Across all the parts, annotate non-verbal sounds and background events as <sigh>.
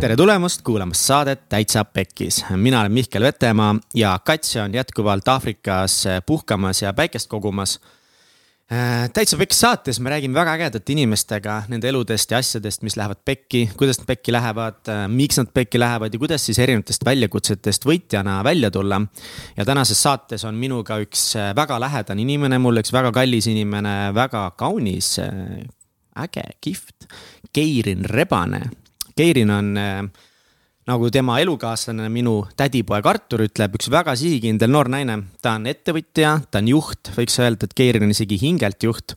tere tulemast kuulamast saadet Täitsa Pekkis. mina olen Mihkel Vetemaa ja Katja on jätkuvalt Aafrikas puhkamas ja päikest kogumas. Äh, täitsa Pekkis saates me räägime väga ägedate inimestega nende eludest ja asjadest, mis lähevad pekki, kuidas nad pekki lähevad, äh, miks nad pekki lähevad ja kuidas siis erinevatest väljakutsetest võitjana välja tulla. ja tänases saates on minuga üks äh, väga lähedane inimene, mulle üks väga kallis inimene, väga kaunis, äge, kihvt, Keirin Rebane Keirin on äh, nagu tema elukaaslane, minu tädipoeg Artur ütleb, üks väga sihikindel noor naine. ta on ettevõtja, ta on juht, võiks öelda, et Keirin on isegi hingelt juht.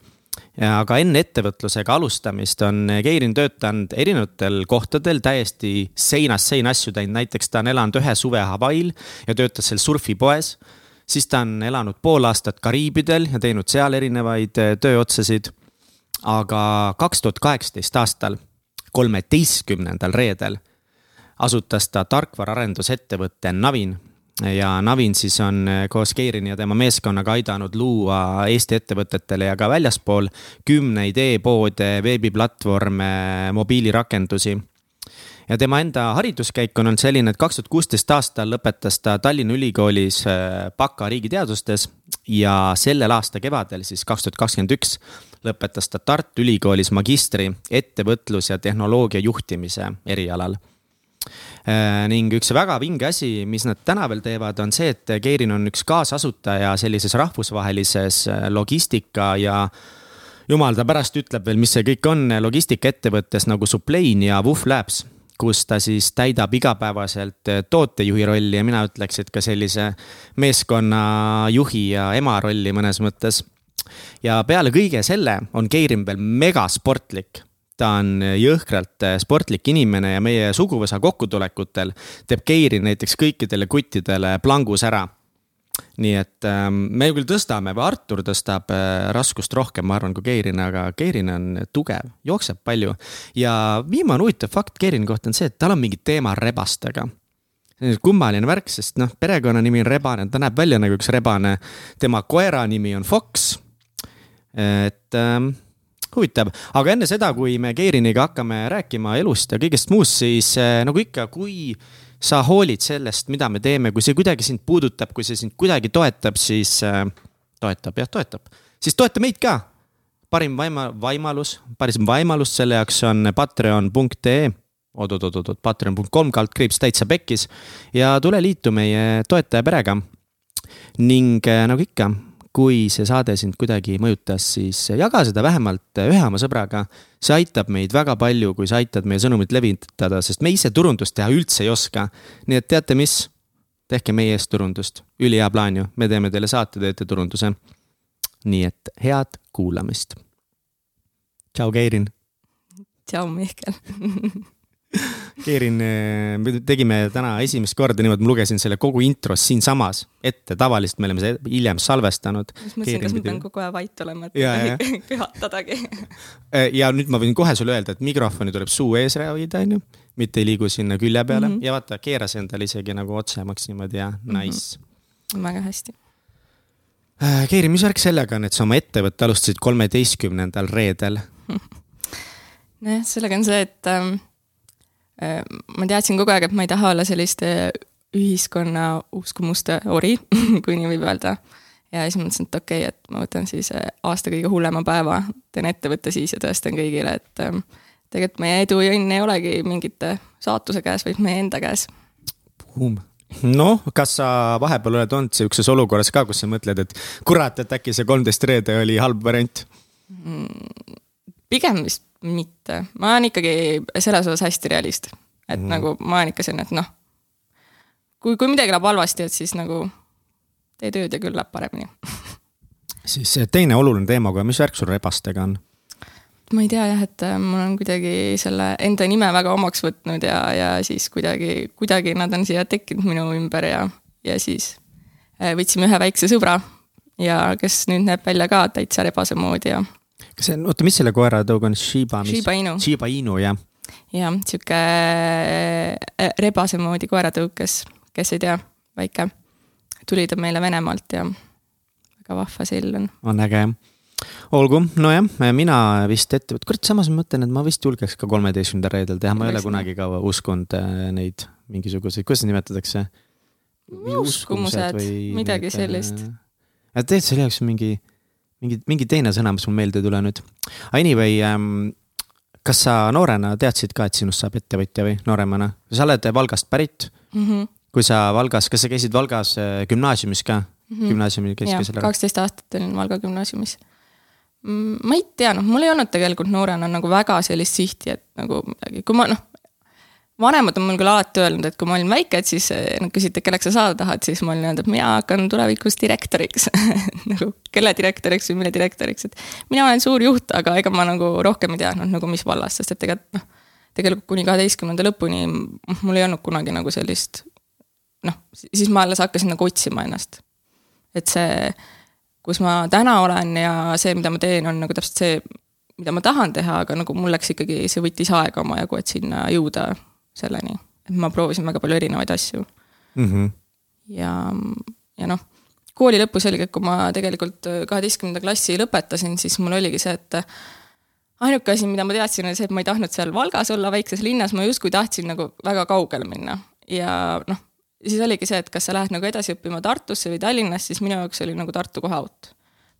aga enne ettevõtlusega alustamist on Keirin töötanud erinevatel kohtadel täiesti seinast seina asju teinud, näiteks ta on elanud ühe suve Hawaii'l ja töötas seal surfipoes. siis ta on elanud pool aastat Kariibidel ja teinud seal erinevaid äh, tööotsasid. aga kaks tuhat kaheksateist aastal kolmeteistkümnendal reedel asutas ta tarkvaraarendusettevõtte Navin ja Navin siis on koos Keirini ja tema meeskonnaga aidanud luua Eesti ettevõtetele ja ka väljaspool kümneid e-poode, veebiplatvorme, mobiilirakendusi. ja tema enda hariduskäik on olnud selline, et kaks tuhat kuusteist aastal lõpetas ta Tallinna Ülikoolis baka riigiteadustes ja sellel aasta kevadel, siis kaks tuhat kakskümmend üks lõpetas ta Tartu Ülikoolis magistri ettevõtlus ja tehnoloogia juhtimise erialal. Äh, ning üks väga vinge asi, mis nad täna veel teevad, on see, et Keirin on üks kaasasutaja sellises rahvusvahelises äh, logistika ja jumal ta pärast ütleb veel, mis see kõik on logistikaettevõttes nagu Suplain ja Wuh Labs, kus ta siis täidab igapäevaselt äh, tootejuhi rolli ja mina ütleks, et ka sellise meeskonnajuhi ja ema rolli mõnes mõttes ja peale kõige selle on Keirin veel megasportlik ta on jõhkralt äh, sportlik inimene ja meie suguvõsa kokkutulekutel teeb Keirin näiteks kõikidele kuttidele plangus ära. nii et ähm, me küll tõstame või Artur tõstab äh, raskust rohkem, ma arvan, kui Keirin, aga Keirin on tugev, jookseb palju. ja viimane huvitav fakt Keirini kohta on see, et tal on mingi teema rebastega kummaline värk, sest noh, perekonnanimi on Rebane, ta näeb välja nagu üks rebane. tema koera nimi on Fox et ähm, huvitav, aga enne seda, kui me Keeriniga hakkame rääkima elust ja kõigest muust, siis äh, nagu ikka, kui sa hoolid sellest, mida me teeme, kui see kuidagi sind puudutab, kui see sind kuidagi toetab, siis äh, toetab, jah, toetab, siis toeta meid ka. parim vaima-, võimalus, parim võimalus selle jaoks on patreon.ee oot-oot-oot-oot, patreon.com kaldkriips täitsa pekkis ja tule liitu meie toetajaperega. ning äh, nagu ikka kui see saade sind kuidagi mõjutas, siis jaga seda vähemalt ühe oma sõbraga. see aitab meid väga palju, kui sa aitad meie sõnumit levitada, sest me ise turundust teha üldse ei oska. nii et teate mis? tehke meie eest turundust, ülihea plaan ju, me teeme teile saate, teete turunduse. nii et head kuulamist. tšau, Keirin. tšau, Mihkel <laughs> Keerin, me tegime täna esimest korda niimoodi, ma lugesin selle kogu intros siinsamas ette, tavaliselt me oleme seda hiljem salvestanud. siis mõtlesin, kas ma pean kogu aeg vait olema, et ei tohi <laughs> köhatadagi. Äh, ja nüüd ma võin kohe sulle öelda, et mikrofoni tuleb suu ees hoida, onju, mitte ei liigu sinna külje peale mm -hmm. ja vaata, keeras endale isegi nagu otsemaks niimoodi ja mhm. nice mm. -hmm. väga hästi. Äh, Keiri, mis värk sellega on, et sa oma ettevõtte alustasid kolmeteistkümnendal reedel? <laughs> nojah, sellega on see, et ähm, Äh, ma teadsin kogu aeg, et ma ei taha olla selliste ühiskonna uskumuste ori <laughs> kui nii võib öelda. ja siis mõtlesin, et okei okay,, et ma võtan siis äh, aasta kõige hullema päeva, teen ettevõtte siis ja tõestan kõigile, et ähm, tegelikult meie edu ja õnn ei olegi mingite saatuse käes, vaid meie enda käes. noh, kas sa vahepeal oled olnud sihukeses olukorras ka, kus sa mõtled, et kurat, et äkki see kolmteist reede oli halb variant mm,? Pigem vist mitte, ma olen ikkagi selles osas hästi realist. et mm. nagu ma olen ikka selline, et noh, kui, kui midagi läheb halvasti, et siis nagu tee tööd ja küll läheb paremini <laughs> siis teine oluline teema, aga mis värk sul rebastega on? ma ei tea jah, et äh, ma olen kuidagi selle enda nime väga omaks võtnud ja, ja siis kuidagi, kuidagi nad on siia tekkinud minu ümber ja, ja siis äh, võtsime ühe väikse sõbra ja kes nüüd näeb välja ka täitsa rebase moodi ja kas see on, oota, mis selle koera tõug on, Shiba? Shiba Inu. Shiba Inu, jah. jah, sihuke äh, rebase moodi koeratõug, kes, kes ei tea, väike. tuli ta meile Venemaalt ja väga vahva sill on. on äge jah olgu, nojah, mina vist ette, kurat, samas ma mõtlen, et ma vist julgeks ka kolmeteistkümnendal reedel teha, ma ei ole kunagi ka uskunud äh, neid mingisuguseid, kuidas nimetatakse? uskumused, midagi äh, sellist. tegelikult selle jaoks mingi, mingi, mingi teine sõna, mis mul meelde ei tule nüüd. Anyway ähm,, kas sa noorena teadsid ka, et sinust saab ettevõtja või nooremana? sa oled Valgast pärit mm. -hmm. kui sa Valgas, kas sa käisid Valgas äh, gümnaasiumis ka mm? -hmm. gümnaasiumil käisid ka selle? kaksteist aastat olin Valga gümnaasiumis mm, ma ei tea, noh, mul ei olnud tegelikult noorena nagu väga sellist sihti, et nagu kui ma noh, vanemad on mul küll alati öelnud, et kui ma olin väike, et siis eh, nad küsisid, et kelleks sa saada tahad, siis ma olin öelnud, et mina hakkan tulevikus direktoriks <laughs> nagu kelle direktoriks või mille direktoriks, et mina olen suur juht, aga ega ma nagu rohkem ei teadnud nagu mis vallas, sest et tegelikult noh, tegelikult kuni kaheteistkümnenda lõpuni mul ei olnud kunagi nagu sellist noh, siis ma alles hakkasin nagu otsima ennast. et see, kus ma täna olen ja see, mida ma teen, on nagu täpselt see, mida ma tahan teha, aga nagu mul läks ikkagi, see võttis aega omajagu, et sinna jõuda selleni, et ma proovisin väga palju erinevaid asju mm. -hmm. ja, ja noh, kooli lõpus oligi, kui ma tegelikult kaheteistkümnenda klassi lõpetasin, siis mul oligi see, et ainuke asi, mida ma teadsin, oli see, et ma ei tahtnud seal Valgas olla, väikses linnas, ma justkui tahtsin nagu väga kaugele minna ja noh, siis oligi see, et kas sa lähed nagu edasi õppima Tartusse või Tallinnasse, siis minu jaoks oli nagu Tartu kohe out.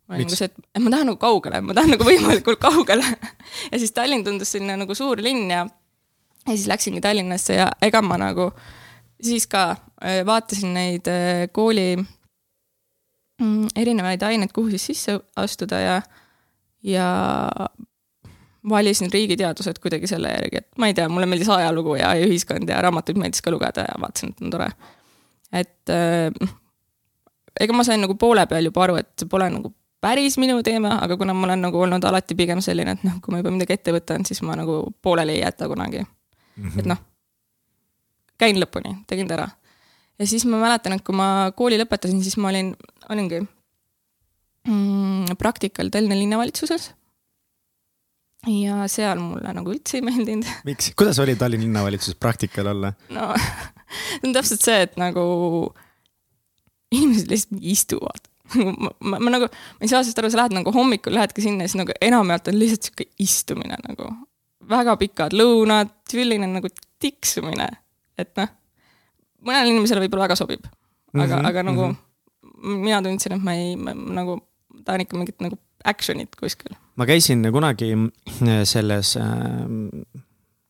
ma olin nagu see, et ma tahan nagu kaugele, ma tahan nagu võimalikult kaugele <laughs> ja siis Tallinn tundus selline nagu suur linn ja ja siis läksingi Tallinnasse ja ega ma nagu siis ka äh, vaatasin neid äh, kooli mm, erinevaid aineid, kuhu siis sisse astuda ja, ja valisin riigiteadused kuidagi selle järgi, et ma ei tea, mulle meeldis ajalugu ja ühiskond ja raamatuid meeldis ka lugeda ja vaatasin, et on tore. et äh, ega ma sain nagu poole peal juba aru, et see pole nagu päris minu teema, aga kuna ma olen nagu olnud alati pigem selline, et noh, kui ma juba midagi ette võtan, siis ma nagu pooleli ei jäta kunagi mm. -hmm. et noh, käin lõpuni, tegin ta ära. ja siis ma mäletan, et kui ma kooli lõpetasin, siis ma olin, olingi mm, praktikal Tallinna linnavalitsuses. ja seal mulle nagu üldse ei meeldinud. <laughs> miks, kuidas oli Tallinna linnavalitsuses praktikal olla? no <laughs> see on täpselt see, et nagu inimesed lihtsalt istuvad <laughs> ma, ma, ma nagu, ma ei saa sellest aru, sa lähed nagu hommikul lähedki sinna ja siis nagu enamjaolt on lihtsalt sihuke istumine nagu väga pikad lõunad, selline nagu tiksumine, et noh, mõnele inimesele võib-olla väga sobib. aga mm, -hmm, aga nagu mm -hmm. mina tundsin, et ma ei, nagu tahan ikka mingit nagu action'it kuskil. ma käisin kunagi äh, selles äh,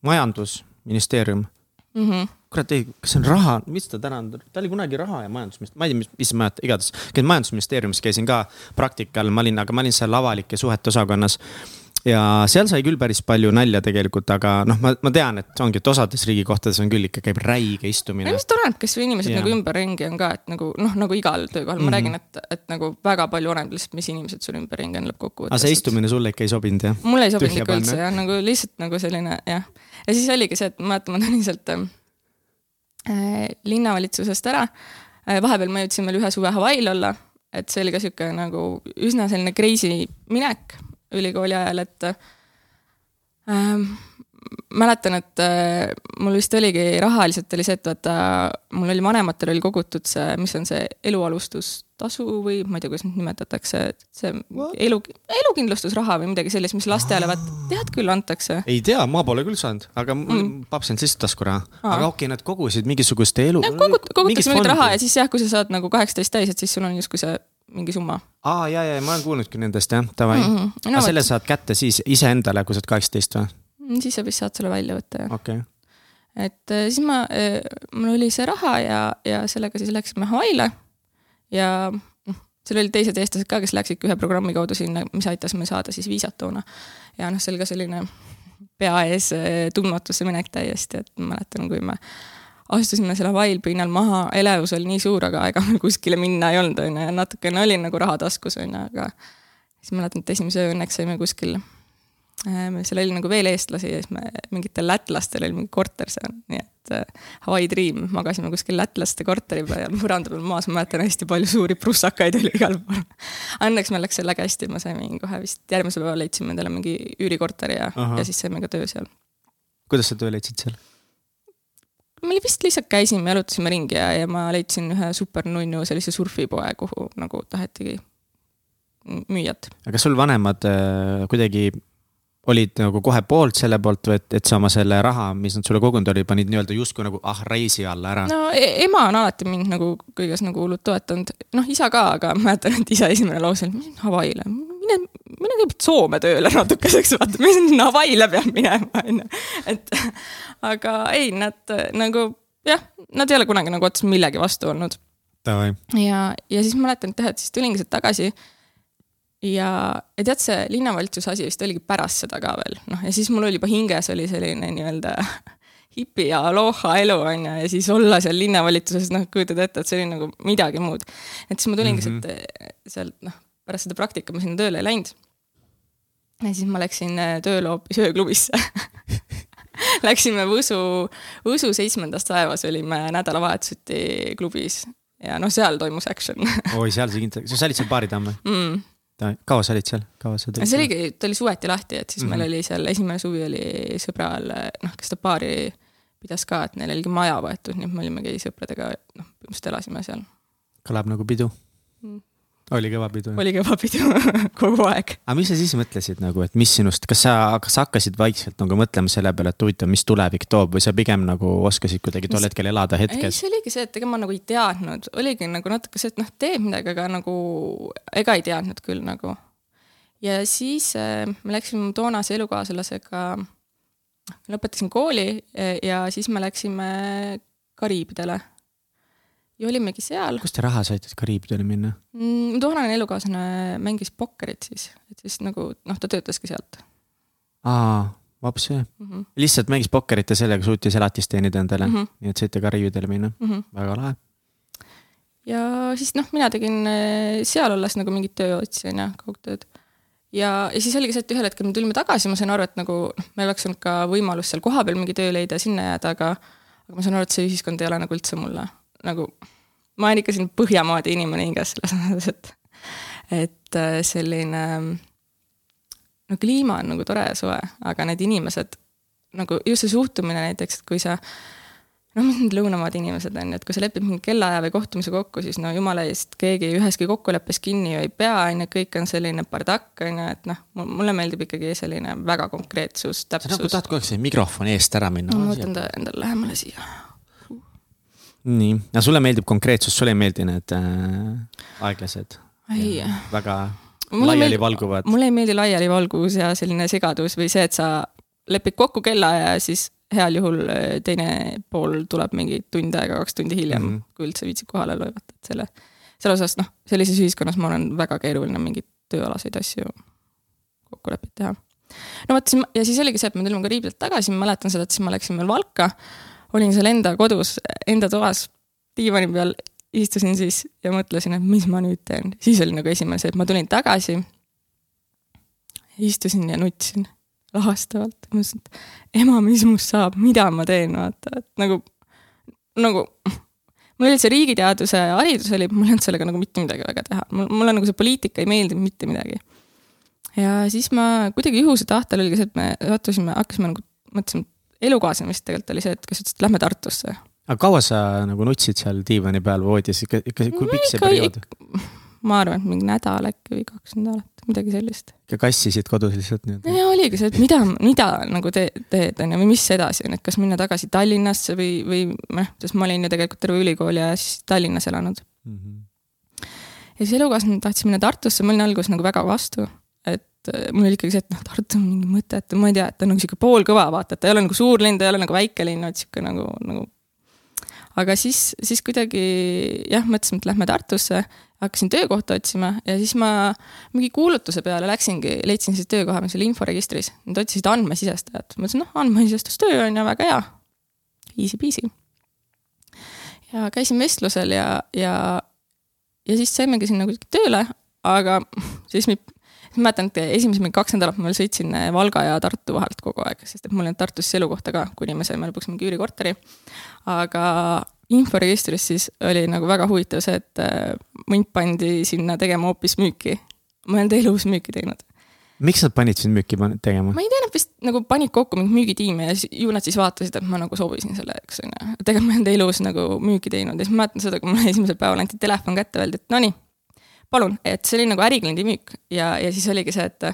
majandusministeerium mm. -hmm. kurat, ei, kas see on raha, mis ta täna on, ta oli kunagi raha ja majandusministeerium, ma ei tea, mis, mis ma igatahes. käisin majandusministeeriumis, käisin ka praktikal, ma olin, aga ma olin seal avalike suhete osakonnas ja seal sai küll päris palju nalja tegelikult, aga noh, ma, ma tean, et ongi, et osades riigikohtades on küll ikka käib räige istumine. no just oleneb, kes inimesed ja. nagu ümberringi on ka, et nagu noh, nagu igal töökohal mm -hmm. ma mhm. räägin, et, et nagu väga palju oleneb lihtsalt, mis inimesed sul ümberringi on lõppkokkuvõttes. aga see istumine sulle ikka ei sobinud jah? mulle ei sobinud ikka üldse jah, nagu lihtsalt nagu selline jah. ja siis oligi see, et ma mäletan, ma tulin sealt äh, linnavalitsusest ära äh,. vahepeal ma jõudsin veel ühe suve Hawaii'l olla, et see oli ka sihuke nagu üsna selline crazy minek ülikooli ajal, et ähm, mäletan, et äh, mul vist oligi rahaliselt oli see, et vaata, mul oli vanematel oli kogutud see, mis on see elualustustasu või ma ei tea, kuidas neid nimetatakse, see What? elu, elukindlustusraha või midagi sellist, mis lastele vaat tead küll antakse. ei tea, ma pole küll saanud, aga mm. paps on sisse taskuraha. aga okei okay,, nad kogusid mingisugust elu. kogutakse mingit raha ja siis jah, kui sa saad nagu kaheksateist täis, et siis sul on justkui see mingi summa. aa, ja, ja ma olen kuulnudki nendest jah, davai mm. -hmm. No, aga selle võt... saad kätte siis iseendale, kui sa oled kaheksateist või? Mm, siis sa vist saad selle välja võtta, jah okay.. et äh, siis ma, äh, mul oli see raha ja, ja sellega siis läksime Hawaii'le ja noh, seal olid teised eestlased ka, kes läksidki ühe programmi kaudu sinna, mis aitas meil saada siis viisat toona. ja noh, see oli ka selline pea ees äh, tundmatusse minek täiesti, et mäletan, kui me astusime selle vailpinnal maha, elevus oli nii suur, aga ega meil kuskile minna ei olnud, on ju, ja natukene oli nagu raha taskus, on ju, aga siis mäletan, et esimese öö õnneks saime kuskil äh,, seal oli nagu veel eestlasi ja siis me mingitel lätlastel oli mingi korter seal, nii et äh, Hawaii Dream, magasime kuskil lätlaste korteri peal ja põranda peal maas, ma mäletan hästi palju suuri prussakaid oli igal pool. Õnneks meil läks sellega hästi, ma sain kohe vist järgmisel päeval leidsime endale mingi üürikorteri ja, ja siis saime ka töö seal. kuidas sa töö leidsid seal? Me vist lihtsalt käisime, jalutasime ringi ja, ja ma leidsin ühe super nunnu sellise surfipoe, kuhu nagu tahetigi müüjat. aga kas sul vanemad äh, kuidagi olid nagu kohe poolt selle poolt või et, et sa oma selle raha, mis nad sulle kogunud olid, panid nii-öelda justkui nagu ah reisi alla ära? no e ema on alati mind nagu kõiges nagu hullult toetanud, noh isa ka, aga ma mäletan, et isa esimene lause oli, Hawaii'le, mine, mine kõigepealt Soome tööle natukeseks, vaata, mis sinna Hawaii'le peab minema, onju. et aga ei, nad nagu jah, nad ei ole kunagi nagu otseselt millegi vastu olnud. ja, ja siis mäletan, et jah, et siis tulingi sealt tagasi ja, ja tead, see linnavalitsuse asi vist oligi pärast seda ka veel, noh ja siis mul oli juba hinges oli selline nii-öelda hipi ja aloha elu on ju, ja siis olla seal linnavalitsuses, noh, kujutad ette, et see oli nagu midagi muud. et siis ma tulingi mm -hmm. sealt, sealt noh, pärast seda praktikat ma sinna tööle ei läinud. ja siis ma läksin äh, tööle hoopis ööklubisse <laughs> Läksime Võsu, Võsu seitsmendas taevas olime nädalavahetuseti klubis ja noh, seal toimus action <laughs> oi, seal sa kindlasti, sa olid seal baaritamm või mm.? kaua sa olid seal, kaua sa tulid? see oligi, ta oli suveti lahti, et siis mm -hmm. meil oli seal, esimene suvi oli sõbral, noh, kes ta baari pidas ka, et neil oligi maja võetud, nii et me olimegi sõpradega, noh, põhimõtteliselt elasime seal. kõlab nagu pidu oli kõva pidu? oli kõva pidu <laughs> kogu aeg. aga mis sa siis mõtlesid nagu, et mis sinust, kas sa, kas sa hakkasid vaikselt nagu mõtlema selle peale, et huvitav, mis tulevik toob või sa pigem nagu oskasid kuidagi tol hetkel elada hetkes? ei, see oligi see, et ega ma nagu ei teadnud, oligi nagu natuke see, et noh, teeb midagi, aga nagu ega ei teadnud küll nagu. ja siis äh, me läksime toonase elukaaslasega, lõpetasin kooli eh, ja siis me läksime Kariibidele ja olimegi seal. kust te raha saite, et Kariibidele minna mm,? toonane elukaaslane mängis pokkerit siis, et siis nagu noh, ta töötaski sealt. aa, vaps see mm. -hmm. lihtsalt mängis pokkerit ja sellega suutis elatist teenida endale mm, -hmm. nii et saite Kariibidele minna mm, -hmm. väga lahe. ja siis noh, mina tegin eh, seal olles nagu mingit tööotsi on ju, kaugtööd ja, ja siis oligi see, et ühel hetkel me tulime tagasi, ma sain aru, et nagu noh, meil oleks olnud ka võimalus seal kohapeal mingi töö leida, sinna jääda, aga aga ma saan aru, et see ühiskond ei ole nagu üldse mulle nagu, ma olen ikka selline Põhjamaade inimene hinges selles mõttes, et, et äh, selline, no kliima on nagu tore ja soe, aga need inimesed nagu just see suhtumine näiteks, et kui sa noh, mis need lõunamaad inimesed on ju, et kui sa lepid mingi kellaaja või kohtumise kokku, siis no jumala eest keegi üheski kokkuleppes kinni ju ei pea, on ju, kõik on selline bardakk, on ju, et noh, mulle meeldib ikkagi selline väga konkreetsus, täpsus. sa nagu tahad kogu aeg see mikrofoni eest ära minna. ma võtan ta endale lähemale siia nii, aga sulle meeldib konkreetsus, sulle ei meeldi need äh, aeglased? väga laialivalguvad? mulle ei meeldi laialivalguvus ja selline segadus või see, et sa lepid kokku kellaaja ja siis heal juhul äh, teine pool tuleb mingi tund aega, kaks tundi hiljem mm, -hmm. kui üldse viitsib kohale loevata, et selle, selle osas noh, sellises ühiskonnas ma olen väga keeruline mingeid tööalaseid asju kokkuleppeid teha. no vot, siis ja siis oligi see, et me tulime ka Riiblilt tagasi, ma mäletan seda, et siis ma läksin veel Valka olin seal enda kodus, enda toas diivani peal, istusin siis ja mõtlesin, et mis ma nüüd teen. siis oli nagu esimene see, et ma tulin tagasi. istusin ja nutsin lahastavalt, mõtlesin, et ema, mis must saab, mida ma teen, vaata, et nagu, nagu mul oli see riigiteaduse haridus oli, mul ei olnud sellega nagu mitte midagi väga teha, mul, mulle nagu see poliitika ei meeldinud mitte midagi. ja siis ma kuidagi juhuse tahtel oligi see, et me sattusime, hakkasime nagu, mõtlesime, elukaaslane vist tegelikult oli see, et kes ütles, et lähme Tartusse. aga kaua sa nagu nutsid seal diivani peal voodis, ikka, ikka, kui pikk see periood? ma arvan, et mingi nädal äkki või kaks nädalat, midagi sellist. ikka kassisid kodus lihtsalt nii-öelda? ja oligi see, et mida, mida nagu te, teed, on ju, või mis edasi on, et kas minna tagasi Tallinnasse või, või noh, sest ma olin ju tegelikult terve ülikooli ja siis Tallinnas elanud mm. -hmm. ja siis elukaaslane tahtis minna Tartusse, ma olin alguses nagu väga vastu et mul oli ikkagi see, et noh, Tartu on mingi mõttetu, ma ei tea, et ta on nagu sihuke poolkõva, vaata, et ta ei ole nagu suur linn, ta ei ole nagu väike linn, vaid sihuke nagu, nagu. aga siis, siis kuidagi jah, mõtlesime, et lähme Tartusse, hakkasin töökohta otsima ja siis ma mingi kuulutuse peale läksingi, leidsin siis töökoha meil seal inforegistris. Nad otsisid andmesisestajat, ma ütlesin, noh, andmesisestustöö on ju väga hea. Easy-peasy. ja käisin vestlusel ja, ja, ja siis saimegi sinna kuidagi tööle, aga <laughs> siis mind ma mäletan, et esimesed mingi kaks nädalat ma veel sõitsin eh, Valga ja Tartu vahelt kogu aeg, sest et mul ei olnud Tartus elukohta ka, kuni me saime lõpuks mingi üürikorteri. aga inforegistris siis oli nagu väga huvitav see, et eh, mind pandi sinna tegema hoopis müüki. ma ei olnud elus müüki teinud miks nad panid sind müüki tegema? ma ei tea, nad vist nagu panid kokku mingi müügitiimi ja ju nad siis vaatasid, et ma nagu sobisin selleks, on ju. tegelikult ma ei olnud elus nagu müüki teinud ja siis ma mäletan seda, kui mulle esimesel päeval anti telefon kätte, öeldi, et nonii, palun, et see oli nagu ärikliendi müük ja, ja siis oligi see, et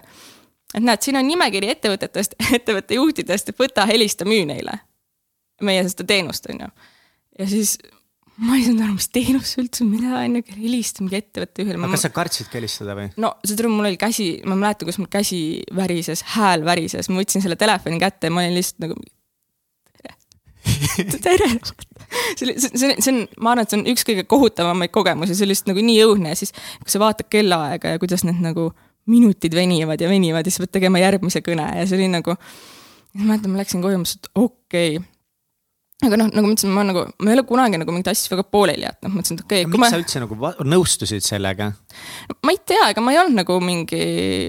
et näed, siin on nimekiri ettevõtetest, <laughs> ettevõtte juhtidest, võta, helista, müü neile. meie seda teenust, on ju. ja siis ma ei saanud aru, mis teenus üldse, mida on ju, helista mingi ettevõtte juhile. aga kas sa kartsidki helistada või? no seda mul oli käsi, ma mäletan, kus mul käsi värises, hääl värises, ma võtsin selle telefoni kätte ja ma olin lihtsalt nagu tere tere <laughs> see see, see, see on, ma arvan, et see on üks kõige kohutavamaid kogemusi, see oli lihtsalt nagu nii õudne ja siis, kui sa vaatad kellaaega ja kuidas need nagu minutid venivad ja venivad ja siis pead tegema järgmise kõne ja see oli nagu, ma mäletan, ma läksin koju mõtlesin, et okei. okay aga noh, nagu ma ütlesin, ma nagu, ma ei ole kunagi nagu mingeid asju väga pooleli jätnud, mõtlesin, et okei okay,. miks ma... sa üldse nagu nõustusid sellega? ma ei tea, ega ma ei olnud nagu mingi,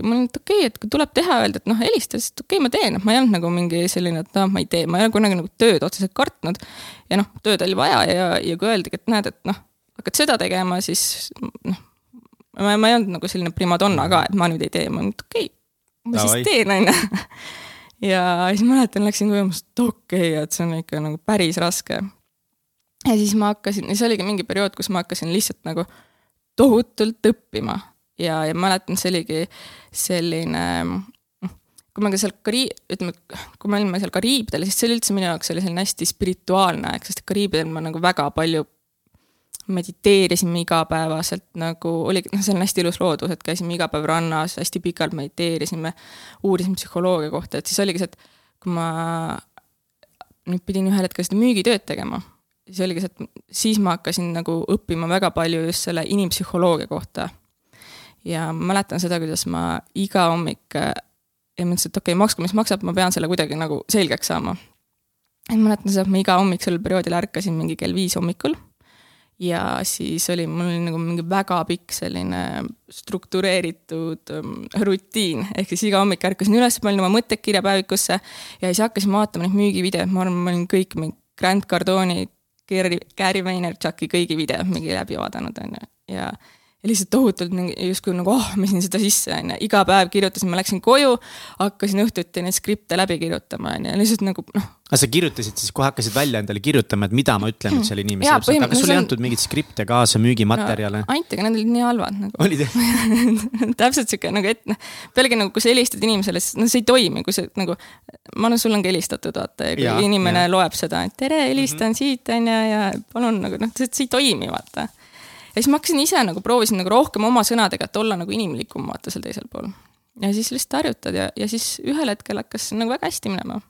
ma olin, et okei okay,, et kui tuleb teha, öelda, et noh, helista, siis okei okay,, ma teen, et ma ei olnud nagu mingi selline, et noh, ma ei tee, ma ei ole kunagi nagu tööd otseselt kartnud. ja noh, tööd oli vaja ja, ja kui öeldigi, et näed, et noh, hakkad seda tegema, siis noh, ma, ma ei olnud nagu selline primadonna ka, et ma nüüd ei tee, ma olin, et okei okay,, ma siis teen, on ju ja siis mäletan, läksin mõtlesin, et okei okay,, et see on ikka nagu päris raske. ja siis ma hakkasin, see oligi mingi periood, kus ma hakkasin lihtsalt nagu tohutult õppima ja, ja mäletan, see oligi selline kui me ka seal Kariib, ütleme, kui me olime seal Kariibidel, siis see oli üldse minu jaoks oli selline hästi spirituaalne aeg, sest Kariibidel ma nagu väga palju mediteerisime igapäevaselt nagu oli, noh, seal on hästi ilus loodus, et käisime iga päev rannas, hästi pikalt mediteerisime, uurisime psühholoogia kohta, et siis oligi see, et kui ma nüüd pidin ühel hetkel seda müügitööd tegema, siis oligi see, et siis ma hakkasin nagu õppima väga palju just selle inimpsühholoogia kohta. ja ma mäletan seda, kuidas ma iga hommik ja mõtlesin, et okei okay,, maksku mis maksab, ma pean selle kuidagi nagu selgeks saama. et mäletan seda, et ma iga hommik sel perioodil ärkasin mingi kell viis hommikul ja siis oli, mul oli nagu mingi väga pikk selline struktureeritud um, rutiin, ehk siis iga hommik ärkasin üles, panin oma mõtted kirjapäevikusse ja siis hakkasin vaatama neid müügivideoid, ma arvan, ma olin kõik mingi Grant Cardoni, Gary, Gary Vaynerchuki kõigi videod mingi läbi vaadanud, on ju, ja ja lihtsalt tohutult justkui nagu ahmisin seda sisse, on ju, iga päev kirjutasin, ma läksin koju, hakkasin õhtuti neid skripte läbi kirjutama, on ju, lihtsalt nagu noh. aga sa kirjutasid siis, kohe hakkasid välja endale kirjutama, et mida ma ütlen nüüd selle inimese jaoks, aga kas sul ei antud mingeid skripte kaasa, müügimaterjale no,? anti, aga need olid nii halvad nagu. olid jah <laughs> täpselt sihuke nagu, et noh, pealegi nagu, kui sa helistad inimesele, siis noh, see ei toimi, kui sa nagu, ma arvan, sul on ka helistatud, vaata, ja kui ja, inimene ja. loeb seda, et tere, helistan mm -hmm. siit, on ju, ja palun nagu noh, see ei toimi, vaata ja siis ma hakkasin ise nagu proovisin nagu rohkem oma sõnadega, et olla nagu inimlikum vaata seal teisel pool. ja siis lihtsalt harjutad ja, ja siis ühel hetkel hakkas nagu väga hästi minema.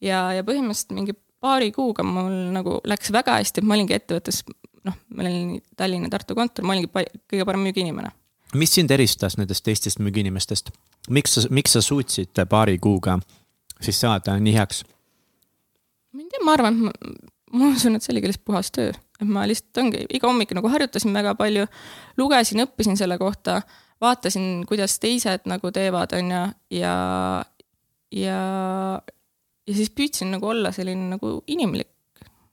ja, ja põhimõtteliselt mingi paari kuuga mul nagu läks väga hästi, et ma olingi ettevõttes, noh, meil oli Tallinna, Tartu kontor, ma olingi kõige parem müügiinimene. mis sind eristas nendest teistest müügiinimestest? miks sa, miks sa suutsid paari kuuga siis saada nii heaks? ma ei tea, ma arvan, ma usun, et see oligi lihtsalt puhas töö, et ma lihtsalt ongi iga hommik nagu harjutasin väga palju, lugesin, õppisin selle kohta, vaatasin, kuidas teised nagu teevad, on ju, ja, ja, ja siis püüdsin nagu olla selline nagu inimlik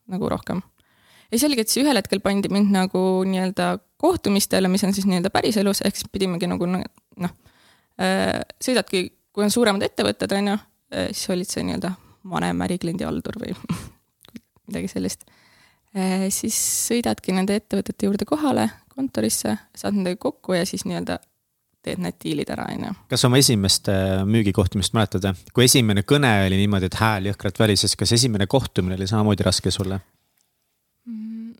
nagu rohkem. ja siis oligi, et siis ühel hetkel pandi mind nagu nii-öelda kohtumistele, mis on siis nii-öelda päriselus, ehk siis pidimegi nagu noh, äh, sõidadki, kui on suuremad ettevõtted, on ju, äh, siis olid see nii-öelda vanem ärikliendi haldur või <laughs> midagi sellist. Äh, siis sõidadki nende ettevõtete juurde kohale kontorisse, saad nendega kokku ja siis nii-öelda teed need diilid ära, on ju. kas oma esimest äh, müügikohtumist mäletad, kui esimene kõne oli niimoodi, et hääl jõhkralt välises, kas esimene kohtumine oli samamoodi raske sulle? Mm,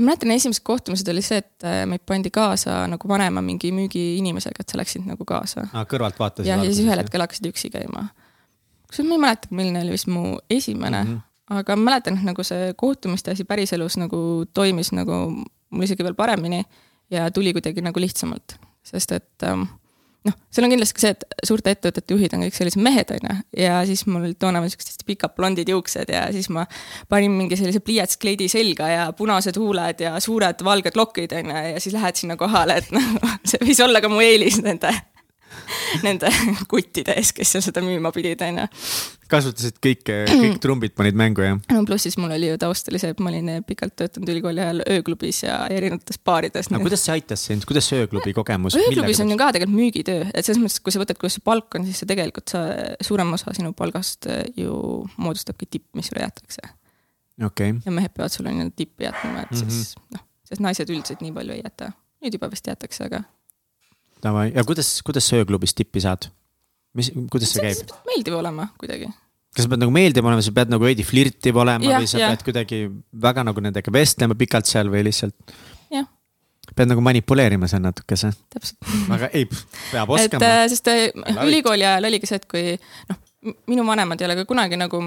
ma mäletan, esimesed kohtumised oli see, et äh, meid pandi kaasa nagu vanema mingi müügiinimesega, et sa läksid nagu kaasa. aa, kõrvalt vaatasid? ja, ja siis ühel hetkel hakkasid üksi käima. kusjuures ma ei mäleta, milline oli vist mu esimene mm, -hmm aga ma mäletan, et nagu see kohtumiste asi päriselus nagu toimis nagu mul isegi veel paremini ja tuli kuidagi nagu lihtsamalt, sest et ähm, noh, seal on kindlasti ka see, et suurte ettevõtete juhid on kõik sellised mehed, on ju, ja siis mul olid toona veel siuksed hästi pikad blondid juuksed ja siis ma panin mingi sellise pliiatskleidi selga ja punased huuled ja suured valged lokid, on ju, ja siis lähed sinna kohale, et <laughs> noh, see võis olla ka mu eelis nende <laughs> nende kuttide ees, kes seal seda müüma pidid, onju. kasutasid kõike, kõik <clears throat> trumbid panid mängu, jah? no pluss siis mul oli ju taust oli see, et ma olin pikalt töötanud ülikooli ajal ööklubis ja erinevates baarides. aga kuidas see aitas sind, kuidas see ööklubi kogemus? ööklubis on ju ka tegelikult müügitöö, et selles mõttes, kui sa võtad, kuidas see palk on, siis see tegelikult sa, suurem osa sinu palgast ju moodustabki tipp, mis sulle jäetakse. okei okay.. ja mehed peavad sulle nii-öelda tippi jätma, et mm -hmm. siis noh, sest naised üldiselt nii palju ei jäta. nüüd juba vist jätakse, aga Davai, ja kuidas, kuidas sa ööklubis tippi saad? mis, kuidas see käib? meeldiv olema kuidagi. kas sa pead nagu meeldiv olema, sa pead nagu veidi flirtiv olema ja, või sa ja. pead kuidagi väga nagu nendega vestlema pikalt seal või lihtsalt? jah. pead nagu manipuleerima seal natukese. täpselt. aga ei, peab <laughs> oskama. et sest äh, ülikooli ajal oligi see, et kui noh, minu vanemad ei ole ka kunagi nagu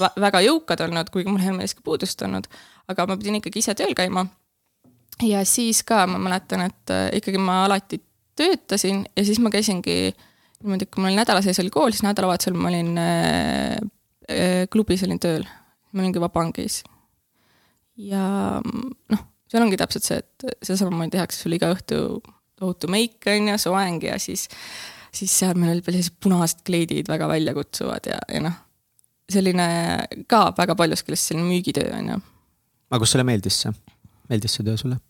väga jõukad olnud, kuigi mul hea meeles ka puudust olnud, aga ma pidin ikkagi ise tööl käima. ja siis ka ma mäletan, et äh, ikkagi ma alati töötasin ja siis ma käisingi niimoodi, kui mul nädala sees oli kool, siis nädalavahetusel ma olin äh, äh, klubis olin tööl. ma olingi Vabangis. ja noh, seal ongi täpselt see, et seal samamoodi tehakse sulle iga õhtu tohutu meik on ju, soeng ja siis, siis seal meil olid veel sellised punased kleidid väga väljakutsuvad ja, ja noh, selline ka väga paljus keeles selline müügitöö on ju. aga kus sulle meeldis see, meeldis see töö sulle?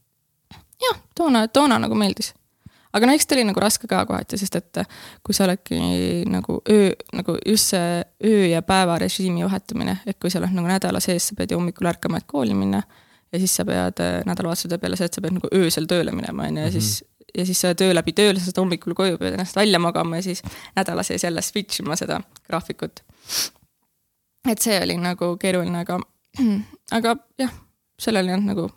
jah, toona, toona nagu meeldis aga no eks ta oli nagu raske ka kohati, sest et kui sa oledki nagu öö, nagu just see öö ja päeva režiimi vahetumine, et kui sa oled nagu nädala sees, sa pead ju hommikul ärkama, et kooli minna. ja siis sa pead äh, nädalavahetuse peale see, et sa pead nagu öösel tööle minema, on ju, ja siis mhm. ja siis sa töö läbi tööl, sa saad hommikul koju, pead ennast välja magama ja siis nädala sees jälle switch ima seda graafikut. et see oli nagu keeruline, aga, <clears throat> aga jah, sellel ei olnud nagu.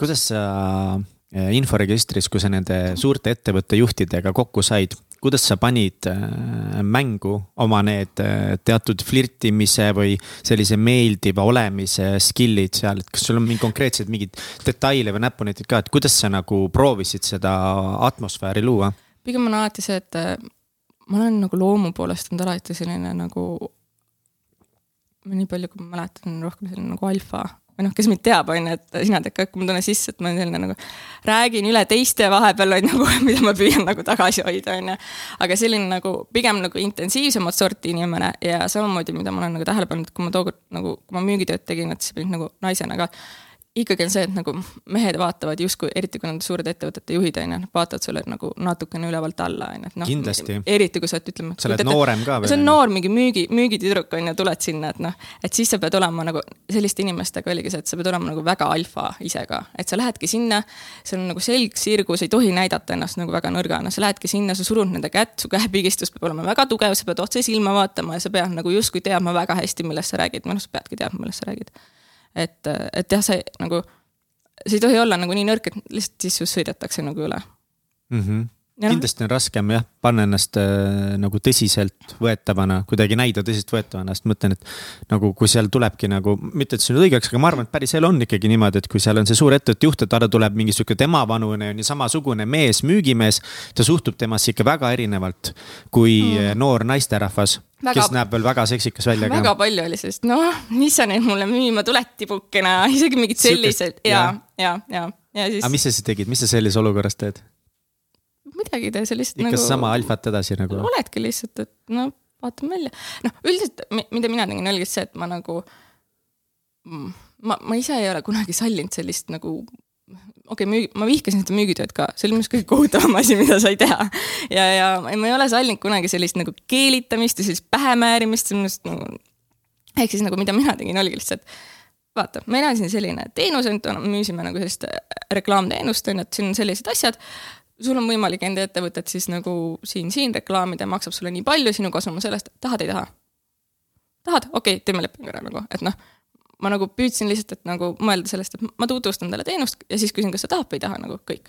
kuidas sa Äh, inforegistris, kui sa nende suurte ettevõtte juhtidega kokku said, kuidas sa panid äh, mängu oma need äh, teatud flirtimise või sellise meeldiva olemise skill'id seal, et kas sul on mingi konkreetseid mingeid detaile või näpunäiteid ka, et kuidas sa nagu proovisid seda atmosfääri luua? pigem on alati see, et ma olen nagu loomu poolest olnud alati selline nagu, nii palju kui ma mäletan, rohkem selline nagu alfa või noh, kes mind teab, on ju, et sina tead ka, kui ma tunnen sisse, et ma olen selline nagu räägin üle teiste vahepeal on <laughs> nagu, mida ma püüan nagu tagasi hoida, on ju. aga selline nagu pigem nagu intensiivsemat sorti inimene ja samamoodi, mida ma olen nagu tähele pannud, kui ma tookord nagu, kui ma müügitööd tegin, et siis pidin nagu naisena ka ikkagi on see, et nagu mehed vaatavad justkui, eriti kui nad suured ettevõtete juhid on ju, nad vaatavad sulle nagu natukene ülevalt alla on ju, et noh. eriti kui sa oled, ütleme. sa oled noorem ka veel. see on noor mingi müügi, müügitüdruk on ju, tuled sinna, et noh, et siis sa pead olema nagu, selliste inimestega oligi see, et sa pead olema nagu väga alfa ise ka, et sa lähedki sinna. sul on nagu selg sirgu, sa ei tohi näidata ennast nagu väga nõrgana, sa lähedki sinna, sa surud nende kätt, su käepigistus peab olema väga tugev, sa pead otse silma vaatama ja sa pead nagu justkui teadma väga hästi, millest sa räägid, või noh, sa peadki teadma, millest sa räägid et, et jah, see nagu, see ei tohi olla nagu nii nõrk, et lihtsalt siis just sõidetakse nagu üle mm. -hmm kindlasti on raskem jah, panna ennast äh, nagu tõsiseltvõetavana, kuidagi näida tõsiseltvõetavana, sest mõtlen, et nagu kui seal tulebki nagu, mitte et see nüüd õigeks, aga ma arvan, et päris elu on ikkagi niimoodi, et kui seal on see suur ettevõtte juht, et talle tuleb mingi sihuke temavanune, on ju samasugune mees, müügimees. ta suhtub temasse ikka väga erinevalt kui mm. noor naisterahvas Väga, kes näeb veel väga seksikas välja väga ka. palju oli sellist, noh, mis sa nüüd mulle müüma tuled tibukene, <laughs> isegi mingid sellised ja, ja, ja, ja siis. aga mis sa siis tegid, mis sa sellises olukorras teed? Midagi ei tee, sa lihtsalt ikka nagu. sama alfat edasi nagu. oledki lihtsalt, et no vaatame välja. noh, üldiselt, mida mina tegin, oligi see, et ma nagu. Mm, ma, ma ise ei ole kunagi sallinud sellist nagu okei okay,, müü-, ma vihkasin seda müügitööd ka, see oli minu arust kõige kohutavam asi, mida sai teha. ja, ja ma ei ole sallinud kunagi sellist nagu keelitamist ja sellist pähemäärimist, see on minu arust nagu. ehk siis nagu, mida mina tegin, oligi lihtsalt vaata, meil on siin selline teenus, et müüsime nagu sellist reklaamteenust, on ju, et siin on sellised asjad sul on võimalik enda ettevõtet siis nagu siin, siin reklaamida, maksab sulle nii palju, sinu kasum on sellest, tahad, ei taha? tahad, okei okay,, teeme lepingu ära nagu, et noh, ma nagu püüdsin lihtsalt, et nagu mõelda sellest, et ma tutvustan talle teenust ja siis küsin, kas ta tahab või ei taha, nagu kõik.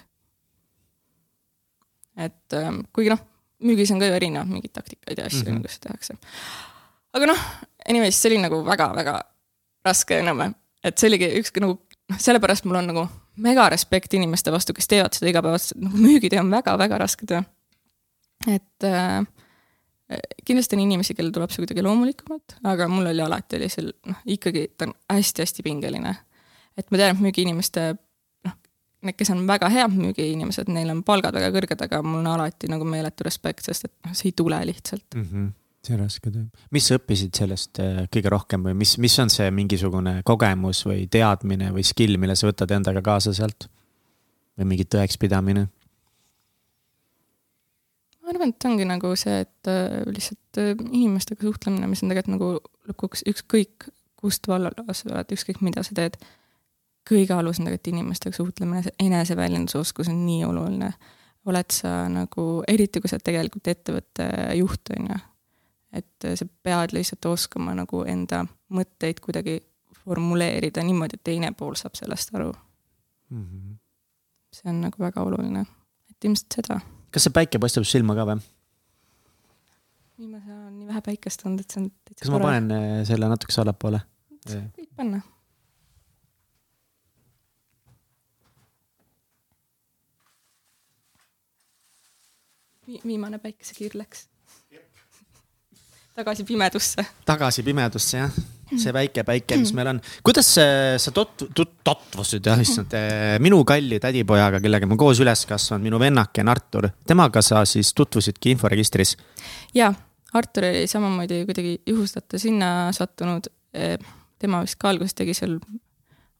et ähm, kuigi noh, müügis on ka ju erinevad mingeid taktikaid ja asju mm, -hmm. seda tehakse. aga noh, anyways, see oli nagu väga-väga raske ja nõme, et see oligi üks nagu noh, sellepärast mul on nagu mega respekt inimeste vastu, kes teevad seda igapäevaselt, nagu müügitöö on väga-väga raske töö. et äh, kindlasti on inimesi, kellel tuleb see kuidagi loomulikumalt, aga mul oli alati oli seal noh, ikkagi ta on hästi-hästi pingeline. et ma tean, et müügiinimeste noh, need, kes on väga head müügiinimesed, neil on palgad väga kõrged, aga mul on alati nagu meeletu respekt, sest et noh, see ei tule lihtsalt mm. -hmm see on raske töö. mis sa õppisid sellest äh, kõige rohkem või mis, mis on see mingisugune kogemus või teadmine või skill, mille sa võtad endaga kaasa sealt? või mingi tõekspidamine? ma arvan, et ongi nagu see, et äh, lihtsalt äh, inimestega suhtlemine, mis on tegelikult nagu lõpuks ükskõik kust vallas sa oled, ükskõik mida sa teed. kõige alus on tegelikult inimestega suhtlemine, see eneseväljendusoskus on nii oluline oled sa nagu, eriti kui sa oled tegelikult ettevõtte juht, on ju. Et sa pead lihtsalt oskama nagu enda mõtteid kuidagi formuleerida niimoodi, et teine pool saab sellest aru mm. -hmm. see on nagu väga oluline, et ilmselt seda. kas see päike paistab silma ka või? viimasel ajal on nii vähe päikest olnud, et see on täitsa kas ma panen äh, selle natukese allapoole? võid panna viimane päikesekiir läks. Tagasi pimedusse. tagasi pimedusse jah, see väike päike, mis meil on. kuidas sa tot-, tot-, tutvusid jah, issand, eh, minu kalli tädipojaga, kellega ma koos üles kasvanud, minu vennake on Artur, temaga sa siis tutvusidki inforegistris? jaa, Artur oli samamoodi kuidagi juhustada sinna sattunud. Eh, tema vist ka alguses tegi seal,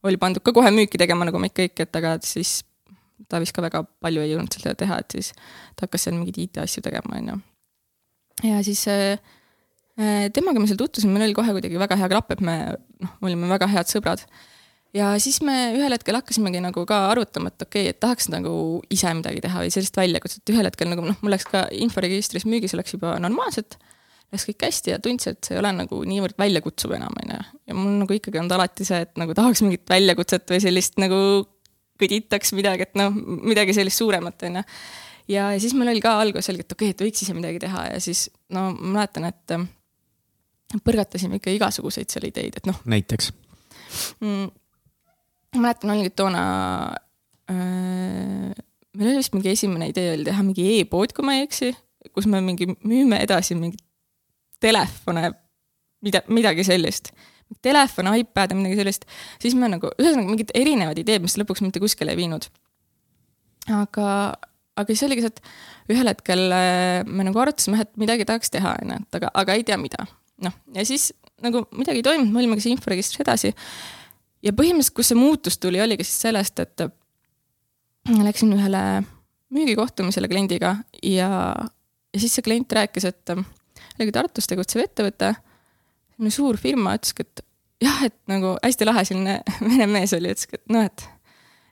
oli pandud ka kohe müüki tegema, nagu meid kõik, et aga siis ta vist ka väga palju ei jõudnud seda teha, et siis ta hakkas seal mingeid IT-asju tegema, on ju. ja siis äh, äh, temaga me seal tutvusime, meil oli kohe kuidagi väga hea klapp, et me noh, olime väga head sõbrad. ja siis me ühel hetkel hakkasimegi nagu ka arutama, et okei okay,, et tahaks nagu ise midagi teha või sellist väljakutset, ühel hetkel nagu noh, mul läks ka inforegistris müügis läks juba normaalselt läks kõik hästi ja tundsin, et see ei ole nagu niivõrd väljakutsuv enam, on ju. ja mul nagu ikkagi olnud alati see, et nagu tahaks mingit väljakutset või sellist nagu kõditaks midagi, et noh, midagi sellist suuremat, on ju. ja siis meil oli ka alguses selge, et okei okay,, et võiks ise midagi teha ja siis no ma mäletan, et äh, põrgatasime ikka igasuguseid seal ideid, et noh. näiteks mm,? ma mäletan, oligi toona äh,, meil oli vist mingi esimene idee oli teha mingi e-pood, kui ma ei eksi, kus me mingi müüme edasi mingeid telefone, mida, midagi sellist telefon, iPad ja midagi sellist, siis me nagu, ühesõnaga mingid erinevad ideed, mis lõpuks mitte kuskile ei viinud. aga, aga siis oligi see, et ühel hetkel äh, me nagu arutasime, et midagi tahaks teha, on ju, et aga, aga ei tea, mida. Noh, ja siis nagu midagi ei toimunud, me olimegi siis inforegistris edasi. ja põhimõtteliselt, kus see muutus tuli, oligi siis sellest, et läksin ühele müügikohtumisele kliendiga ja, ja siis see klient rääkis, et oligi Tartus tegutsev ettevõte selline suur firma ütleski, et jah, et nagu hästi lahe selline <laughs> vene mees oli, ütleski, et noh, et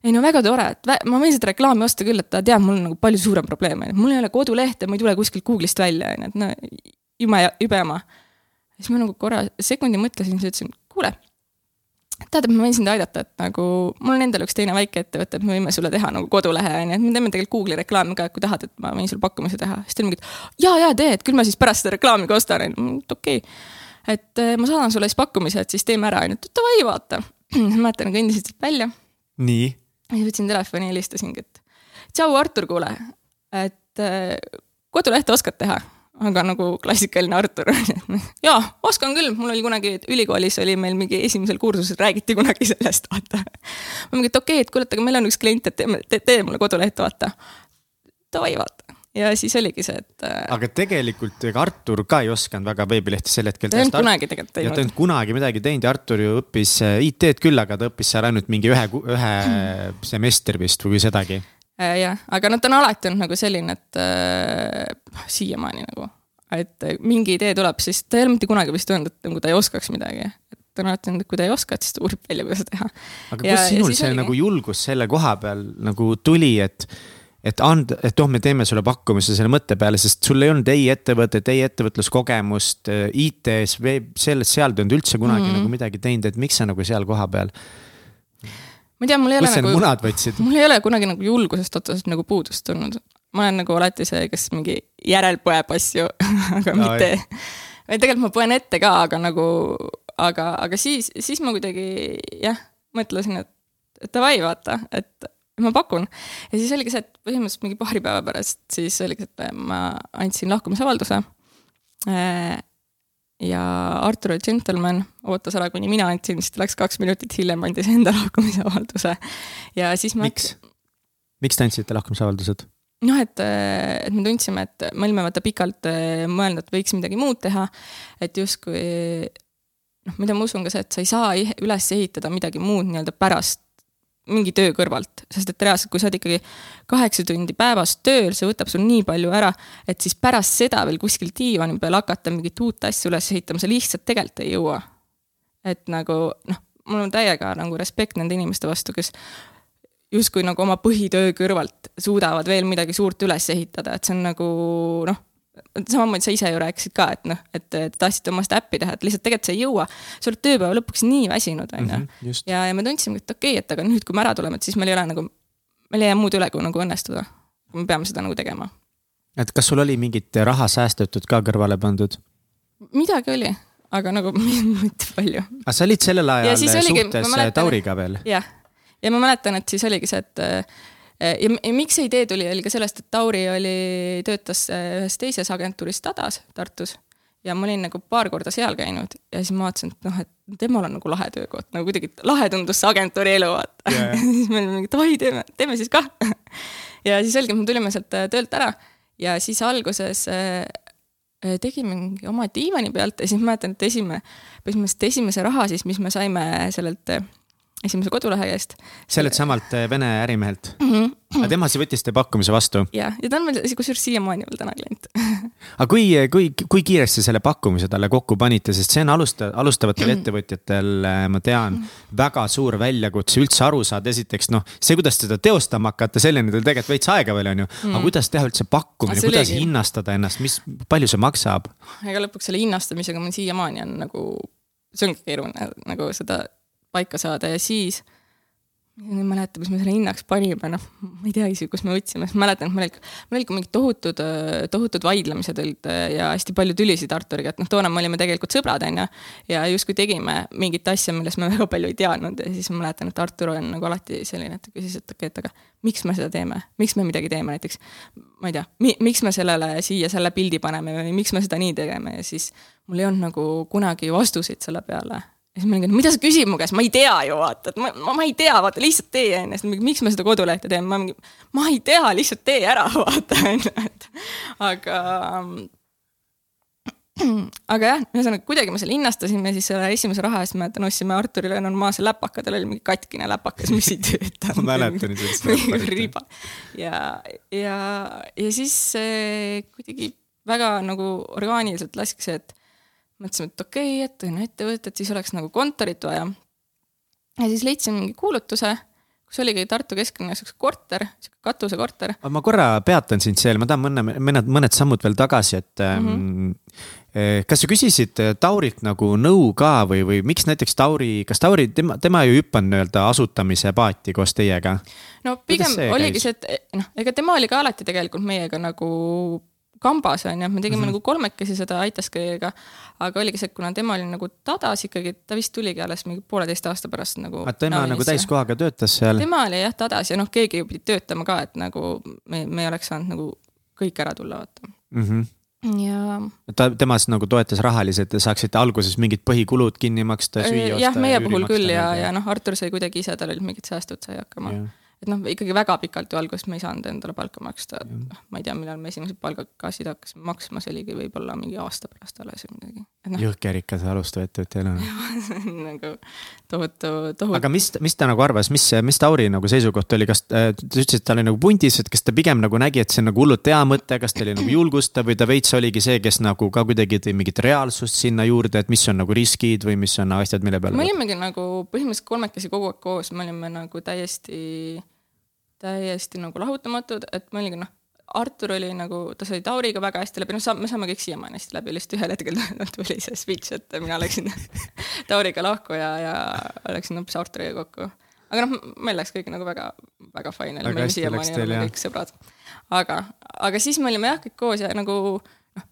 ei no väga tore, et ma võin seda reklaami osta küll, et ta teab, mul on nagu palju suurem probleem, on ju, mul ei ole kodulehte, ma ei tule kuskilt Google'ist välja, on ju, et no jume, jube jama. Siis ma nagu korra sekundi mõtlesin, siis ütlesin, kuule, tead, et ma võin sind aidata, et nagu mul on endal üks teine väikeettevõte, et me võime sulle teha nagu kodulehe, on ju, et me teeme tegelikult Google'i reklaami ka, et kui tahad, et ma võin sulle pakkumise teha. siis ta mingi, et jaa, jaa, tee, et küll ma siis pärast seda reklaami ka ostan, on ju, okei okay et äh, ma saadan sulle siis pakkumise, et siis teeme ära, onju, et davai, vaata. <clears throat> mäletan, kõndisin siit välja. nii? ja siis võtsin telefoni ja helistasingi, et tšau, Artur, kuule, et äh, kodulehte oskad teha? Aga nagu klassikaline Artur jaa, oskan küll, mul oli kunagi ülikoolis oli meil mingi esimesel kursusel räägiti kunagi sellest, vaata. ma mingi, et okei okay,, et kuule, et aga meil on üks klient, et teeme, tee, tee mulle kodulehte, vaata. Davai, vaata ja siis oligi see, et. Äh, aga tegelikult ega Artur ka ei osanud väga veebilehti sel hetkel. ta ei olnud kunagi tegelikult teinud. ta ei olnud kunagi midagi teinud ja Artur ju õppis äh, IT-d küll, aga ta õppis seal ainult mingi ühe, ühe <clears throat> semestri vist või sedagi. Äh, jah, aga noh, ta on alati olnud nagu selline, et äh, siiamaani nagu, et mingi idee tuleb, siis ta ei ole mitte kunagi vist öelnud, et nagu ta ei oskaks midagi ta on alati öelnud, et kui ta ei oska, et siis ta uurib välja, kuidas teha. aga kust sinul see oligi... nagu julgus selle koha peal nagu tuli, et et anda, et oh, me teeme sulle pakkumise selle mõtte peale, sest sul ei olnud ei ettevõtet, ei ettevõtluskogemust, äh, IT-s, selles, seal te ei olnud üldse kunagi mm -hmm. nagu midagi teinud, et miks sa nagu seal kohapeal? Ma ei tea, mul ei ole nagu. munad võtsid? mul ei ole kunagi nagu julgusest otseselt nagu puudust tulnud. ma olen nagu alati see, kes mingi järelpoeb asju <laughs> aga no, mitte. või tegelikult ma poen ette ka, aga nagu, aga, aga siis, siis ma kuidagi jah, mõtlesin, et, et davai, vaata, et ma pakun. ja siis oligi see, et põhimõtteliselt mingi paari päeva pärast siis oligi, et ma andsin lahkumisavalduse. Ja Artur oli džentelmen, ootas ära, kuni mina andsin, siis ta läks kaks minutit hiljem, andis enda <laughs> lahkumisavalduse. ja siis ma. miks? miks te andsite lahkumisavaldused? noh, et, et me tundsime, et me olime vaata pikalt äh, mõelnud, et võiks midagi muud teha. et justkui noh, mida ma usun ka see, et sa ei saa üles ehitada midagi muud nii-öelda pärast mingi töö kõrvalt, sest et reaalselt, kui sa oled ikkagi kaheksa tundi päevas tööl, see võtab sul nii palju ära, et siis pärast seda veel kuskil diivani peal hakata mingit uut asja üles ehitama, sa lihtsalt tegelikult ei jõua. et nagu noh, mul on täiega nagu respekt nende inimeste vastu, kes justkui nagu oma põhitöö kõrvalt suudavad veel midagi suurt üles ehitada, et see on nagu noh samamoodi sa ise ju rääkisid ka, et noh, et te tahtsite oma seda äppi teha, et lihtsalt tegelikult sa ei jõua. sa oled tööpäeva lõpuks nii väsinud, on ju. Mhm, ja, ja me tundsime, et okei okay,, et aga nüüd, kui me ära tuleme, et siis meil ei ole nagu, meil ei jää muud üle, kui nagu õnnestuda. me peame seda nagu tegema. et kas sul oli mingit raha säästetud ka kõrvale pandud? midagi oli, aga nagu <laughs> mitte palju. aga sa olid sellel ajal oligi, suhtes mäletan, Tauriga veel? jah, ja ma mäletan, et siis oligi see, et ja, ja miks see idee tuli, oli ka sellest, et Tauri oli, töötas äh, ühes teises agentuuris Tadas Tartus. Ja ma olin nagu paar korda seal käinud ja siis ma vaatasin, et noh, et temal on nagu lahe töökoht, nagu kuidagi lahe tundus see agentuuri elu, vaata. Yeah.. <laughs> siis me olime mingi davai, teeme, teeme siis kah <laughs> ja siis oligi, me tulime sealt äh, töölt ära. Ja siis alguses tegime mingi oma diivani pealt ja siis mäletan, et esimene, põhimõtteliselt esimese raha siis, mis me saime sellelt esimese kodulehe eest. sellelt samalt eh, Vene ärimehelt mm? -hmm. aga tema siis võttis teie pakkumise vastu? jah, ja ta on meil kusjuures siiamaani veel täna klient <laughs> aga kui, kui, kui kiiresti selle pakkumise talle kokku panite, sest see on alusta-, alustavatel ettevõtjatel, eh, ma tean, väga suur väljakutse üldse aru saada, esiteks noh, see, kuidas seda teostama hakata, selleni teil tegelikult veits aega veel on ju. aga mm. kuidas teha üldse pakkumine, kuidas oligi. hinnastada ennast, mis, palju see maksab? ega lõpuks selle hinnastamisega mul siiamaani on nagu, see ongi keeruline nagu seda paika saada ja siis ma ei mäleta, mis me selle hinnaks panime, noh, ma ei tea isegi, kus me võtsime, sest mäletan, et meil meil olid mingid tohutud, tohutud vaidlemised olid ja hästi palju tülisid Arturiga, et noh, toona me olime tegelikult sõbrad, on ju. ja justkui tegime mingit asja, millest me <laughs> väga palju ei teadnud ja siis ma mäletan, et Artur on nagu alati selline, et ta küsis, et okei okay,, et aga miks me seda teeme, miks me midagi teeme näiteks. ma ei tea mi, miks me sellele siia selle pildi paneme või miks me seda nii tegeme ja siis mul ei olnud nagu kunagi vastuseid selle peale ja siis ma olin, mida sa küsid mu käest, ma ei tea ju vaata, et ma, ma, ma ei tea, vaata lihtsalt tee onju, siis miks me seda kodulehte teeme, ma mingi, ma ei tea, lihtsalt tee ära <laughs> vaata onju, et aga. aga jah, ühesõnaga kuidagi me selle hinnastasime, siis selle esimese raha eest ma mäletan, ostsime Arturile normaalse läpaka, tal oli mingi katkine läpakas, mis ei tööta. <laughs> ma mäletan sellist riba. ja, ja, ja siis kuidagi väga nagu orgaaniliselt laski see, et mõtlesime, et okei okay,, et on ettevõte, et siis oleks nagu kontorit vaja. ja siis leidsin mingi kuulutuse, kus oligi Tartu kesklinnas üks korter, sihuke katusekorter. ma korra peatan sind seal, ma tahan mõne, mõned, mõned sammud veel tagasi, et mm. -hmm. kas sa küsisid Taurilt nagu nõu ka või, või miks näiteks Tauri, kas Tauri, tema, tema ju hüpanud nii-öelda asutamise paati koos teiega? no pigem oligi see, et noh, ega tema oli ka alati tegelikult meiega nagu kambas on ju, me tegime mm -hmm. nagu kolmekesi seda Aitaskõiega. aga oligi see, et kuna tema oli nagu tadas ikkagi, ta vist tuligi alles mingi pooleteist aasta pärast nagu. tema nagu täiskohaga töötas seal? tema oli jah tadas ja noh, keegi ju pidi töötama ka, et nagu me, me ei oleks saanud nagu kõik ära tulla, vaata mm. -hmm ja. ta, tema siis nagu toetas rahaliselt ja saaksite alguses mingid põhikulud kinni maksta, süüa osta. jah, meie puhul küll ja, ja noh, Artur sai kuidagi ise, tal olid mingid säästud, sai hakkama et noh, ikkagi väga pikalt ju alguses me ei saanud endale palka maksta, et noh, ma ei tea, millal me esimesed palgakassid hakkasime maksma, see oligi võib-olla mingi aasta pärast alles või midagi. No, jõhker ikka see elu. <laughs> nagu tohutu, tohutu. aga mis, mis ta nagu arvas, mis, mis Tauri nagu seisukoht oli, kas äh, ta ütles, et ta oli nagu pundis, et kas ta pigem nagu nägi, et see on nagu hullult hea mõte, kas ta oli nagu julgustav või ta veits oligi see, kes nagu ka kuidagi tõi mingit reaalsust sinna juurde, et mis on nagu riskid või mis on asjad, mille peale. me olimegi nagu põhimõtteliselt kolmekesi kogu aeg koos, me olime nagu täiesti täiesti nagu lahutamatud, et ma olingi noh, Artur oli nagu, ta sai Tauriga väga hästi läbi, noh, me saame kõik siiamaani hästi läbi, lihtsalt ühel hetkel tuli see switch, et mina läksin <laughs> Tauriga lahku ja, ja läksin hoopis Arturiga kokku. aga noh, meil läks kõik nagu väga, väga fine, me olime siiamaani oleme kõik sõbrad. aga, aga siis me olime jah, kõik koos ja nagu noh,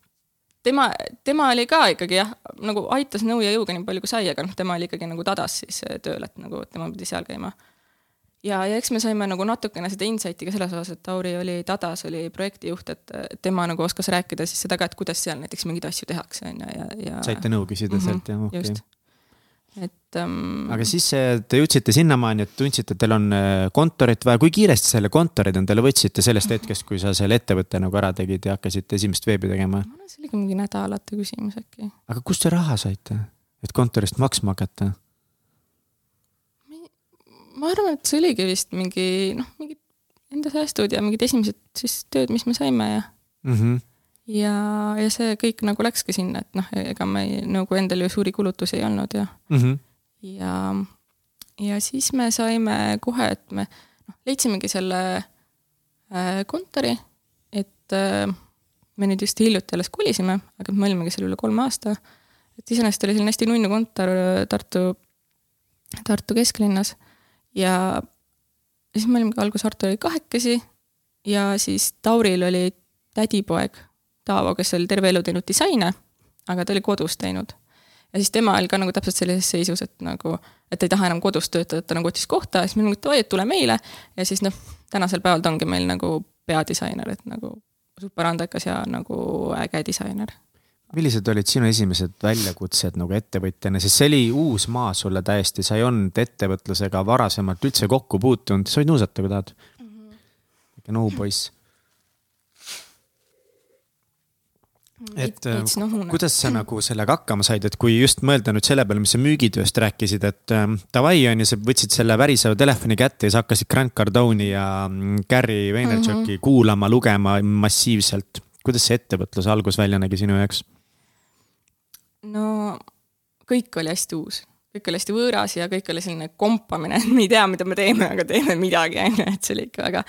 tema, tema oli ka ikkagi jah, nagu aitas nõu ja jõuga nii palju kui sai, aga noh, tema oli ikkagi nagu tadas siis tööl, et nagu tema pidi seal käima ja, ja eks me saime nagu natukene seda insight'i ka selles osas, et Tauri oli, Tadas oli projektijuht, et tema nagu oskas rääkida siis seda ka, et kuidas seal näiteks mingeid asju tehakse, on ju, ja, ja. saite nõu küsida mm -hmm, sealt, jah, okei okay et um.... aga siis te jõudsite sinnamaani, et tundsite, et teil on äh, kontorit vaja, kui kiiresti selle kontorid endale võtsite sellest hetkest, kui sa selle ettevõtte nagu ära tegid ja hakkasite esimest veebi tegema? see oligi mingi nädalate küsimus äkki. aga kust te raha saite, et kontorist maksma hakata? Ma arvan, et see oligi vist mingi noh, mingid enda säästud ja mingid esimesed siis tööd, mis me saime ja mm. -hmm. ja, ja see kõik nagu läkski sinna, et noh, ega meil nagu endal ju suuri kulutusi ei olnud ja mm. -hmm. ja, ja siis me saime kohe, et me noh, leidsimegi selle äh, kontori, et äh, me nüüd just hiljuti alles kolisime, aga me olimegi seal üle kolme aasta. et iseenesest oli selline hästi nunnu kontor äh, Tartu, Tartu kesklinnas ja siis me olimegi alguses, Artur oli kahekesi ja siis Tauril oli tädipoeg Taavo, kes oli terve elu teinud disaine, aga ta oli kodus teinud. ja siis tema oli ka nagu täpselt sellises seisus, et nagu, et ei taha enam kodus töötada, et ta nagu otis kohta ja siis me nagu, et davai, et tule meile. ja siis noh, tänasel päeval ta ongi meil nagu peadisainer, et nagu super andekas ja nagu äge disainer. Millised olid sinu esimesed väljakutsed nagu ettevõtjana, sest see oli uus maa sulle täiesti, sa ei olnud ettevõtlusega varasemalt üldse kokku puutunud, sa võid nuusata, kui tahad mm. -hmm. väike nohupoiss et Veits nohune. kuidas sa nagu sellega hakkama said, et kui just mõelda nüüd selle peale, mis sa müügitööst rääkisid, et äh, davai on ju, sa võtsid selle väriseva telefoni kätte ja sa hakkasid Grant Cardone'i ja mm, Gary Vaynerchuki mm -hmm. kuulama, lugema massiivselt. kuidas see ettevõtluse algus välja nägi sinu jaoks? No kõik oli hästi uus kõik oli hästi võõras ja kõik oli selline kompamine, et me ei tea, mida me teeme, aga teeme midagi, on ju, et see oli ikka väga,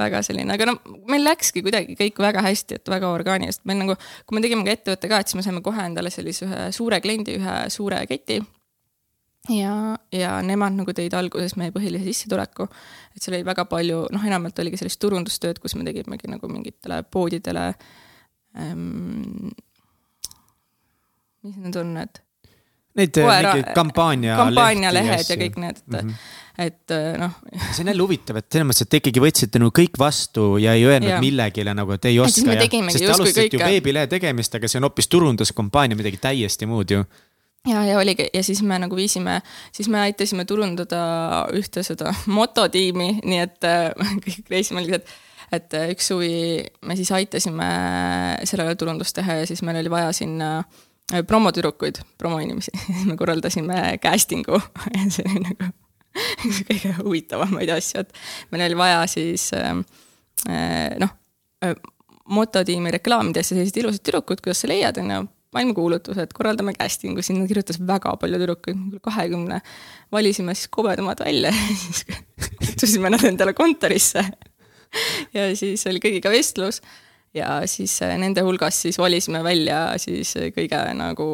väga selline, aga no meil läkski kuidagi kõik väga hästi, et väga orgaaniliselt, meil nagu, kui me tegime ka ettevõtte ka, et siis me saime kohe endale sellise ühe suure kliendi, ühe suure keti. ja, ja nemad nagu tõid alguses meie põhilise sissetuleku, et seal oli väga palju, noh, enamalt oligi sellist turundustööd, kus me tegimegi nagu mingitele poodidele ähm,. Mis need on, need Neid äh, mingeid kampaania. kampaanialehed ja kõik need, et mm, -hmm. et äh, noh. <laughs> see on jälle huvitav, et selles mõttes, et te ikkagi võtsite nagu kõik vastu ja ei öelnud ja. millegile nagu, et ei oska. sest te alustasite ju veebilehe tegemist, aga see on hoopis turunduskampaania, midagi täiesti muud ju ja, ja oligi ja siis me nagu viisime, siis me aitasime turundada ühte seda <laughs> mototiimi, nii et äh, <laughs> kõik reisime lihtsalt, et üks suvi me siis aitasime sellele turundust teha ja siis meil oli vaja sinna äh, Äh, promotüdrukuid, promoinimesi, <laughs> me korraldasime casting'u. <laughs> See oli nagu üks <laughs> kõige huvitavamaid asju, et meil oli vaja siis ähm, äh, noh, äh, mototiimi reklaamidesse sellised ilusad tüdrukud, kuidas sa leiad, on ju, valmkuulutused, korraldame casting'u, sinna kirjutas väga palju tüdrukuid, kahekümne, valisime siis kobedamad välja. Ja siis kutsusime nad endale kontorisse. ja siis oli kõigiga vestlus ja siis äh, nende hulgast siis valisime välja siis äh, kõige nagu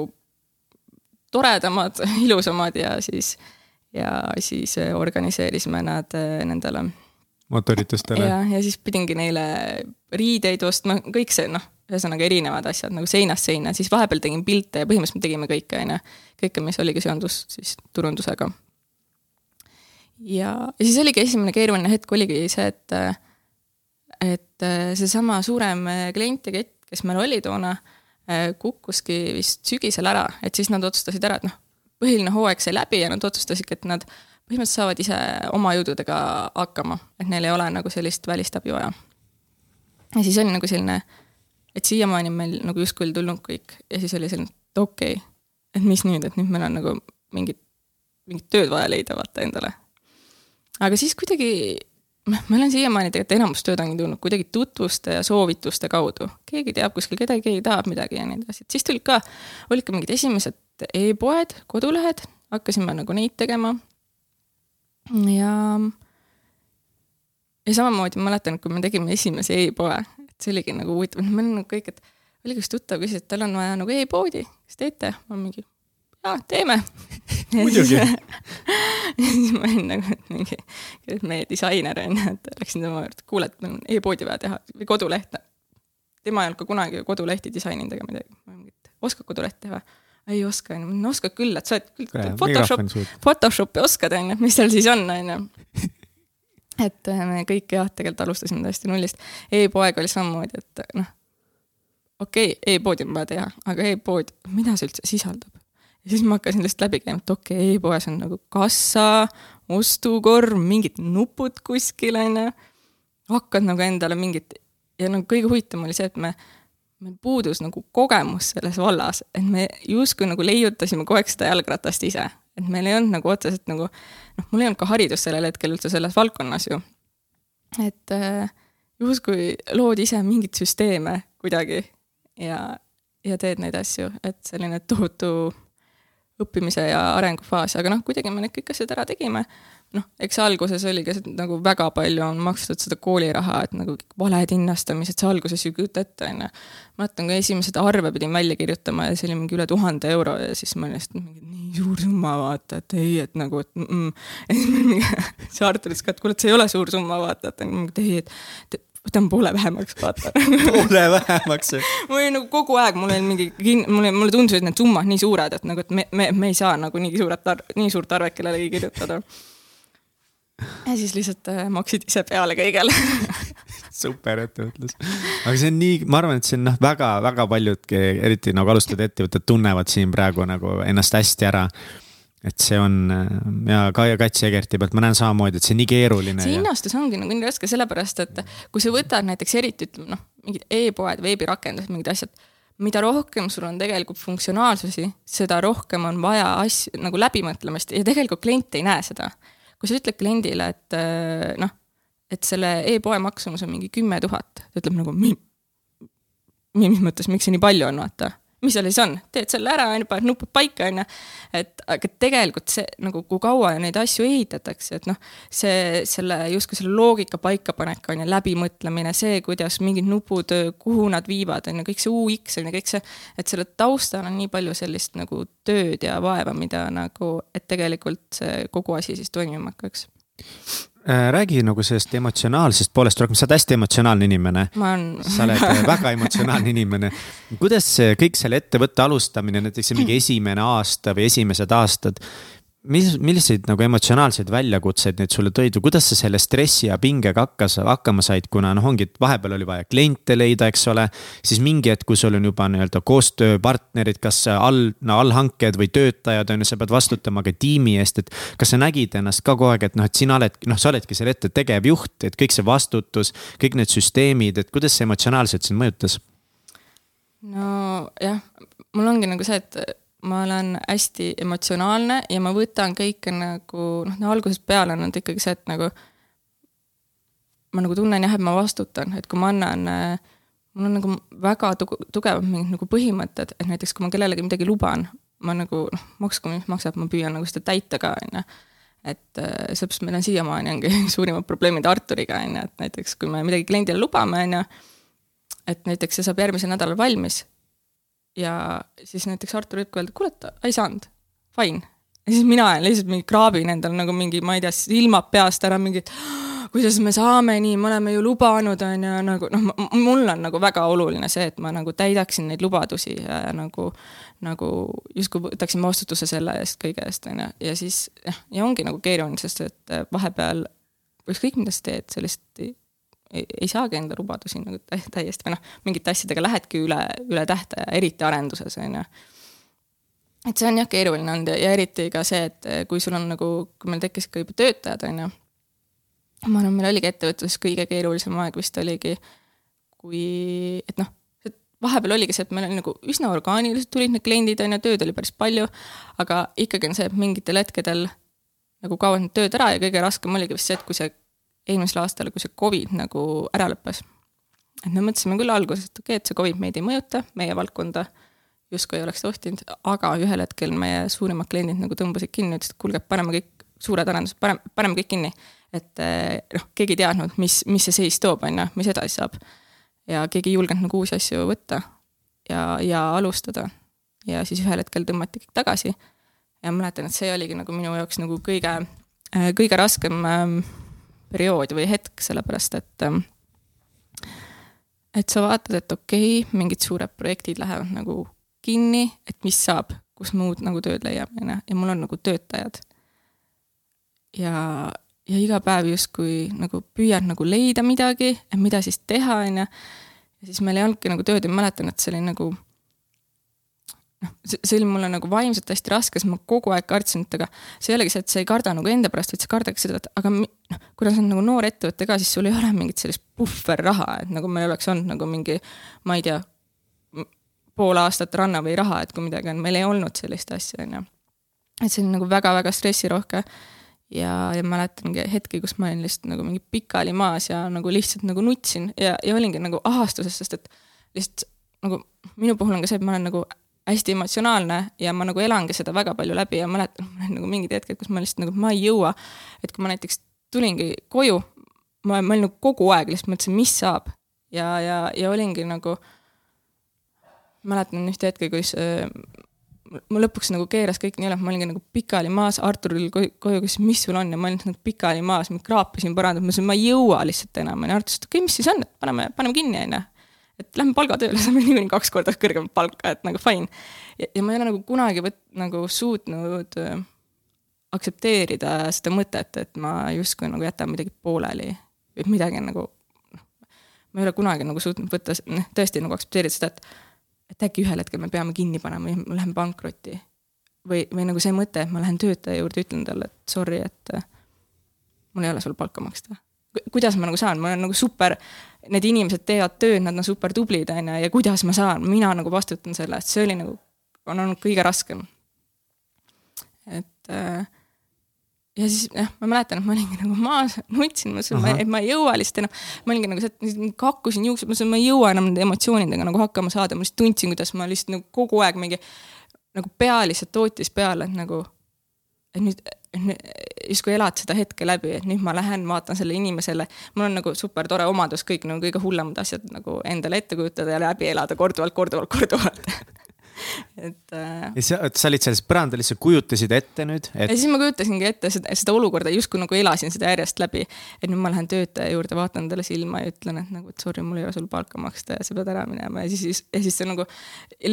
toredamad, <laughs> ilusamad ja siis, ja siis äh, organiseerisime nad nendele motoritustele. ja, ja siis pidingi neile riideid ostma, kõik see noh, ühesõnaga erinevad asjad nagu seinast seina, siis vahepeal tegin pilte ja põhimõtteliselt me tegime kõike, on ju. kõike, mis oligi seondus siis turundusega. ja, ja siis oligi esimene keeruline hetk oligi see, et et äh, seesama suurem äh, klientide kett, kes meil oli toona, äh, kukkuski vist sügisel ära, et siis nad otsustasid ära, et noh, põhiline hooaeg sai läbi ja nad otsustasidki, et nad põhimõtteliselt saavad ise oma jõududega hakkama, et neil ei ole nagu sellist välistabi vaja. ja siis oli nagu selline, et siiamaani on meil nagu justkui oli tulnud kõik ja siis oli selline, et okei okay,, et mis nüüd, et nüüd meil on nagu mingit, mingit tööd vaja leida, vaata endale. aga siis kuidagi ma olen siiamaani tegelikult enamus tööd ongi tulnud kuidagi tutvuste ja soovituste kaudu. keegi teab kuskil kedagi, keegi tahab midagi ja nii edasi, et siis tulid ka, olid ka mingid esimesed e-poed, kodulehed, hakkasime nagu neid tegema. ja, ja samamoodi ma mäletan, kui me tegime esimese e-poe, et see oligi nagu huvitav, meil on nagu kõik, et oli üks tuttav küsis, et tal on vaja nagu e-poodi, kas teete? ma mingi jaa, teeme. muidugi. ja <laughs> siis ma olin nagu, et mingi, meie disainer on ju, et läksin tema juurde, kuule, et meil on e-poodi vaja teha või koduleht. tema ei olnud ka kunagi kodulehti disaininud ega midagi. ma mingi, et oskad kodulehti teha? ei oska, onju, no oskad küll, et sa oled küll Photoshop, Photoshopi oskad, onju, mis seal siis on, onju et äh, me kõik jah, tegelikult alustasime täiesti nullist e. e-poeg oli samamoodi, et noh, okei okay,, e-poodi on vaja teha, aga e-pood, mida see üldse sisaldab? Ja <laughs> siis ma hakkasin lihtsalt läbi käima, et okei okay,, e-poes on nagu kassa, ostukorv, mingid nupud kuskil, on ju. hakkad nagu endale mingit ja nagu kõige huvitavam oli see, et me, meil puudus nagu kogemus selles vallas, et me justkui nagu leiutasime kogu aeg seda jalgratast ise. et meil ei olnud nagu otseselt nagu, noh, mul ei olnud ka haridust sellel hetkel üldse selles valdkonnas ju. et äh, justkui lood ise mingeid süsteeme kuidagi ja, ja teed neid asju, et selline tohutu õppimise ja arengufaas, aga noh, kuidagi me need kõik asjad ära tegime. noh, eks alguses oli ka nagu väga palju on makstud seda kooliraha, et nagu valed hinnastamised, see alguses ju kujuta ette, on ju. mäletan, kui esimesed arve pidin välja kirjutama ja see oli mingi üle tuhande euro ja siis ma olin lihtsalt mingi nii suur summa, vaata, et ei, et nagu, et mm. -mm. ja siis mingi see Artur ütles ka, et kuule, et see ei ole suur summa, vaata, et ei, et võtan poole vähemaks, vaata. Poole vähemaks <laughs> mul oli nagu kogu aeg, mul oli mingi, mulle, mulle tundusid need summad nii suured, et nagu, et me, me, me ei saa nagu nii suuret, nii suurt arvet kellelegi kirjutada. Ja siis lihtsalt äh, maksid ise peale kõigele. <laughs> Super ettevõtlus. aga see on nii, ma arvan, et see on noh, väga-väga paljud, eriti nagu alustavad ettevõtted tunnevad siin praegu nagu ennast hästi ära et see on ja Kaia Katsi Egerti pealt ma näen samamoodi, et see nii keeruline. see hinnastus ja... ongi nagu nii raske, sellepärast et kui sa võtad näiteks eriti ütleme noh, mingid e-poed, veebirakendused, mingid asjad, mida rohkem sul on tegelikult funktsionaalsusi, seda rohkem on vaja asju nagu läbimõtlemist ja tegelikult klient ei näe seda kui sa ütled kliendile, et äh, noh, et selle e-poe maksumus on mingi kümme tuhat, ta ütleb nagu, mis mõttes, miks see nii palju on, vaata mis seal siis on, teed selle ära, on ju, paned nupud paika, on ju. et aga tegelikult see nagu, kui kaua neid asju ehitatakse, et noh, see, selle justkui selle loogika paikapanek on ju, läbimõtlemine, see, kuidas mingid nupud, kuhu nad viivad, on ju, kõik see UX on ju, kõik see, et selle taustal on nii palju sellist nagu tööd ja vaeva, mida nagu, et tegelikult see kogu asi siis toimima hakkaks räägi nagu sellest emotsionaalsest poolest rohkem, sa oled hästi emotsionaalne inimene. sa oled äh, <laughs> väga emotsionaalne inimene. kuidas see kõik selle ettevõtte alustamine, näiteks see mingi esimene aasta või esimesed aastad, mis, milliseid nagu emotsionaalseid väljakutseid need sulle tõid või kuidas sa selle stressi ja pingega hakkas, hakkama said, kuna noh, ongi, et vahepeal oli vaja kliente leida, eks ole. siis mingi hetk, kui sul on juba nii-öelda koostööpartnerid, kas all, no allhanked või töötajad on ju, sa pead vastutama ka tiimi eest, et. kas sa nägid ennast ka kogu aeg, et noh, et sina oled, noh, sa oledki selle ette tegevjuht, et kõik see vastutus, kõik need süsteemid, et kuidas see emotsionaalselt sind mõjutas? nojah, mul ongi nagu see, et ma olen hästi emotsionaalne ja ma võtan kõike nagu noh, no algusest peale on ikkagi see, et nagu ma nagu tunnen jah, et ma vastutan, et kui ma annan äh, mul on nagu väga tugevad mingid nagu põhimõtted, et näiteks kui ma kellelegi midagi luban, ma nagu noh, maksku mis maksab, ma püüan nagu seda täita ka, on ju. et äh, sellepärast meil on siiamaani ongi <laughs> suurimad probleemid Arturiga, on ju, et näiteks kui me midagi kliendile lubame, on ju, et näiteks see saab järgmisel nädalal valmis ja siis näiteks Artur võib ka öelda, kuule, et ei saanud, fine. ja siis mina lihtsalt mingi kraabin endal nagu mingi, ma ei tea, silmad peast ära, mingi, et kuidas me saame nii, me oleme ju lubanud, on ju, nagu noh, mul on nagu väga oluline see, et ma nagu täidaksin neid lubadusi ja nagu, nagu justkui võtaksin vastutuse selle eest, kõige eest, on ju, ja siis jah, ja ongi nagu keeruline, sest et vahepeal ükskõik, mida sa teed, sellist ei, ei saagi enda lubadusi nagu täiesti või noh, mingite asjadega lähedki üle, üle tähtaja, eriti arenduses, on ju. et see on jah keeruline olnud ja, ja eriti ka see, et kui sul on nagu, kui meil tekkisid ka juba töötajad, on ju. ma arvan, meil oligi ettevõtluses kõige keerulisem aeg vist oligi, kui, et noh, vahepeal oligi see, et meil oli nagu üsna orgaaniliselt tulid need kliendid, on ju, tööd oli päris palju, aga ikkagi on see, et mingitel hetkedel nagu kaovad need tööd ära ja kõige raskem oligi vist see, et kui see eelmisel aastal, kui see Covid nagu ära lõppes. et me mõtlesime küll alguses, et okei okay,, et see Covid meid ei mõjuta, meie valdkonda justkui ei oleks tohtinud, aga ühel hetkel meie suurimad kliendid nagu tõmbasid kinni, ütlesid, et kuulge, paneme kõik suured arendused, paneme, paneme kõik kinni. et eh, noh, keegi ei teadnud, mis, mis see seis toob, on ju, mis edasi saab. ja keegi ei julgenud nagu uusi asju võtta ja, ja alustada. ja siis ühel hetkel tõmmati kõik tagasi. ja mäletan, et see oligi nagu minu jaoks nagu kõige, eh, kõige raskem ähm, periood või hetk, sellepärast et ähm, et sa vaatad, et okei okay,, mingid suured projektid lähevad nagu kinni, et mis saab, kus muud nagu tööd leiab, on ju, ja mul on nagu töötajad. ja, ja iga päev justkui nagu püüad nagu leida midagi, et mida siis teha, on ju. ja siis meil ei olnudki nagu tööd ja ma mäletan, et see oli nagu noh, see oli mulle nagu vaimselt hästi raske, sest ma kogu aeg kartsin, et aga see ei olegi see, et sa ei karda nagu enda pärast, vaid sa kardaks seda, et aga noh, kuna sa oled nagu noor ettevõte ka, siis sul ei ole mingit sellist puhverraha, et nagu meil oleks olnud nagu mingi, ma ei tea, pool aastat Runaway raha, et kui midagi on, meil ei olnud sellist asja, on ju. et see oli nagu väga-väga stressirohke ja, ja mäletangi hetki, kus ma olin lihtsalt nagu mingi pikali maas ja nagu lihtsalt nagu nutsin ja, ja olingi nagu ahastuses, sest et lihtsalt nagu minu puhul on ka see, et ma olen nagu hästi emotsionaalne ja ma nagu elangi seda väga palju läbi ja mäletan, mul on nagu mingid hetked, kus ma lihtsalt nagu, ma ei jõua. et kui ma näiteks tulingi koju, ma, ma olin nagu kogu aeg lihtsalt mõtlesin, mis saab. ja, ja, ja olingi nagu, mäletan ühte hetke, kus äh, mul lõpuks nagu keeras kõik nii üle, ma olingi nagu pikali maas, Arturil koju küsis, mis sul on ja ma olin nagu pikali maas, ma kraapisin põrandat, ma ütlesin, ma ei jõua lihtsalt enam, onju, Artur ütles, et okei okay,, mis siis on, et paneme, paneme kinni, onju et lähme palgatööle, <laughs> saame niikuinii kaks korda kõrgemat palka, et nagu fine. ja ma ei ole nagu kunagi võt-, nagu suutnud äh, aktsepteerida seda mõtet, et ma justkui nagu jätan midagi pooleli või midagi nagu noh, ma ei ole kunagi nagu suutnud võtta, noh, tõesti nagu aktsepteerida seda, et et äkki ühel hetkel me peame kinni panema ja me läheme pankrotti. või, või nagu see mõte, et ma lähen töötaja juurde, ütlen talle, et sorry, et äh, mul ei ole sul palka maksta kuidas ma nagu saan, ma olen nagu super, need inimesed teevad tööd, nad on super tublid, on ju, ja kuidas ma saan, mina nagu vastutan selle eest, see oli nagu, on olnud kõige raskem. et äh, ja siis jah, ma mäletan, et ma olingi nagu maas, nutsin, ma ütlesin, et ma ei jõua lihtsalt enam. ma olingi nagu see, kakkusin juuksed, ma ütlesin, ma ei jõua enam nende emotsioonidega nagu hakkama saada, ma lihtsalt tundsin, kuidas ma lihtsalt nagu kogu aeg mingi nagu pea lihtsalt tootis peale, et nagu, et nüüd justkui elad seda hetke läbi, et nüüd ma lähen, vaatan selle inimesele, mul on nagu super tore omadus kõik nagu kõige hullemad asjad nagu endale ette kujutada ja läbi elada korduvalt, korduvalt, korduvalt <laughs> <laughs> et äh.... ja sa, sa olid selles põrandal, lihtsalt kujutasid ette nüüd et...? ja siis ma kujutasingi ette seda, seda olukorda, justkui nagu elasin seda järjest läbi. et nüüd ma lähen töötaja juurde, vaatan talle silma ja ütlen, et nagu, et sorry, mul ei ole sul palka maksta ja sa pead ära minema ja siis, ja siis see nagu.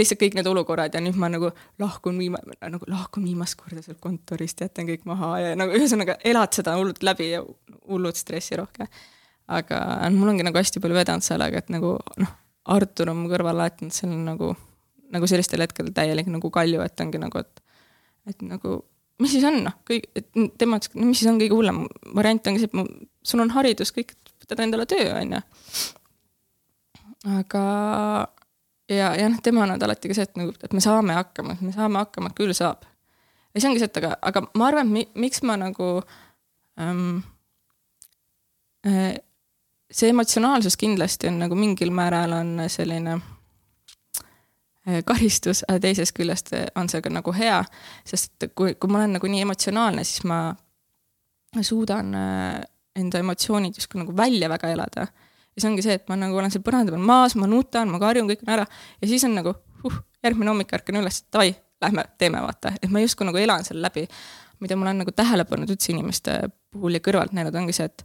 lihtsalt kõik need olukorrad ja nüüd ma nagu lahkun viima-, nagu lahkun viimast korda sealt kontorist, jätan kõik maha ja nagu ühesõnaga elad seda hullult läbi ja hullult stressirohke. aga mul ongi nagu hästi palju vedanud sellega, et nagu noh, Artur on mu kõrval alati olnud selline nagu nagu sellistel hetkedel täielik nagu kalju, et ongi nagu, et, et nagu mis siis on noh, kõik, et tema ütles, no mis siis on kõige hullem variant ongi see, et ma, sul on haridus, kõik, võtad endale töö, on ju. aga ja, ja noh, tema on alati ka see, et nagu, et me saame hakkama, me saame hakkama, küll saab. ja see ongi see, et aga, aga ma arvan, et mi, miks ma nagu ähm, äh, see emotsionaalsus kindlasti on nagu mingil määral on selline karistus, aga teisest küljest äh, on see ka nagu hea, sest kui, kui ma olen nagu nii emotsionaalne, siis ma suudan äh, enda emotsioonid justkui nagu välja väga elada. ja see ongi see, et ma nagu olen seal põranda peal maas, ma nutan, ma karjun, kõik on ära ja siis on nagu huh, järgmine hommik ärkan üles, et davai, lähme teeme, vaata, et ma justkui nagu elan selle läbi. mida ma olen nagu tähele pannud üldse inimeste puhul ja kõrvalt näinud, ongi see, et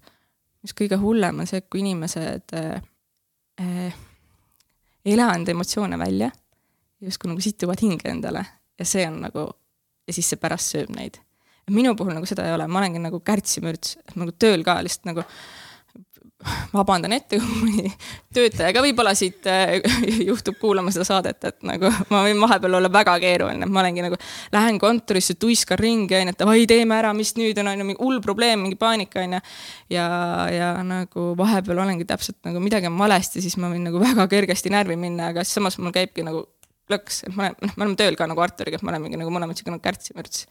mis kõige hullem on see, et kui inimesed äh, äh, ei ela enda emotsioone välja justkui nagu situvad hinge endale ja see on nagu, ja siis see pärast sööb neid. minu puhul nagu seda ei ole, ma olengi nagu kärtsimürts, nagu tööl ka lihtsalt nagu vabandan ette, <laughs> kui mõni töötaja ka võib-olla siit äh, <laughs> juhtub kuulama seda saadet, et nagu ma võin vahepeal olla väga keeruline, ma olengi nagu, lähen kontorisse, tuiskan ringi, onju, et davai, teeme ära, mis nüüd on, onju, mingi hull probleem, mingi paanika, onju. ja, ja nagu vahepeal olengi täpselt nagu midagi on valesti, siis ma võin nagu väga kergesti närvi minna, aga samas mul käibki nagu lõks, et ma olen, noh, me oleme tööl ka nagu Arturiga, et me olemegi nagu mõlemad sihuke nagu kärtsimürts.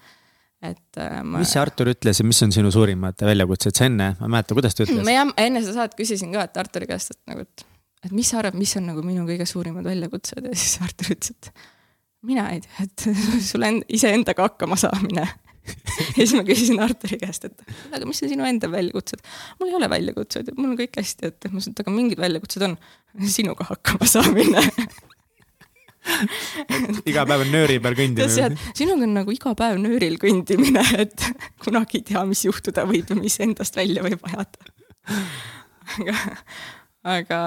et äh, ma.... mis see Artur ütles ja mis on sinu suurimad väljakutsed, sa enne, ma ei mäleta, kuidas ta ütles? ma jah, enne seda saadet küsisin ka, et Arturi käest, et nagu, et, et mis sa arvad, mis on nagu minu kõige suurimad väljakutsed ja siis Artur ütles, et mina ei tea, et <laughs> sul end, iseendaga hakkama saamine <laughs> ja siis ma küsisin Arturi käest, et aga mis on sinu enda väljakutsed? mul ei ole väljakutseid, mul on kõik hästi, et ma ütlesin, et aga mingid väljakutsed on. sinuga hakkama saamine <laughs> iga päev on nööri peal kõndimine. sinuga on nagu iga päev nööril kõndimine, et kunagi ei tea, mis juhtuda võib ja mis endast välja võib ajada. aga, aga,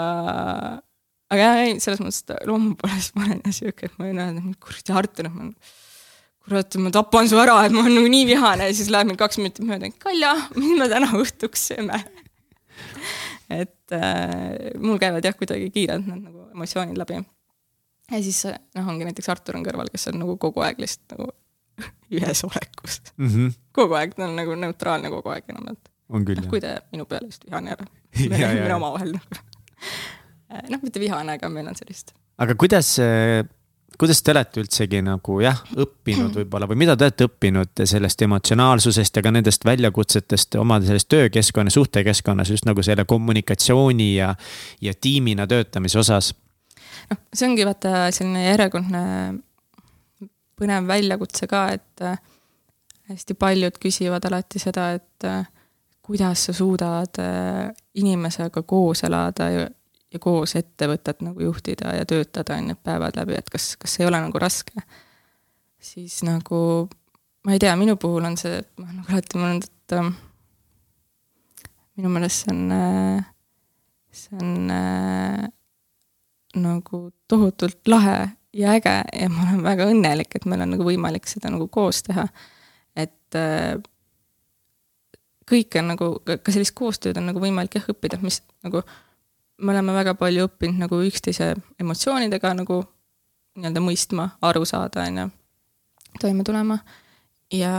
aga jah, ei, selles mõttes, et loomu poolest ma olen jah sihuke, et ma võin öelda, et kuradi Artur, ma kurat, ma tapan su ära, et ma olen nagu nii vihane ja siis läheb mingi kaks minutit mööda, Kalja, mis me täna õhtuks sööme et äh, mul käivad jah, kuidagi kiirelt need nagu emotsioonid läbi ja siis noh, ongi näiteks Artur on kõrval, kes on nagu kogu aeg lihtsalt nagu <laughs> ühes olekus mm. -hmm. kogu aeg, ta on nagu neutraalne kogu aeg enamjaolt. on küll, jah. kui te minu peale just vihane ole. <laughs> me räägime omavahel nagu. <laughs> noh, mitte vihane, aga meil on sellist. aga kuidas, kuidas te olete üldsegi nagu jah, õppinud <clears throat> võib-olla või mida te olete õppinud sellest emotsionaalsusest ja ka nendest väljakutsetest oma selles töökeskkonnas, suhtekeskkonnas just nagu selle kommunikatsiooni ja, ja tiimina töötamise osas noh, see ongi vaata selline järjekordne põnev väljakutse ka, et äh, hästi paljud küsivad alati seda, et äh, kuidas sa suudad äh, inimesega koos elada ja, ja koos ettevõtet nagu juhtida ja töötada, on ju, päevad läbi, et kas, kas ei ole nagu raske. siis nagu, ma ei tea, minu puhul on see, ma olen nagu alati mõelnud, et äh, minu meelest see on see on nagu tohutult lahe ja äge ja ma olen väga õnnelik, et meil on nagu võimalik seda nagu koos teha. et äh, kõike on nagu, ka sellist koostööd on nagu võimalik jah õppida, mis nagu me oleme väga palju õppinud nagu üksteise emotsioonidega nagu nii-öelda mõistma, aru saada, on ju, toime tulema. ja,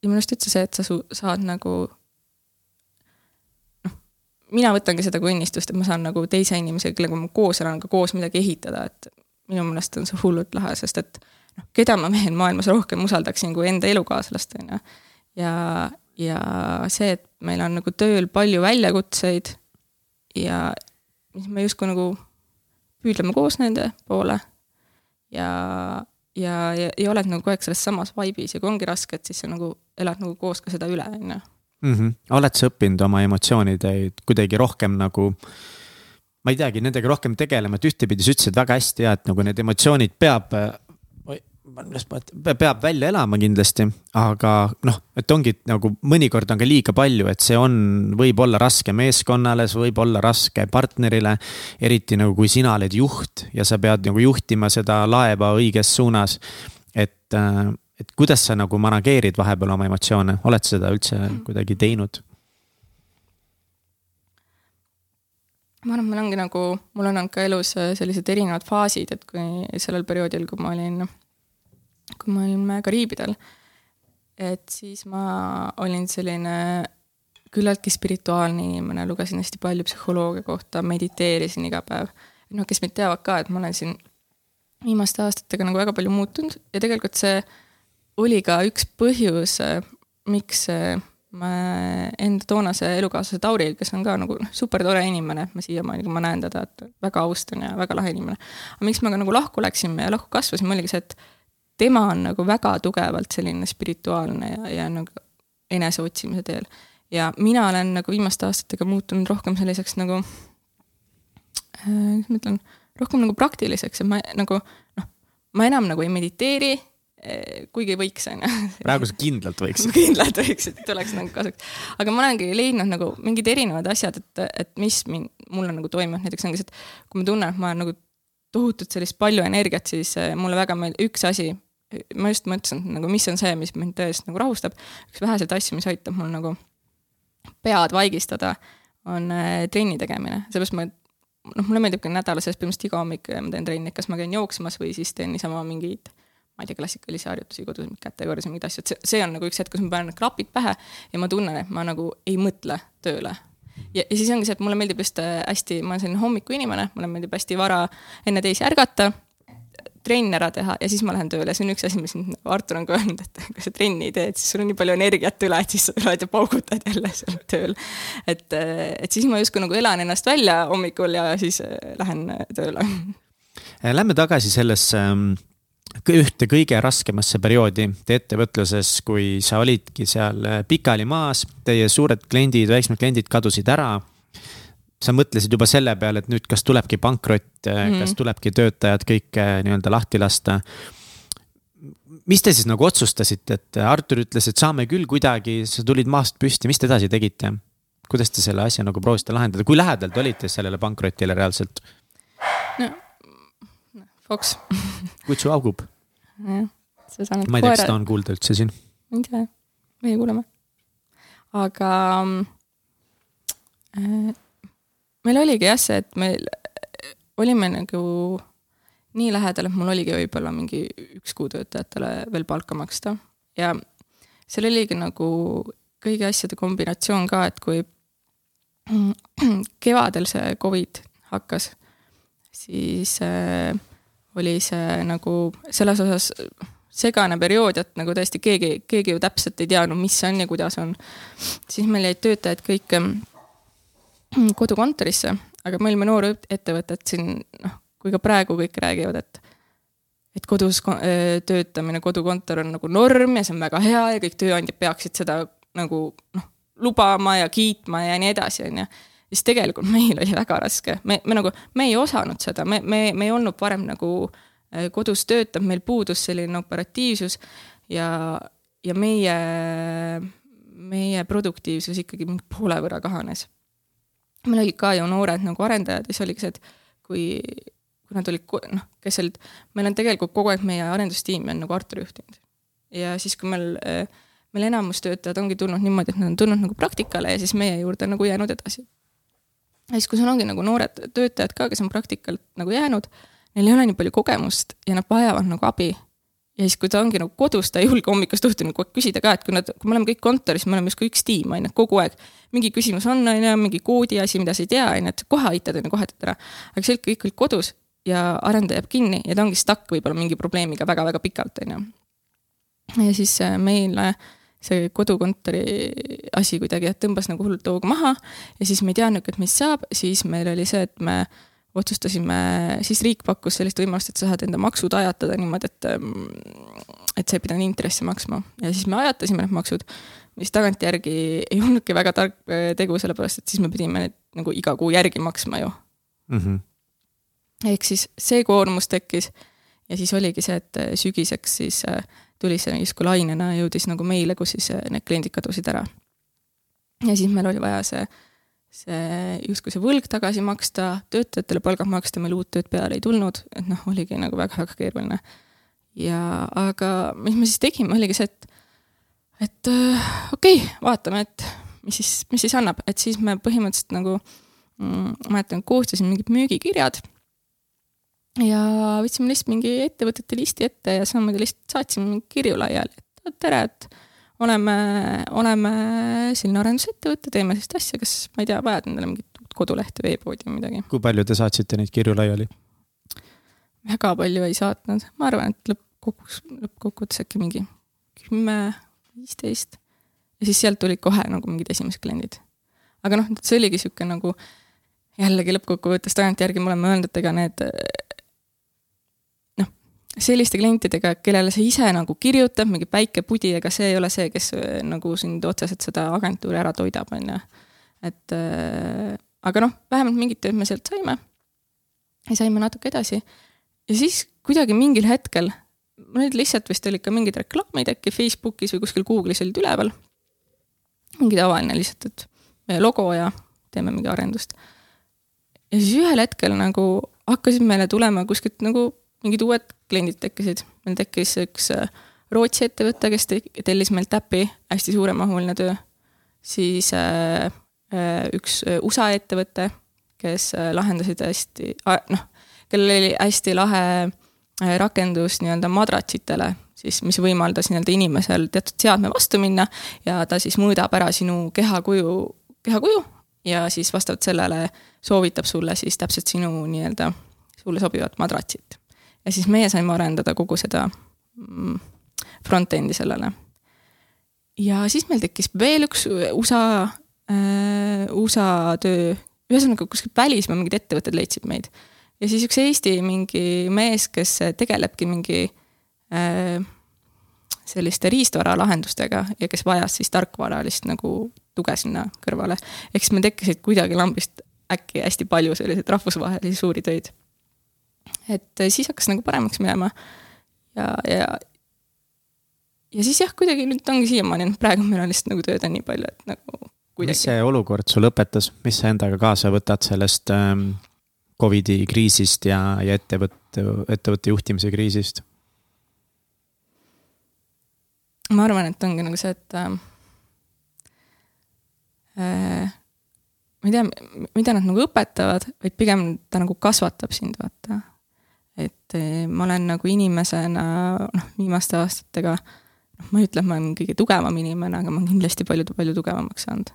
ja minu arust üldse see, et sa su-, saad nagu mina võtangi seda kui õnnistust, et ma saan nagu teise inimesega, kellega ma koos elan, ka koos midagi ehitada, et minu meelest on see hullult lahe, sest et noh, keda ma veel maailmas rohkem usaldaksin kui enda elukaaslast, on ju. ja, ja see, et meil on nagu tööl palju väljakutseid ja siis me justkui nagu püüdleme koos nende poole ja, ja, ja, ja oled nagu kogu aeg selles samas vibe'is ja kui ongi raske, et siis sa nagu elad nagu koos ka seda üle, on ju. Mhm. oled sa õppinud oma emotsioonideid kuidagi rohkem nagu ma ei teagi, nendega rohkem tegelema, et ühtepidi sa ütlesid väga hästi ja et nagu need emotsioonid peab peab välja elama kindlasti, aga noh, et ongi nagu mõnikord on ka liiga palju, et see on, võib olla raske meeskonnale, see võib olla raske partnerile. eriti nagu, kui sina oled juht ja sa pead nagu juhtima seda laeva õiges suunas. et, äh, et kuidas sa nagu manageerid vahepeal oma emotsioone, oled sa seda üldse kuidagi teinud? ma arvan, et meil ongi nagu, mul on olnud ka elus äh, sellised erinevad faasid, et kui sellel perioodil, kui ma olin kui me olime Kariibidel. et siis ma olin selline küllaltki spirituaalne inimene, lugesin hästi palju psühholoogia kohta, mediteerisin iga päev. noh, kes mind teavad ka, et ma olen siin viimaste aastatega nagu väga palju muutunud ja tegelikult see oli ka üks põhjus, miks ma enda toonase elukaaslase Tauri, kes on ka nagu noh, super tore inimene, ma siiamaani, kui ma näen teda, et väga austan ja väga lahe inimene. aga miks me ka nagu lahku läksime ja lahku kasvasime, oligi see, et tema on nagu väga tugevalt selline spirituaalne ja, ja nagu eneseotsimise teel. ja mina olen nagu viimaste aastatega muutunud rohkem selliseks nagu äh,, kuidas ma ütlen, rohkem nagu praktiliseks, et ma nagu noh, ma enam nagu ei mediteeri äh, kuigi võiks, on ju. praegu sa kindlalt võiks <laughs> kindlalt võiks, et tuleks nagu kasuks. aga ma olengi leidnud nagu mingid erinevad asjad, et, et mis mind, mulle nagu toimub, näiteks ongi see, et kui ma tunnen, et ma nagu tohutult sellist palju energiat, siis äh, mulle väga meeldib üks asi, ma just mõtlesin, nagu mis on see, mis mind tõesti nagu rahustab. üks väheseid asju, mis aitab mul nagu pead vaigistada, on äh, trenni tegemine, seepärast ma noh, mulle meeldib ka nädala sees põhimõtteliselt iga hommik ma teen trenni, kas ma käin jooksmas või siis teen niisama mingeid ma ei tea, klassikalisi harjutusi kodus, kätekorjas ja mingid asjad, see, see on nagu üks hetk, kus ma panen klapid pähe ja ma tunnen, et ma nagu ei mõtle tööle. ja, ja siis ongi see, et mulle meeldib just äh, hästi, ma olen selline hommikuinimene, mulle meeldib hästi vara enne teisi ärgata trenn ära teha ja siis ma lähen tööle, see on üks asi, mis nagu Artur on ka öelnud, et kui sa trenni ei tee, et siis sul on nii palju energiat üle, et siis sa tuled ja paugutad jälle seal tööl. et, et siis ma justkui nagu elan ennast välja hommikul ja siis äh, lähen äh, tööle. Äh, lähme tagasi sellesse ähm, ühte kõige raskemasse perioodi teie ettevõtluses, kui sa olidki seal pikali maas, teie suured kliendid, väiksemad kliendid kadusid ära sa mõtlesid juba selle peale, et nüüd kas tulebki pankrot mm, -hmm. kas tulebki töötajad kõik äh, nii-öelda lahti lasta. mis te siis nagu otsustasite, et Artur ütles, et saame küll kuidagi, sa tulid maast püsti, mis te edasi tegite? kuidas te selle asja nagu proovisite lahendada, kui lähedal te olite sellele pankrotile reaalselt? Fox kutsu augub. jah, sa saad. ma ei tea, kas ta on kuulda üldse siin? ei tea, meie kuuleme. aga äh, meil oligi jah see, et meil olime nagu nii lähedal, et mul oligi võib-olla mingi üks kuu töötajatele veel palka maksta ja seal oligi nagu kõigi asjade kombinatsioon ka, et kui <clears throat> kevadel see Covid hakkas, siis äh, oli see nagu selles osas segane periood, et nagu tõesti keegi, keegi ju täpselt ei teadnud, mis see on ja kuidas on. siis meil jäid töötajad kõik kodukontorisse, aga me olime noor ettevõte, et siin noh, kui ka praegu kõik räägivad, et et kodus ko- öö, töötamine, kodukontor on nagu norm ja see on väga hea ja kõik tööandjad peaksid seda nagu noh, lubama ja kiitma ja nii edasi, on ju. Siis tegelikult <laughs> meil oli väga raske, me, me nagu, me ei osanud seda, me, me, me ei olnud varem nagu äh, kodus töötanud, meil puudus selline operatiivsus ja, ja meie, meie produktiivsus ikkagi poole võrra kahanes. meil olid ka ju noored nagu arendajad ja siis oligi see, et kui, kui nad olid, noh, kes olid, meil on tegelikult kogu aeg meie arendustiimi on nagu Artur juhtinud. ja siis, kui meil, meil enamus töötajad ongi tulnud niimoodi, et nad on tulnud nagu praktikale ja siis meie juurde nagu jäänud edasi. Ja siis, kui sul ongi nagu noored töötajad ka, kes on praktikalt nagu jäänud, neil ei ole nii palju kogemust ja nad vajavad nagu abi ja siis, kui ta ongi nagu kodus, ta ei julge hommikust õhtuni kogu aeg küsida ka, et kui nad, kui me oleme kõik kontoris, me oleme justkui üks tiim, on ju, kogu aeg. mingi küsimus on, on ju, mingi koodi asi, mida sa ei tea, on ju, et kohe aitad, on ju, kohe teed ära. aga see kõik olid kodus ja arendaja jääb kinni ja ta ongi stuck võib-olla mingi probleemiga väga-väga pikalt, on ju. ja siis äh, meil äh, see kodukontori asi kuidagi tõmbas nagu hullult hoogu maha ja siis me ei teadnudki, et mis saab, siis meil oli see, et me otsustasime, siis riik pakkus sellist võimalust, et sa saad enda maksud ajatada niimoodi, et et sa ei pidanud intressi maksma ja siis me ajatasime need maksud, mis tagantjärgi ei olnudki väga tark äh, tegu, sellepärast et siis me pidime need nagu iga kuu järgi maksma ju mm. -hmm. ehk siis see koormus tekkis ja siis oligi see, et äh, sügiseks siis äh, tuli see justkui lainena jõudis nagu meile, kus siis need kliendid kadusid ära. ja siis meil oli vaja see see justkui see võlg tagasi maksta, töötajatele palgad maksta, meil uut tööd peale ei tulnud, et noh, oligi nagu väga-väga keeruline. ja aga mis me siis tegime, oligi see, et, et äh, okei okay,, vaatame, et mis siis, mis siis annab, et siis me põhimõtteliselt nagu mm, mäletan, koostasime mingid müügikirjad ja võtsime lihtsalt mingi ettevõtete listi ette ja samamoodi lihtsalt saatsime kirju laiali, et tere, et oleme, oleme selline arendusettevõte, teeme sellist asja, kas, ma ei tea, vajad endale mingit uut kodulehte, veepoodi või midagi. kui palju te saatsite neid kirju laiali? väga palju ei saatnud, ma arvan, et lõppkokkuvõttes, lõppkokkuvõttes äkki mingi kümme, viisteist. ja siis sealt tulid kohe nagu mingid esimesed kliendid. aga noh, see oligi sihuke nagu jällegi lõppkokkuvõttes tagantjärgi me oleme öelnud, et ega need selliste klientidega, kellele sa ise nagu kirjutad, mingi väike pudi, ega see ei ole see, kes äh, nagu sind otseselt seda agentuuri ära toidab, on ju. et äh, aga noh, vähemalt mingit tööd me sealt saime. ja saime natuke edasi. ja siis kuidagi mingil hetkel, need lihtsalt vist olid ka mingid reklaamid äkki Facebookis või kuskil Google'is olid üleval. mingi tavaline lihtsalt, et meie logo ja teeme mingi arendust. ja siis ühel hetkel nagu hakkasid meile tulema kuskilt nagu mingid uued kliendid tekkisid. meil tekkis üks äh, Rootsi ettevõte, kes tellis meilt äpi, hästi suuremahuline töö. siis äh, äh üks USA ettevõte, kes lahendasid hästi, noh, kellel oli hästi lahe rakendus nii-öelda madratsitele, siis mis võimaldas nii-öelda inimesel teatud seadme vastu minna ja ta siis mõõdab ära sinu kehakuju, kehakuju ja siis vastavalt sellele soovitab sulle siis täpselt sinu nii-öelda sulle sobivat madratsit ja siis meie saime arendada kogu seda mm, front-end'i sellele. ja siis meil tekkis veel üks USA äh,, USA töö, ühesõnaga kuskilt välismaa mingid ettevõtted leidsid meid. ja siis üks Eesti mingi mees, kes tegelebki mingi äh, selliste riistvaralahendustega ja kes vajas siis tarkvaralist nagu tuge sinna kõrvale. ehk siis meil tekkisid kuidagi lambist äkki hästi palju selliseid rahvusvahelisi suuri töid et siis hakkas nagu paremaks minema. ja, ja, ja siis jah, kuidagi nüüd ongi siiamaani, noh praegu meil on lihtsalt nagu tööd on nii palju, et nagu kuidagi. mis see olukord sul õpetas, mis sa endaga kaasa võtad sellest ähm, Covidi kriisist ja, ja ettevõtte, ettevõtte juhtimise kriisist? ma arvan, et ongi nagu see, et äh, äh ma ei tea, mida nad nagu õpetavad, vaid pigem ta nagu kasvatab sind, vaata. et eh, ma olen nagu inimesena, noh, viimaste aastatega, noh, ma ei ütle, et ma olen kõige tugevam inimene, aga ma olen kindlasti palju-palju tugevamaks saanud.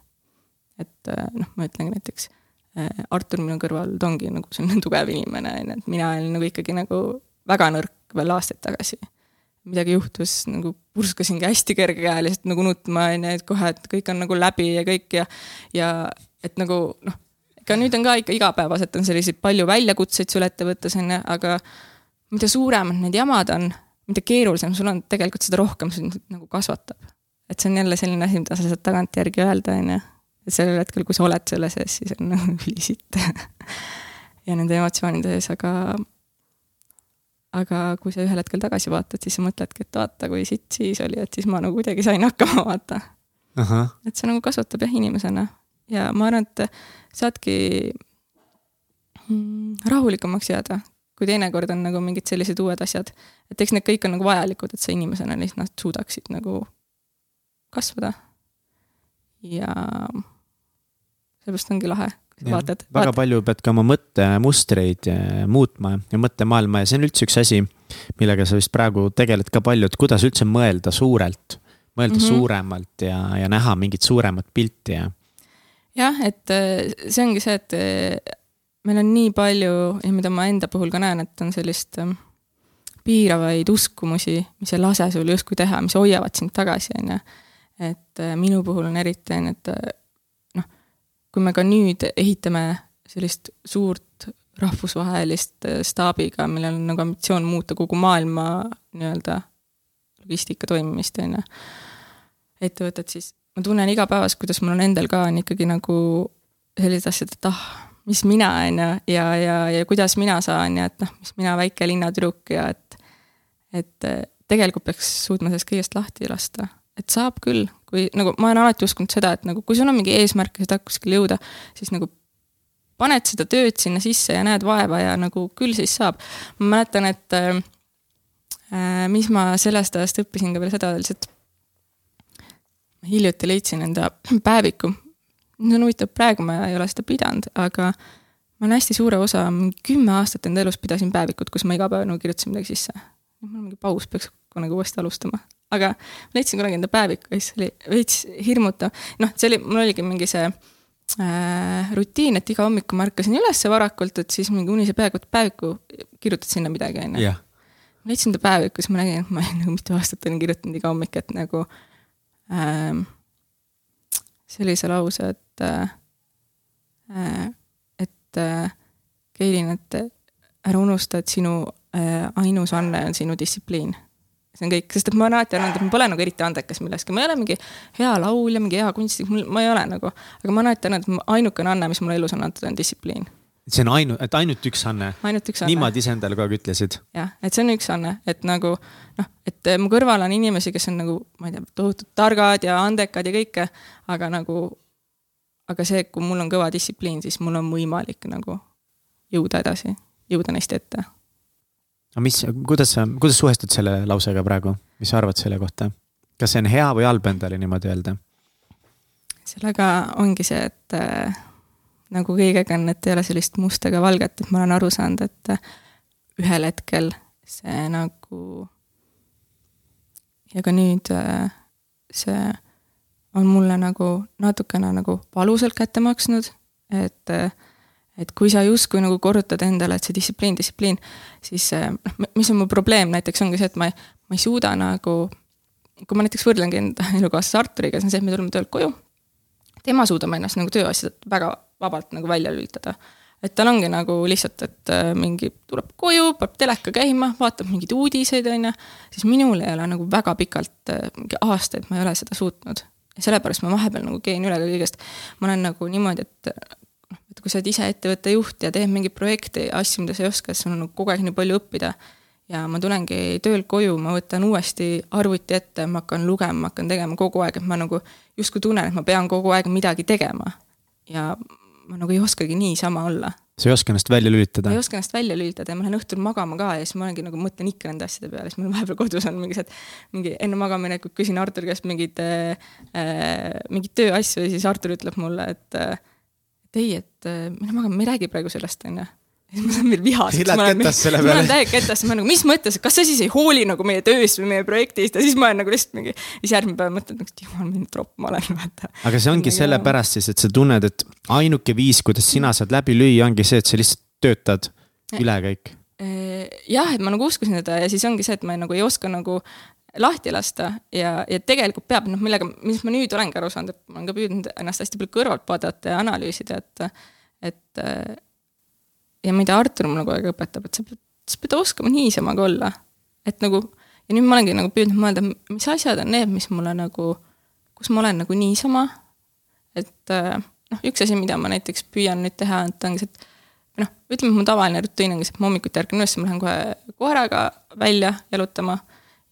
et eh, noh, ma ütlengi näiteks, eh, Artur minu kõrval, ta ongi nagu selline <laughs> tugev inimene, on ju, et mina olin nagu ikkagi nagu väga nõrk veel aastaid tagasi midagi juhtus, nagu purskasingi hästi kergekäeliselt nagu nutma, on ju, et kohe, et kõik on nagu läbi ja kõik ja ja et nagu noh, ega nüüd on ka ikka igapäevaselt on selliseid palju väljakutseid sul ettevõttes on ju, aga mida suuremad need jamad on, mida keerulisem sul on, tegelikult seda rohkem sind nagu kasvatab. et see on jälle selline asi, mida sa saad tagantjärgi öelda, on ju. et sellel hetkel, kui sa oled selle sees, siis on nagu <laughs> ülisitt ja nende emotsioonide sees, aga aga kui sa ühel hetkel tagasi vaatad, siis sa mõtledki, et vaata, kui sitt siis oli, et siis ma nagu kuidagi sain hakkama, vaata. et see nagu kasvatab jah inimesena ja ma arvan, et saadki mm, rahulikumaks jääda, kui teinekord on nagu mingid sellised uued asjad. et eks need kõik on nagu vajalikud, et sa inimesena lihtsalt nad suudaksid nagu kasvada. ja sellepärast ongi lahe, kui sa vaatad. väga vaatad. palju pead ka oma mõttemustreid eh, muutma ja mõttemaailma ja see on üldse üks asi, millega sa vist praegu tegeled ka palju, et kuidas üldse mõelda suurelt. mõelda mm -hmm. suuremalt ja, ja näha mingit suuremat pilti ja. Jah, et eh, see ongi see, et eh, meil on nii palju ja mida ma enda puhul ka näen, et on sellist ähm, piiravaid uskumusi, mis ei lase sul justkui teha, mis hoiavad sind tagasi, on ju. et äh, minu puhul on eriti, on ju, et äh, noh, kui me ka nüüd ehitame sellist suurt rahvusvahelist äh, staabiga, millel on nagu ambitsioon muuta kogu maailma nii-öelda logistika toimimist, on ju, ettevõtet, siis ma tunnen igapäevaselt, kuidas mul on endal ka on ikkagi nagu sellised asjad, et ah, mis mina, on ju, ja, ja, ja kuidas mina saan ja et noh, mis mina, väike linnatüdruk ja et, et eh, tegelikult peaks suutma sellest kõigest lahti lasta. et saab küll, kui nagu ma olen alati uskunud seda, et nagu kui sul on mingi eesmärk ja sa tahad kuskile jõuda, siis nagu paned seda tööd sinna sisse ja näed vaeva ja nagu küll siis saab. ma mäletan, et äh, mis ma sellest ajast õppisin ka veel seda, lihtsalt hiljuti leidsin enda <clears throat> päeviku, see on huvitav, praegu ma ei ole seda pidanud, aga ma olen hästi suure osa, kümme aastat enda elust pidasin päevikut, kus ma iga päev nagu kirjutasin midagi sisse. mul on mingi paus, peaks kunagi uuesti alustama. aga leidsin kunagi enda päeviku ja siis oli veits hirmutav, noh, see oli, mul oligi mingi see äh, rutiin, et iga hommik, kui ma ärkasin üles varakult, et siis mingi unise peaaegu päeviku kirjutad sinna midagi, on ju. leidsin enda päeviku, siis ma nägin, et ma olen nagu mitu aastat olen kirjutanud iga hommik, et nagu ähm, sellise lause, et äh,, et äh, Keilin, et ära unusta, et sinu äh, ainus anne on sinu distsipliin. see on kõik, sest et ma olen alati öelnud, et ma pole nagu eriti andekas milleski, ma ei ole mingi hea laulja, mingi hea kunstnik, mul, ma ei ole nagu, aga ma olen alati öelnud, et ainukene anne, mis mulle elus on antud, on distsipliin see on ainu-, et ainult üks anne? niimoodi ise endale kogu aeg ütlesid? jah, et see on üks anne, et nagu noh, et mu kõrval on inimesi, kes on nagu, ma ei tea, tohutult targad ja andekad ja kõike, aga nagu, aga see, kui mul on kõva distsipliin, siis mul on võimalik nagu jõuda edasi, jõuda neist ette. aga mis, kuidas sa, kuidas suhestud selle lausega praegu, mis sa arvad selle kohta? kas see on hea või halb endale niimoodi öelda? sellega ongi see, et nagu kõigega on, et ei ole sellist musta ega valget, et ma olen aru saanud, et ühel hetkel see nagu ja ka nüüd see on mulle nagu natukene nagu valusalt kätte maksnud, et et kui sa justkui nagu korrutad endale, et see distsipliin, distsipliin, siis noh, mis on mu probleem näiteks ongi see, et ma ei, ma ei suuda nagu, kui ma näiteks võrdlengi enda elukaaslase Arturiga, siis on see, et me tuleme töölt koju, tema suudab ennast nagu tööasjad väga vabalt nagu välja lülitada. et tal ongi nagu lihtsalt, et äh, mingi tuleb koju, paneb teleka käima, vaatab mingeid uudiseid, on ju, siis minul ei ole nagu väga pikalt, äh, mingi aastaid ma ei ole seda suutnud. ja sellepärast ma vahepeal nagu keen üle kõigest. ma olen nagu niimoodi, et noh, et kui sa oled ise ettevõtte juht ja teed mingeid projekte ja asju, mida sa ei oska, siis sul on nagu kogu aeg nii palju õppida ja ma tulengi töölt koju, ma võtan uuesti arvuti ette, ma hakkan lugema, ma hakkan tegema kogu aeg, et ma nagu justkui tunnen, et ma pean kogu aeg midagi tegema. ja ma nagu ei oskagi niisama olla. sa ei oska ennast välja lülitada? ma ei oska ennast välja lülitada ja ma lähen õhtul magama ka ja siis ma olengi nagu mõtlen ikka nende asjade peale, siis mul vahepeal kodus on mingi see, et mingi enne magaminekut küsin Arturi käest mingeid äh,, mingeid tööasju ja siis Artur ütleb mulle, et äh, ei, et äh, mine magama, me ei räägi praegu sellest, on ju <laughs> siis ma saan veel vihaseks. Lähed kettas selle peale? <laughs> ma olen täiega kettas, ma nagu, mis mõttes, kas sa siis ei hooli nagu meie tööst või meie projektist ja siis ma olen nagu lihtsalt mingi, siis järgmine päev mõtled nagu, et jumal, milline tropp ma olen, <laughs> vaata. aga see ongi sellepärast siis, et sa tunned, et ainuke viis, kuidas sina saad läbi lüüa, ongi see, et sa lihtsalt töötad ülekäik. jah, et ma nagu uskusin seda ja siis ongi see, et ma nagu ei oska nagu lahti lasta ja, ja tegelikult peab, noh, millega, mis ma nüüd olengi aru saanud, et ma olen ka püüdnud ennast hästi palju kõrvalt vaadata ja analüüsida, et, et ja mida Artur mulle kogu aeg õpetab, et sa pead sa pead oskama niisama ka olla. et nagu, ja nüüd ma olengi nagu püüdnud mõelda, mis asjad on need, mis mulle nagu, kus ma olen nagu niisama, et äh, noh, üks asi, mida ma näiteks püüan nüüd teha, et ongi see, et noh, ütleme, mu tavaline rutiin ongi see, et ma hommikuti ärkan üles, ma lähen kohe koeraga välja jalutama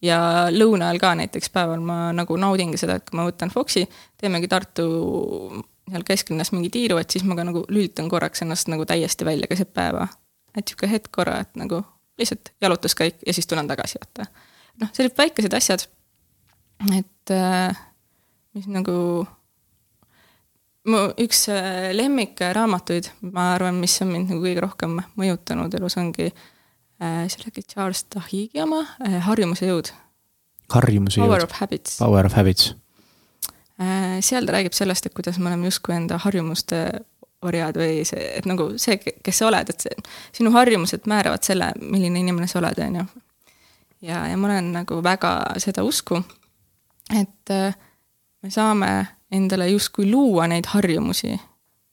ja lõuna ajal ka näiteks päeval ma nagu naudingi seda, et kui ma võtan Foxi, teemegi Tartu seal kesklinnas mingi tiiru, et siis ma ka nagu lülitan korraks ennast nagu täiesti välja keset päeva. et sihuke hetk korra, et nagu lihtsalt jalutuskäik ja siis tulen tagasi, vaata. noh, sellised väikesed asjad, et äh, mis nagu mu üks äh, lemmikraamatuid, ma arvan, mis on mind nagu kõige rohkem mõjutanud elus, ongi äh, see oli Charles Tahigi oma Harjumuse jõud. harjumuse jõud. Power of habits. Power of habits. Seal ta räägib sellest, et kuidas me oleme justkui enda harjumuste orjad või see, et nagu see, kes sa oled, et see, sinu harjumused määravad selle, milline inimene sa oled, on ju. ja, ja ma olen nagu väga seda usku, et äh, me saame endale justkui luua neid harjumusi,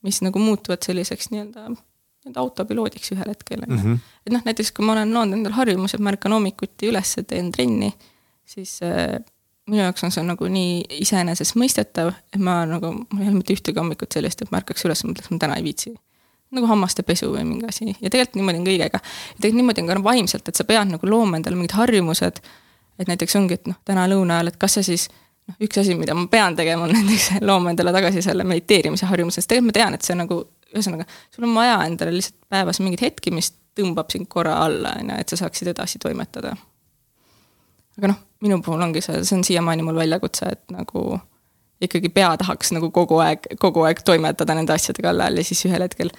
mis nagu muutuvad selliseks nii-öelda, nii-öelda autopiloodiks ühel hetkel mm. -hmm. et noh, näiteks kui ma olen loonud endale harjumuse, et ma ärkan hommikuti üles, teen trenni, siis äh, minu jaoks on see nagu nii iseenesestmõistetav, et ma nagu, mul ei ole mitte ühtegi hommikut sellist, et ma ärkaks üles ja mõtleks, ma täna ei viitsi. nagu hammaste pesu või mingi asi ja tegelikult niimoodi on kõigega. tegelikult niimoodi on ka vaimselt, et sa pead nagu looma endale mingid harjumused, et näiteks ongi, et noh, täna lõuna ajal, et kas sa siis noh, üks asi, mida ma pean tegema, on <laughs> näiteks looma endale tagasi selle mediteerimise harjumuse, sest tegelikult ma tean, et see nagu, ühesõnaga, sul on vaja endale lihtsalt päevas mingeid hetki, mis tõmbab sind korra alla, on ju, et sa saaksid edasi toimetada. aga noh, minu puhul ongi see, see on siiamaani mul väljakutse, et nagu ikkagi pea tahaks nagu kogu aeg, kogu aeg toimetada nende asjade kallal ja siis ühel hetkel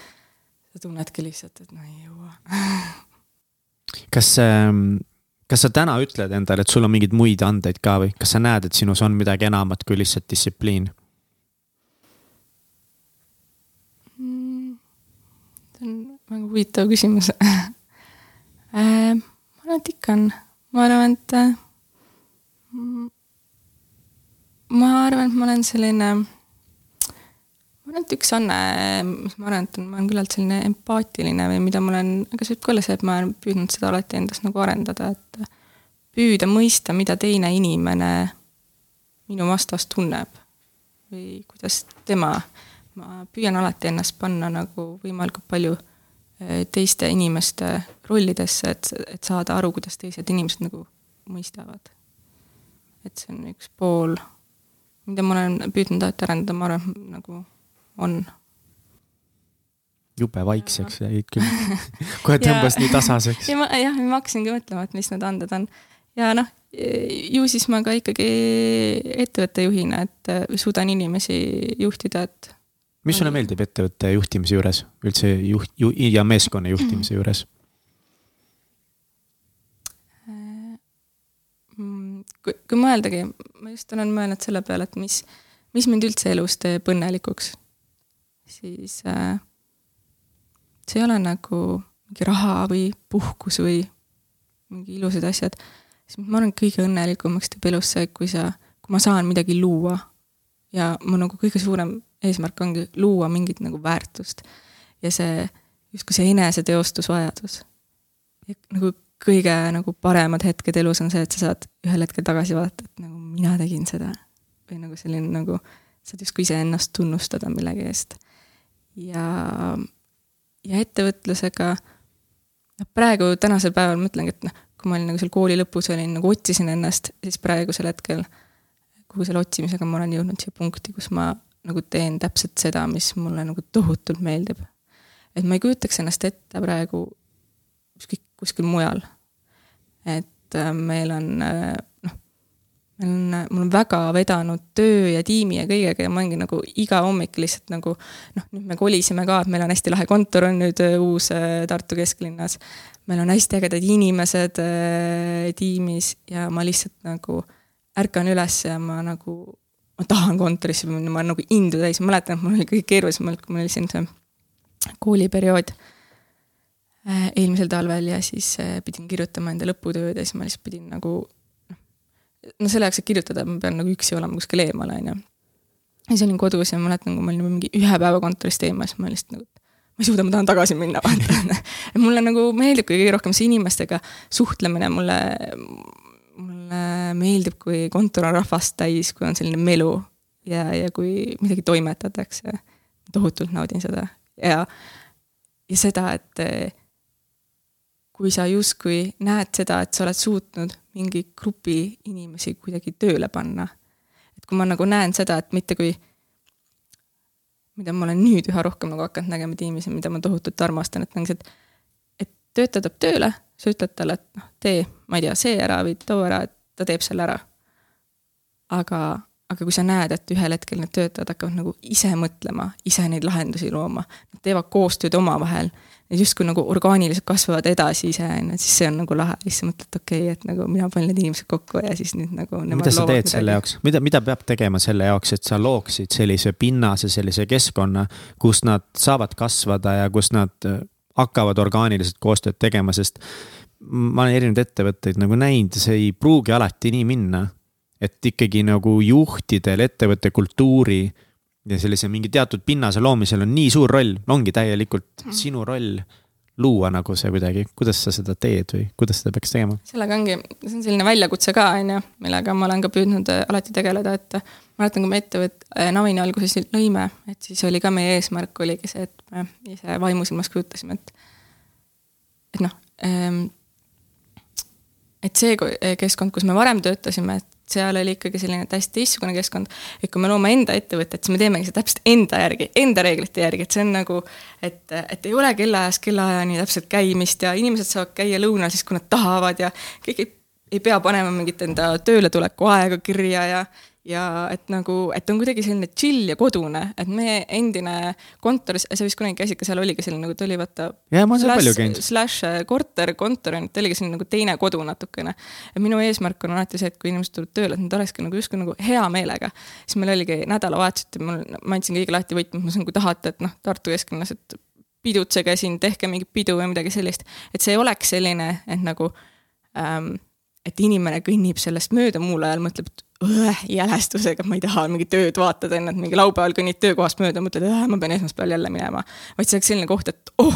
sa tunnedki lihtsalt, et no ei jõua. <laughs> kas ähm kas sa täna ütled endale, et sul on mingeid muid andeid ka või kas sa näed, et sinus on midagi enamat kui lihtsalt distsipliin mm,? see on väga huvitav küsimus <laughs> äh, ma arvan, et ikka on, ma arvan, et äh, ma arvan, et ma olen selline, ma arvan, et üks anne, mis ma arvan, et ma olen küllalt selline empaatiline või mida ma olen, aga see võib ka olla see, et ma olen püüdnud seda alati endas nagu arendada, et püüda mõista, mida teine inimene minu vastas tunneb või kuidas tema, ma püüan alati ennast panna nagu võimalikult palju eh, teiste inimeste rollidesse, et, et saada aru, kuidas teised inimesed nagu mõistavad. Et see on üks pool, mida ma olen püüdnud alati arendada, ma arvan, nagu on jube vaikseks jäid küll. kohe tõmbas nii tasaseks. ja ma jah, ma hakkasingi mõtlema, et mis need anded on ja noh, ju siis ma ka ikkagi ettevõtte juhina, et äh, suudan inimesi juhtida, et. mis sulle meeldib ettevõtte juhtimise juures, üldse juht ju, ja meeskonna juhtimise juures? Äh, kui, kui mõeldagi, ma just olen mõelnud selle peale, et mis, mis mind üldse elus teeb õnnelikuks, siis äh, see ei ole nagu mingi raha või puhkus või mingi ilusad asjad siis ma arvan, et kõige õnnelikumaks teeb elus see, kui sa, kui ma saan midagi luua. ja mu nagu kõige suurem eesmärk ongi luua mingit nagu väärtust. ja see, justkui see eneseteostusvajadus. nagu kõige nagu paremad hetked elus on see, et sa saad ühel hetkel tagasi vaadata, et nagu mina tegin seda. või nagu selline nagu, saad justkui iseennast tunnustada millegi eest. ja, ja ettevõtlusega, noh praegu tänasel päeval ma ütlengi, et noh, kui ma olin nagu seal kooli lõpus olin, nagu otsisin ennast, siis praegusel hetkel kogu selle otsimisega ma olen jõudnud siia punkti, kus ma nagu teen täpselt seda, mis mulle nagu tohutult meeldib. et ma ei kujutaks ennast ette praegu kuskil mujal. et äh, meil on äh, noh, meil on, mul on väga vedanud töö ja tiimi ja kõigega ja ma olengi nagu iga hommik lihtsalt nagu noh, nüüd me kolisime ka, et meil on hästi lahe kontor on nüüd äh, uus Tartu kesklinnas. Meil on hästi ägedad inimesed äh, tiimis ja ma lihtsalt nagu ärkan üles ja ma nagu, ma tahan kontorisse minna, ma olen nagu indu täis, ma mäletan, et mul oli kõige keerulisem, kui mul oli siin see kooliperiood. äh, eelmisel talvel ja siis äh, pidin kirjutama enda lõputööd ja siis ma lihtsalt pidin nagu noh, no selle jaoks, et kirjutada, ma pean nagu üksi olema kuskil eemal, on ju. ja siis olin kodus ja ma mäletan, kui ma olin mingi ühe päeva kontorist eemal, siis ma lihtsalt nagu ma ei suuda, ma tahan tagasi minna, <laughs> vaata. mulle nagu meeldib kõige rohkem see inimestega suhtlemine, mulle, mulle meeldib, kui kontor on rahvast täis, kui on selline melu ja, ja kui midagi toimetatakse. tohutult naudin seda ja, ja seda, et kui sa justkui näed seda, et sa oled suutnud mingi grupi inimesi kuidagi tööle panna. et kui ma nagu näen seda, et mitte kui, mida ma olen nüüd üha rohkem nagu hakanud nägema tiimis ja mida ma tohutult armastan, et nagu see, et et töötaja tuleb tööle, sa ütled talle, et noh, tee, ma ei tea, see ära või too ära, et ta teeb selle ära. aga, aga kui sa näed, et ühel hetkel need töötajad hakkavad nagu ise mõtlema, ise neid lahendusi looma, nad teevad koostööd omavahel ja justkui nagu orgaaniliselt kasvavad edasi ise, on ju, siis see on nagu lahe, siis sa mõtled, okei okay,, et nagu mina panen need inimesed kokku ja siis nüüd nagu. mida sa teed midagi. selle jaoks, mida, mida peab tegema selle jaoks, et sa looksid sellise pinnase, sellise keskkonna, kus nad saavad kasvada ja kus nad äh, hakkavad orgaaniliselt koostööd tegema, sest ma olen erinevaid ettevõtteid nagu näinud, see ei pruugi alati nii minna. et ikkagi nagu juhtidel ettevõtte kultuuri ja sellise mingi teatud pinnase loomisel on nii suur roll, ongi täielikult mm. sinu roll luua nagu see kuidagi, kuidas sa seda teed või kuidas seda peaks tegema? sellega ongi, see on selline väljakutse ka, on ju, millega ma olen ka püüdnud äh, alati tegeleda, et äh, mäletan, kui me ettevõt-, äh, Navini alguses lõime, et siis oli ka meie eesmärk oligi see, et me ise vaimusilmas kujutasime, et et noh, ähm, et see keskkond, kus me varem töötasime, et seal oli ikkagi selline täiesti teistsugune keskkond. et kui me loome enda ettevõtet, siis me teemegi seda täpselt enda järgi, enda reeglite järgi, et see on nagu, et, et ei ole kellaajast kellaajani täpselt käimist ja inimesed saavad käia lõunal siis, kui nad tahavad ja kõik ei, ei pea panema mingit enda tööletuleku aega kirja ja ja et nagu, et on kuidagi selline chill ja kodune, et meie endine kontor, sa vist kunagi käisid ka seal, oligi selline nagu ta oli vaata. jah, ma olen seal palju käinud. Slash korter, kontor on, ta oligi selline nagu teine kodu natukene. ja minu eesmärk on alati see, et kui inimesed tulevad tööle, et nad olekski nagu justkui nagu hea meelega. siis meil oligi nädalavahetuseti, mul, ma andsin kõigile lahti võtmed, ma ütlesin, kui tahate, et noh, Tartu kesklinnas, et pidutsege siin, tehke mingit pidu või midagi sellist. et see ei oleks selline, et nagu ähm, et inimene kõnnib sellest mööda, muul ajal mõtleb, et jälestusega, ma ei taha mingit tööd vaatada, enne, mingi laupäeval kõnnid töökohast mööda, mõtled, ma pean esmaspäeval jälle minema. vaid see oleks selline koht, et oh,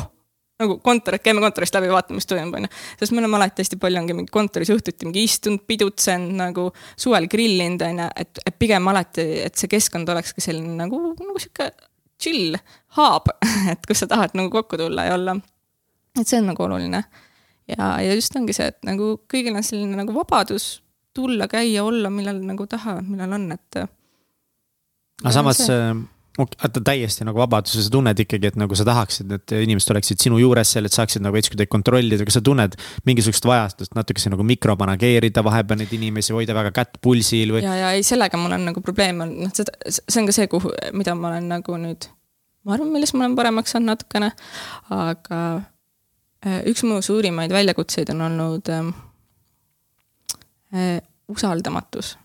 nagu kontor, et käime kontorist läbi, vaatame, mis toimub, on ju. sest me oleme alati hästi palju ongi mingi kontoris õhtuti mingi istunud, pidutsenud nagu suvel grillinud, on ju, et, et pigem alati, et see keskkond oleks ka selline nagu, nagu sihuke chill, hub, <laughs> et kus sa tahad nagu kokku tulla ja olla. et see on nagu oluline. Ja, ja just ongi see, et nagu kõigil on selline nagu vabadus tulla, käia, olla, millal nagu tahavad, millal on, et. aga samas vaata täiesti nagu vabaduse, sa tunned ikkagi, et nagu sa tahaksid, et inimesed oleksid sinu juures seal, et saaksid nagu veits kuidagi kontrollida, kas sa tunned mingisugust vajadust natukese nagu mikromanageerida vahepeal neid inimesi, hoida väga kätt pulsil või? ja, ja ei, sellega mul on nagu probleem on, noh, seda, see on ka see, kuhu, mida ma olen nagu nüüd, ma arvan, milles ma olen paremaks saanud natukene, aga äh, üks mu suurimaid väljakutseid on olnud äh, Äh, usaldamatus.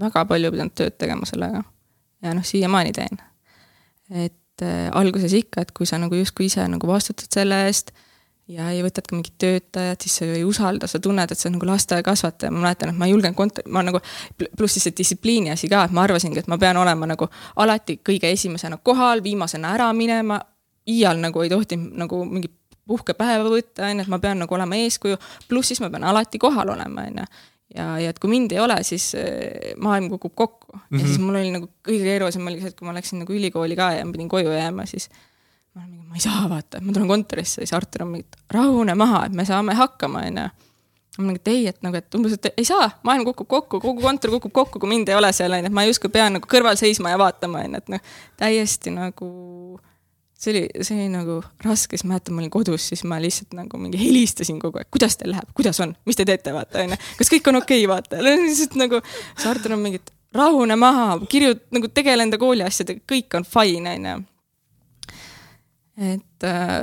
väga palju pidanud tööd tegema sellega. ja noh, siiamaani teen. et äh, alguses ikka, et kui sa nagu justkui ise nagu vastutad selle eest ja ei võtad ka mingit töötajat, siis sa ju ei usalda, sa tunned, et sa oled nagu lasteaiakasvataja, ma mäletan, et ma ei julgenud kont-, ma nagu, pluss siis see distsipliini asi ka, et ma arvasingi, et ma pean olema nagu alati kõige esimesena kohal, viimasena ära minema, iial nagu ei tohti nagu mingit puhkepäeva võtta, on ju, et ma pean nagu olema eeskuju, pluss siis ma pean alati kohal olema, on ju. ja, ja et kui mind ei ole, siis äh, maailm kukub kokku mm -hmm. ja siis mhm. mul oli nagu kõige keerulisem oli see, et kui ma läksin nagu ülikooli ka ja ma pidin koju jääma, siis ma olen mingi, ma ei saa vaata, ma tulen kontorisse, siis Artur on mingi, rahune maha, et me saame hakkama, on ju ma olen, et ei, et nagu, et umbes, et ei saa, maailm kukub kokku, kogu kontor kukub kokku, kui mind ei ole seal, on ju, et ma justkui pean nagu kõrval seisma ja vaatama, on ju, et noh, täiesti nagu see oli, see oli nagu raske, siis mäletan, ma olin kodus, siis ma lihtsalt nagu mingi helistasin kogu aeg, kuidas teil läheb, kuidas on, mis te teete, vaata onju. kas kõik on okei okay,, vaata, lihtsalt nagu, siis Artur on mingi, et rahune maha, kirjut-, nagu tegele enda kooli asjadega, kõik on fine, onju. et äh,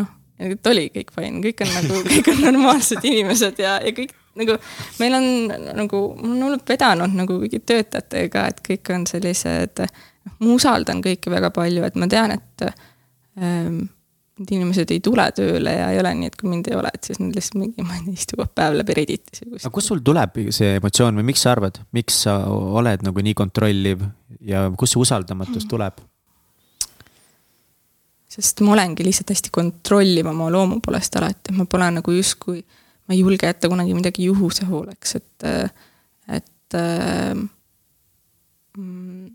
noh, et oli kõik fine, kõik on nagu, kõik on normaalsed inimesed ja, ja kõik nagu meil on nagu, mul on olnud vedanud nagu kõigi töötajatega, et kõik on sellised noh, ma usaldan kõiki väga palju, et ma tean, et ähm, need inimesed ei tule tööle ja ei ole nii, et kui mind ei ole, et siis nad lihtsalt mingi, ma ei tea, istuvad päev läbi Redditis või kuskil. aga kust sul tuleb see emotsioon või miks sa arvad, miks sa oled nagu nii kontrolliv ja kust see usaldamatus tuleb? sest ma olengi lihtsalt hästi kontrolliv oma loomu poolest alati, ma pole nagu justkui, ma ei julge jätta kunagi midagi juhuse hooleks, et, et mm,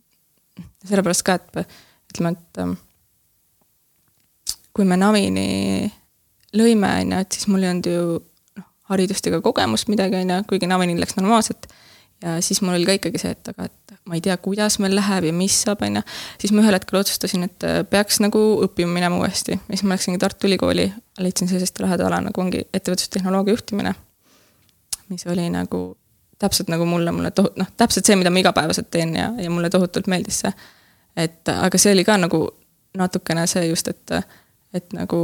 sellepärast ka, et ütleme, et kui me Navini lõime, on ju, et siis mul ei olnud ju noh, haridust ega kogemust midagi, on ju, kuigi Navinil läks normaalselt. Ja siis mul oli ka ikkagi see, et aga, et ma ei tea, kuidas meil läheb ja mis saab, on ju. siis ma ühel hetkel otsustasin, et peaks nagu õppima minema uuesti ja siis ma läksingi Tartu Ülikooli, leidsin sellisest laheda ala nagu ongi ettevõtlustehnoloogia juhtimine. mis oli nagu täpselt nagu mulle, mulle tohu-, noh, täpselt see, mida ma igapäevaselt teen ja, ja mulle tohutult meeldis see. et aga see oli ka nagu natukene see just, et, et nagu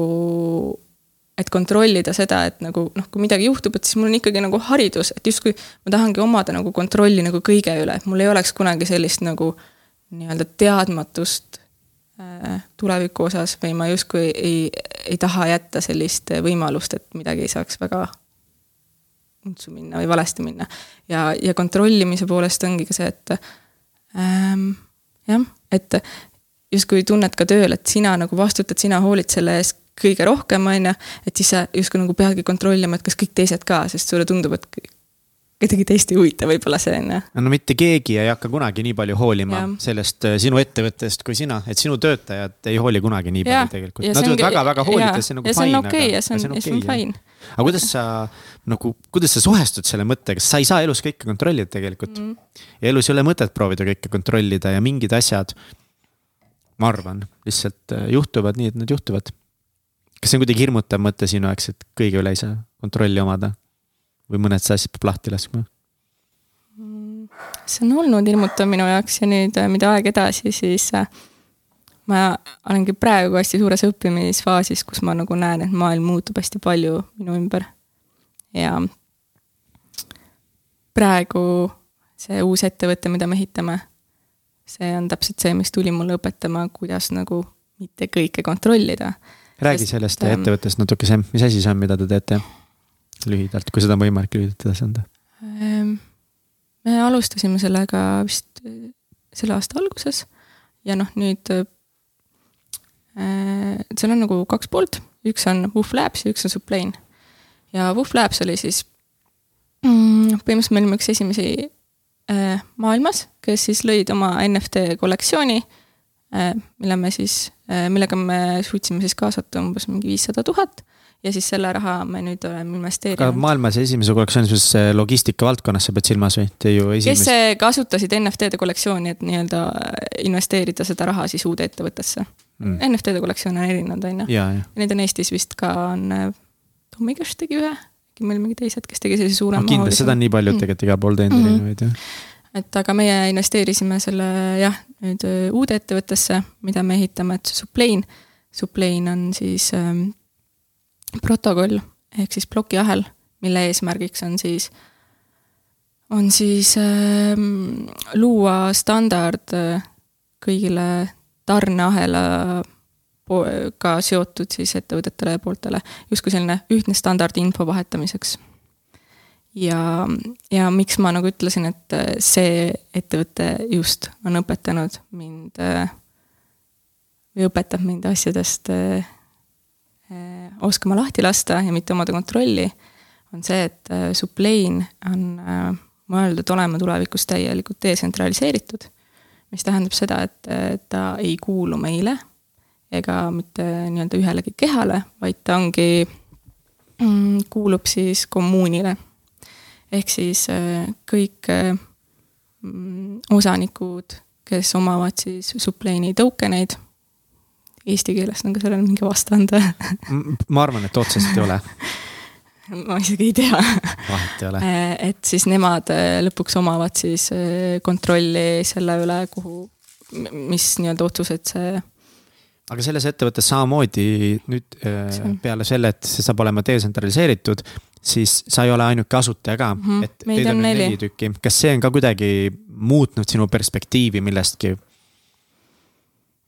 et kontrollida seda, et nagu noh, kui midagi juhtub, et siis mul on ikkagi nagu haridus, et justkui ma tahangi omada nagu kontrolli nagu kõige üle, et mul ei oleks kunagi sellist nagu nii-öelda teadmatust äh, tuleviku osas või ma justkui ei, ei taha jätta sellist võimalust, et midagi ei saaks väga untsu minna või valesti minna. ja, ja kontrollimise poolest ongi ka see, et ähm, jah, et justkui tunned ka tööl, et sina nagu vastutad, sina hoolid selle eest kõige rohkem, on ju, et siis sa justkui nagu peadki kontrollima, et kas kõik teised ka, sest sulle tundub, et kedagi teist ei huvita võib-olla see on ju. no mitte keegi ei hakka kunagi nii palju hoolima ja. sellest äh, sinu ettevõttest kui sina, et sinu töötajad ei hooli kunagi nii palju ja. tegelikult. Nad võivad väga-väga hoolida, see on nagu ja fine. Okay, ja see on, ja see on fine. aga kuidas sa nagu, kuidas sa suhestud selle mõttega, sa ei saa elus kõike kontrollida tegelikult mm.. ja elus ei ole mõtet proovida kõike kontrollida ja mingid asjad, ma arvan, lihtsalt äh, juhtuvad nii, et nad juhtuvad kas see on kuidagi hirmutav mõte sinu jaoks, et kõige üle ei saa kontrolli omada? või mõned asjad peab lahti laskma? see on olnud hirmutav minu jaoks ja nüüd, äh, mida aeg edasi, siis äh, ma olengi praegu hästi suures õppimisfaasis, kus ma nagu näen, et maailm muutub hästi palju minu ümber. ja praegu see uus ettevõte, mida me ehitame, see on täpselt see, mis tuli mulle õpetama, kuidas nagu mitte kõike kontrollida räägi sellest ähm, ettevõttest natukese, mis asi see on, mida te teete? lühidalt, kui seda on võimalik lühidalt edasi anda. Ähm, me alustasime sellega vist äh, selle aasta alguses ja noh, nüüd äh, seal on nagu kaks poolt, üks on Woof Labs ja üks on Suplain. ja Woof Labs oli siis mm, põhimõtteliselt me olime üks esimesi äh, maailmas, kes siis lõid oma NFT kollektsiooni äh,, mille me siis Äh, millega me suutsime siis kaasata umbes mingi viissada tuhat ja siis selle raha me nüüd oleme investeerinud. aga maailmas esimese kollektsiooni, siis logistika valdkonnas sa pead silmas või? Te ju esimest... kes kasutasid NFT-de kollektsiooni, et nii-öelda investeerida seda raha siis uude ettevõttesse mm.. NFT-de kollektsioon on erinevad, on ju. Neid on Eestis vist ka on, äh, Tommy Cash tegi ühe, äkki meil mingi teised, kes tegi sellise suurema no,. kindlasti, seda on nii paljud mm. tegelikult igal pool teinud mm. erinevaid jah et aga meie investeerisime selle jah, nüüd äh, uude ettevõttesse, mida me ehitame, et Suplain. Suplain on siis ähm, protokoll ehk siis plokiahel, mille eesmärgiks on siis, on siis ähm, luua standard äh, kõigile tarneahela ka seotud siis ettevõtetele ja pooltele, justkui selline ühtne standard info vahetamiseks ja, ja miks ma nagu ütlesin, et äh, see ettevõte just on õpetanud mind äh, või õpetab mind asjadest äh, oskama lahti lasta ja mitte omada kontrolli, on see, et Suplain on mõeldud olema tulevikus täielikult detsentraliseeritud. mis tähendab seda, et ta ei kuulu meile ega mitte nii-öelda ühelegi kehale, vaid ta ongi, mm, kuulub siis kommuunile ehk siis äh, kõik äh, mm, osanikud, kes omavad siis Suplaini token eid, eesti keeles on ka sellel mingi vastand ma arvan, et otseselt ei ole <laughs> ma isegi ei tea. vahet ei ole. Äh, et siis nemad lõpuks omavad siis kontrolli selle üle, kuhu, mis nii-öelda otsused see aga selles ettevõttes samamoodi nüüd peale selle, et see saab olema detsentraliseeritud, siis sa ei ole ainuke asutaja ka mm, -hmm. et teid on nüüd neli tükki. kas see on ka kuidagi muutnud sinu perspektiivi millestki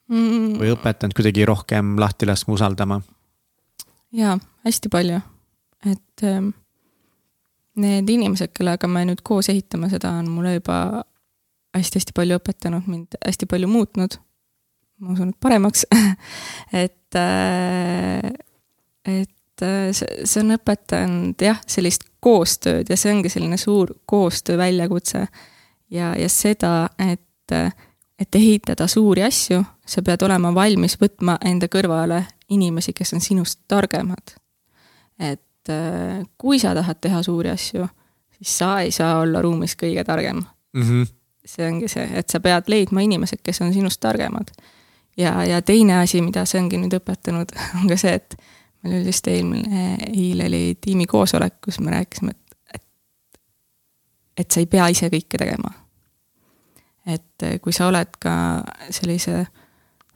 mm? -hmm. või õpetanud kuidagi rohkem lahti laskma, usaldama? jaa, hästi palju. et ähm, need inimesed, kellega me nüüd koos ehitame seda, on mulle juba hästi-hästi palju õpetanud, mind hästi palju muutnud. ma usun, et paremaks <laughs> et, äh, et äh, see, see on õpetanud jah, sellist koostööd ja see ongi selline suur koostöö väljakutse. ja, ja seda, et, et ehitada suuri asju, sa pead olema valmis võtma enda kõrvale inimesi, kes on sinust targemad. et äh, kui sa tahad teha suuri asju, siis sa ei saa olla ruumis kõige targem mm. -hmm. see ongi see, et sa pead leidma inimesed, kes on sinust targemad ja, ja teine asi, mida see ongi nüüd õpetanud, <laughs> on ka see, et meil oli just eelmine, eile oli tiimi koosolek, kus me rääkisime, et, et, et sa ei pea ise kõike tegema. et kui sa oled ka sellise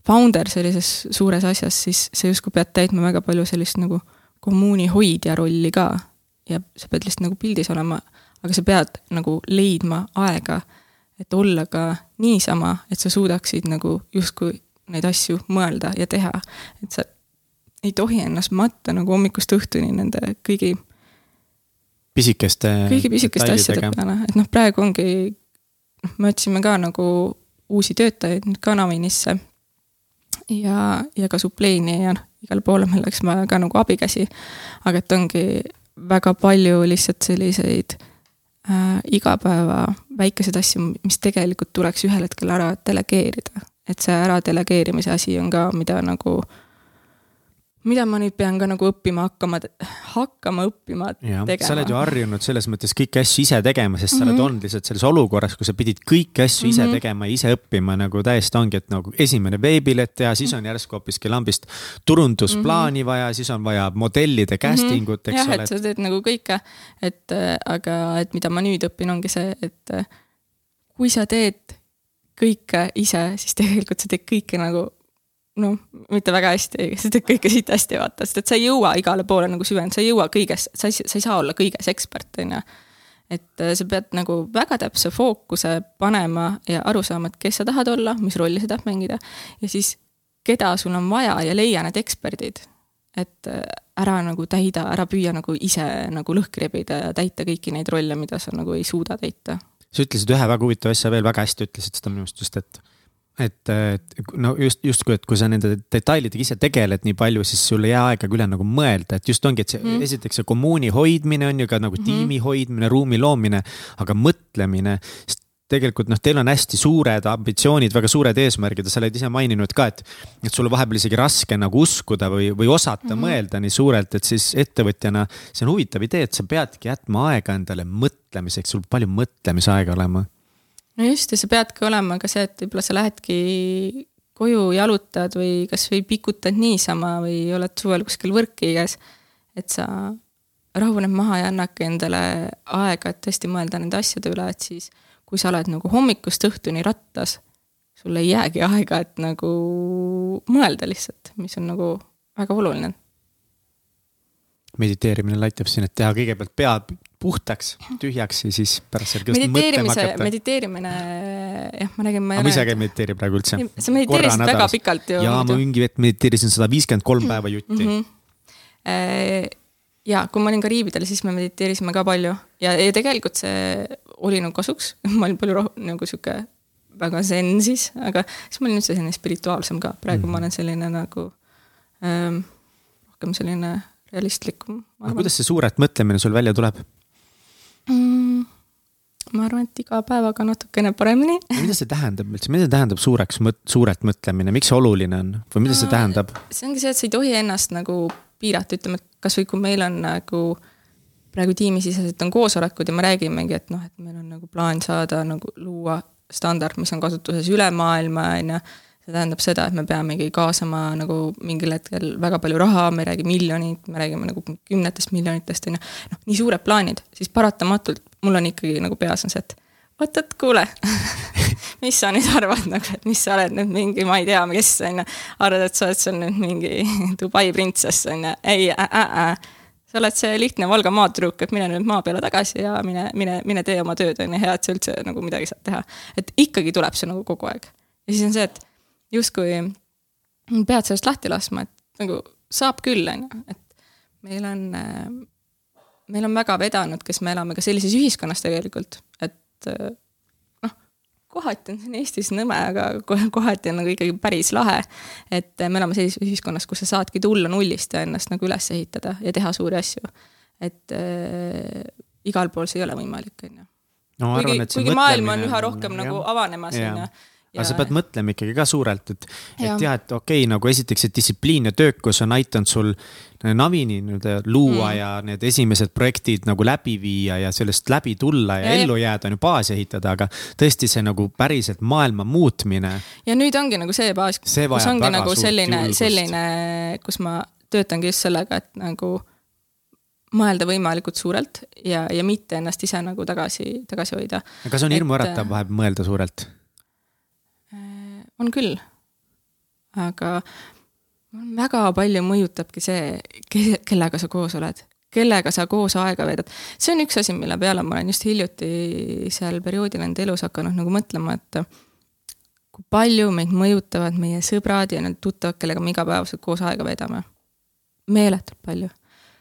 founder sellises suures asjas, siis sa justkui pead täitma väga palju sellist nagu kommuuni hoidja rolli ka. ja sa pead lihtsalt nagu pildis olema, aga sa pead nagu leidma aega, et olla ka niisama, et sa suudaksid nagu justkui neid asju mõelda ja teha. et sa ei tohi ennast matta nagu hommikust õhtuni nende kõigi pisikeste kõigi pisikeste asjade peale, et noh, praegu ongi, noh, me otsime ka nagu uusi töötajaid nüüd ka Navinisse ja, ja ka supleeni ja noh, igale poole oleks vaja ka nagu abikäsi. aga et ongi väga palju lihtsalt selliseid äh, igapäeva väikeseid asju, mis tegelikult tuleks ühel hetkel ära delegeerida. Et see ära delegeerimise asi on ka, mida nagu mida ma nüüd pean ka nagu õppima hakkama, hakkama õppima ja, tegema. sa oled ju harjunud selles mõttes kõiki asju ise tegema, sest mm -hmm. sa oled mhm. olnud lihtsalt selles olukorras, kus sa pidid kõiki asju mm -hmm. ise mhm. tegema ja ise õppima nagu täiesti ongi, et nagu esimene veebileht teha, siis on järsku hoopiski lambist turundusplaani mm -hmm. vaja, siis on vaja modellide mhm. casting ut, eks jah, ole. jah, et sa teed nagu kõike, et aga, et mida ma nüüd õpin, ongi see, et kui sa teed kõike ise, siis tegelikult sa teed kõike nagu noh, mitte väga hästi, <laughs> sa teed kõike siit hästi, vaata, sest et sa ei jõua igale poole nagu süveneda, sa ei jõua kõiges, sa ei, sa ei saa olla kõiges ekspert, on ju. et äh, sa pead nagu väga täpse fookuse panema ja aru saama, et kes sa tahad olla, mis rolli sa tahad mängida ja siis keda sul on vaja ja leia need eksperdid. et äh, ära nagu täida, ära püüa nagu ise nagu lõhki rebida ja täita kõiki neid rolle, mida sa nagu ei suuda täita sa ütlesid ühe väga huvitava asja veel, väga hästi ütlesid seda minu meelest just, et et, et no just, justkui, et kui sa nende detailidega ise tegeled nii palju, siis sul ei jää aega ka üle nagu mõelda, et just ongi, et see mm. esiteks see kommuuni hoidmine on ju ka nagu mm -hmm. tiimi hoidmine, ruumi loomine, aga mõtlemine, tegelikult noh, teil on hästi suured ambitsioonid, väga suured eesmärgid ja sa oled ise maininud ka, et. et sul on vahepeal isegi raske nagu uskuda või, või osata mm -hmm. mõelda nii suurelt, et siis ettevõtjana. see on huvitav idee, et sa peadki jätma aega endale mõtlemiseks, sul palju mõtlemisaega olema. No just ja sa peadki olema ka see, et võib-olla sa lähedki koju jalutad või kasvõi pikutad niisama või oled suvel kuskil võrki käes. et sa rahuned maha ja annadki endale aega, et tõesti mõelda nende asjade üle, et siis kui sa oled nagu hommikust õhtuni rattas, sul ei jäägi aega, et nagu mõelda lihtsalt, mis on nagu väga oluline. mediteerimine aitab siin, et teha kõigepealt pea puhtaks, tühjaks ja siis pärast seal kõvasti mõtlema hakata. mediteerimine, jah, ma räägin, ma ei ma ise ka ei mediteeri praegu üldse. sa mediteerisid väga pikalt ju. jaa, ma mingi hetk mediteerisin sada viiskümmend kolm mhm. päeva jutti mm. -hmm ja kui ma olin Kariibidel, siis me mediteerisime ka palju ja, ja tegelikult see oli nagu kasuks, <laughs> ma olin palju rohkem nagu sihuke väga zen siis, aga siis ma olin üldse selline spirituaalsem ka, praegu mm -hmm. ma olen selline nagu ähm, rohkem selline realistlikum. aga kuidas see suurelt mõtlemine sul välja tuleb mm,? ma arvan, et iga päevaga natukene paremini. mida see tähendab üldse, mida tähendab suureks mõt-, suurelt mõtlemine, miks see oluline on või mida see tähendab? see ongi see, et sa ei tohi ennast nagu piirata, ütleme, et kasvõi kui meil on nagu praegu tiimisiseselt on koosolekud ja me räägimegi, et noh, et meil on nagu plaan saada nagu luua standard, mis on kasutuses üle maailma, on ju. See tähendab seda, et me peamegi kaasama nagu mingil hetkel väga palju raha, me ei räägi miljonit, me räägime nagu kümnetest miljonitest, on ju. noh, nii suured plaanid, siis paratamatult mul on ikkagi nagu peas on see, et oot-oot, kuule <laughs> mis sa nüüd arvad nagu, et mis sa oled nüüd mingi, ma ei tea, kes on ju. arvad, et sa oled seal nüüd mingi <laughs> Dubai printsess on ju, ei äh,, äh, äh. sa oled see lihtne Valga maatüdruk, et mine nüüd maa peale tagasi ja mine, mine, mine tee oma tööd on ju, hea, et sa üldse nagu midagi saad teha. et ikkagi tuleb see nagu kogu aeg. ja siis on see, et justkui pead sellest lahti laskma, et nagu saab küll, on ju, et meil on meil on väga vedanud, kes me elame ka sellises ühiskonnas tegelikult, et noh, kohati on siin Eestis nõme, aga kohati on nagu ikkagi päris lahe. et me elame sellises ühiskonnas, kus sa saadki tulla nullist ja ennast nagu üles ehitada ja teha suuri asju. et äh, igal pool see ei ole võimalik, on ju. see kuigi maailm on üha rohkem nagu jah. nagu avanemas, on ju aga sa pead mõtlema ikkagi ka suurelt, et, et jah, et okei okay,, nagu esiteks see distsipliin ja töökus on aidanud sul navini nii-öelda luua mm. ja need esimesed projektid nagu läbi viia ja sellest läbi tulla ja, ja ellu jääda on ju baasi ehitada, aga tõesti see nagu päriselt maailma muutmine. ja nüüd ongi nagu see baas, kus ongi nagu selline, selline, kus ma töötangi just sellega, et nagu mõelda võimalikult suurelt ja, ja mitte ennast ise nagu tagasi, tagasi hoida. kas on hirmuäratav vahepeal mõelda suurelt? On küll. aga väga palju mõjutabki see, kellega sa koos oled, kellega sa koos aega veedad. see on üks asi, mille peale ma olen just hiljuti seal perioodil enda elus hakanud nagu mõtlema, et kui palju meid mõjutavad meie sõbrad ja need tuttavad, kellega me igapäevaselt koos aega veedame. meeletult palju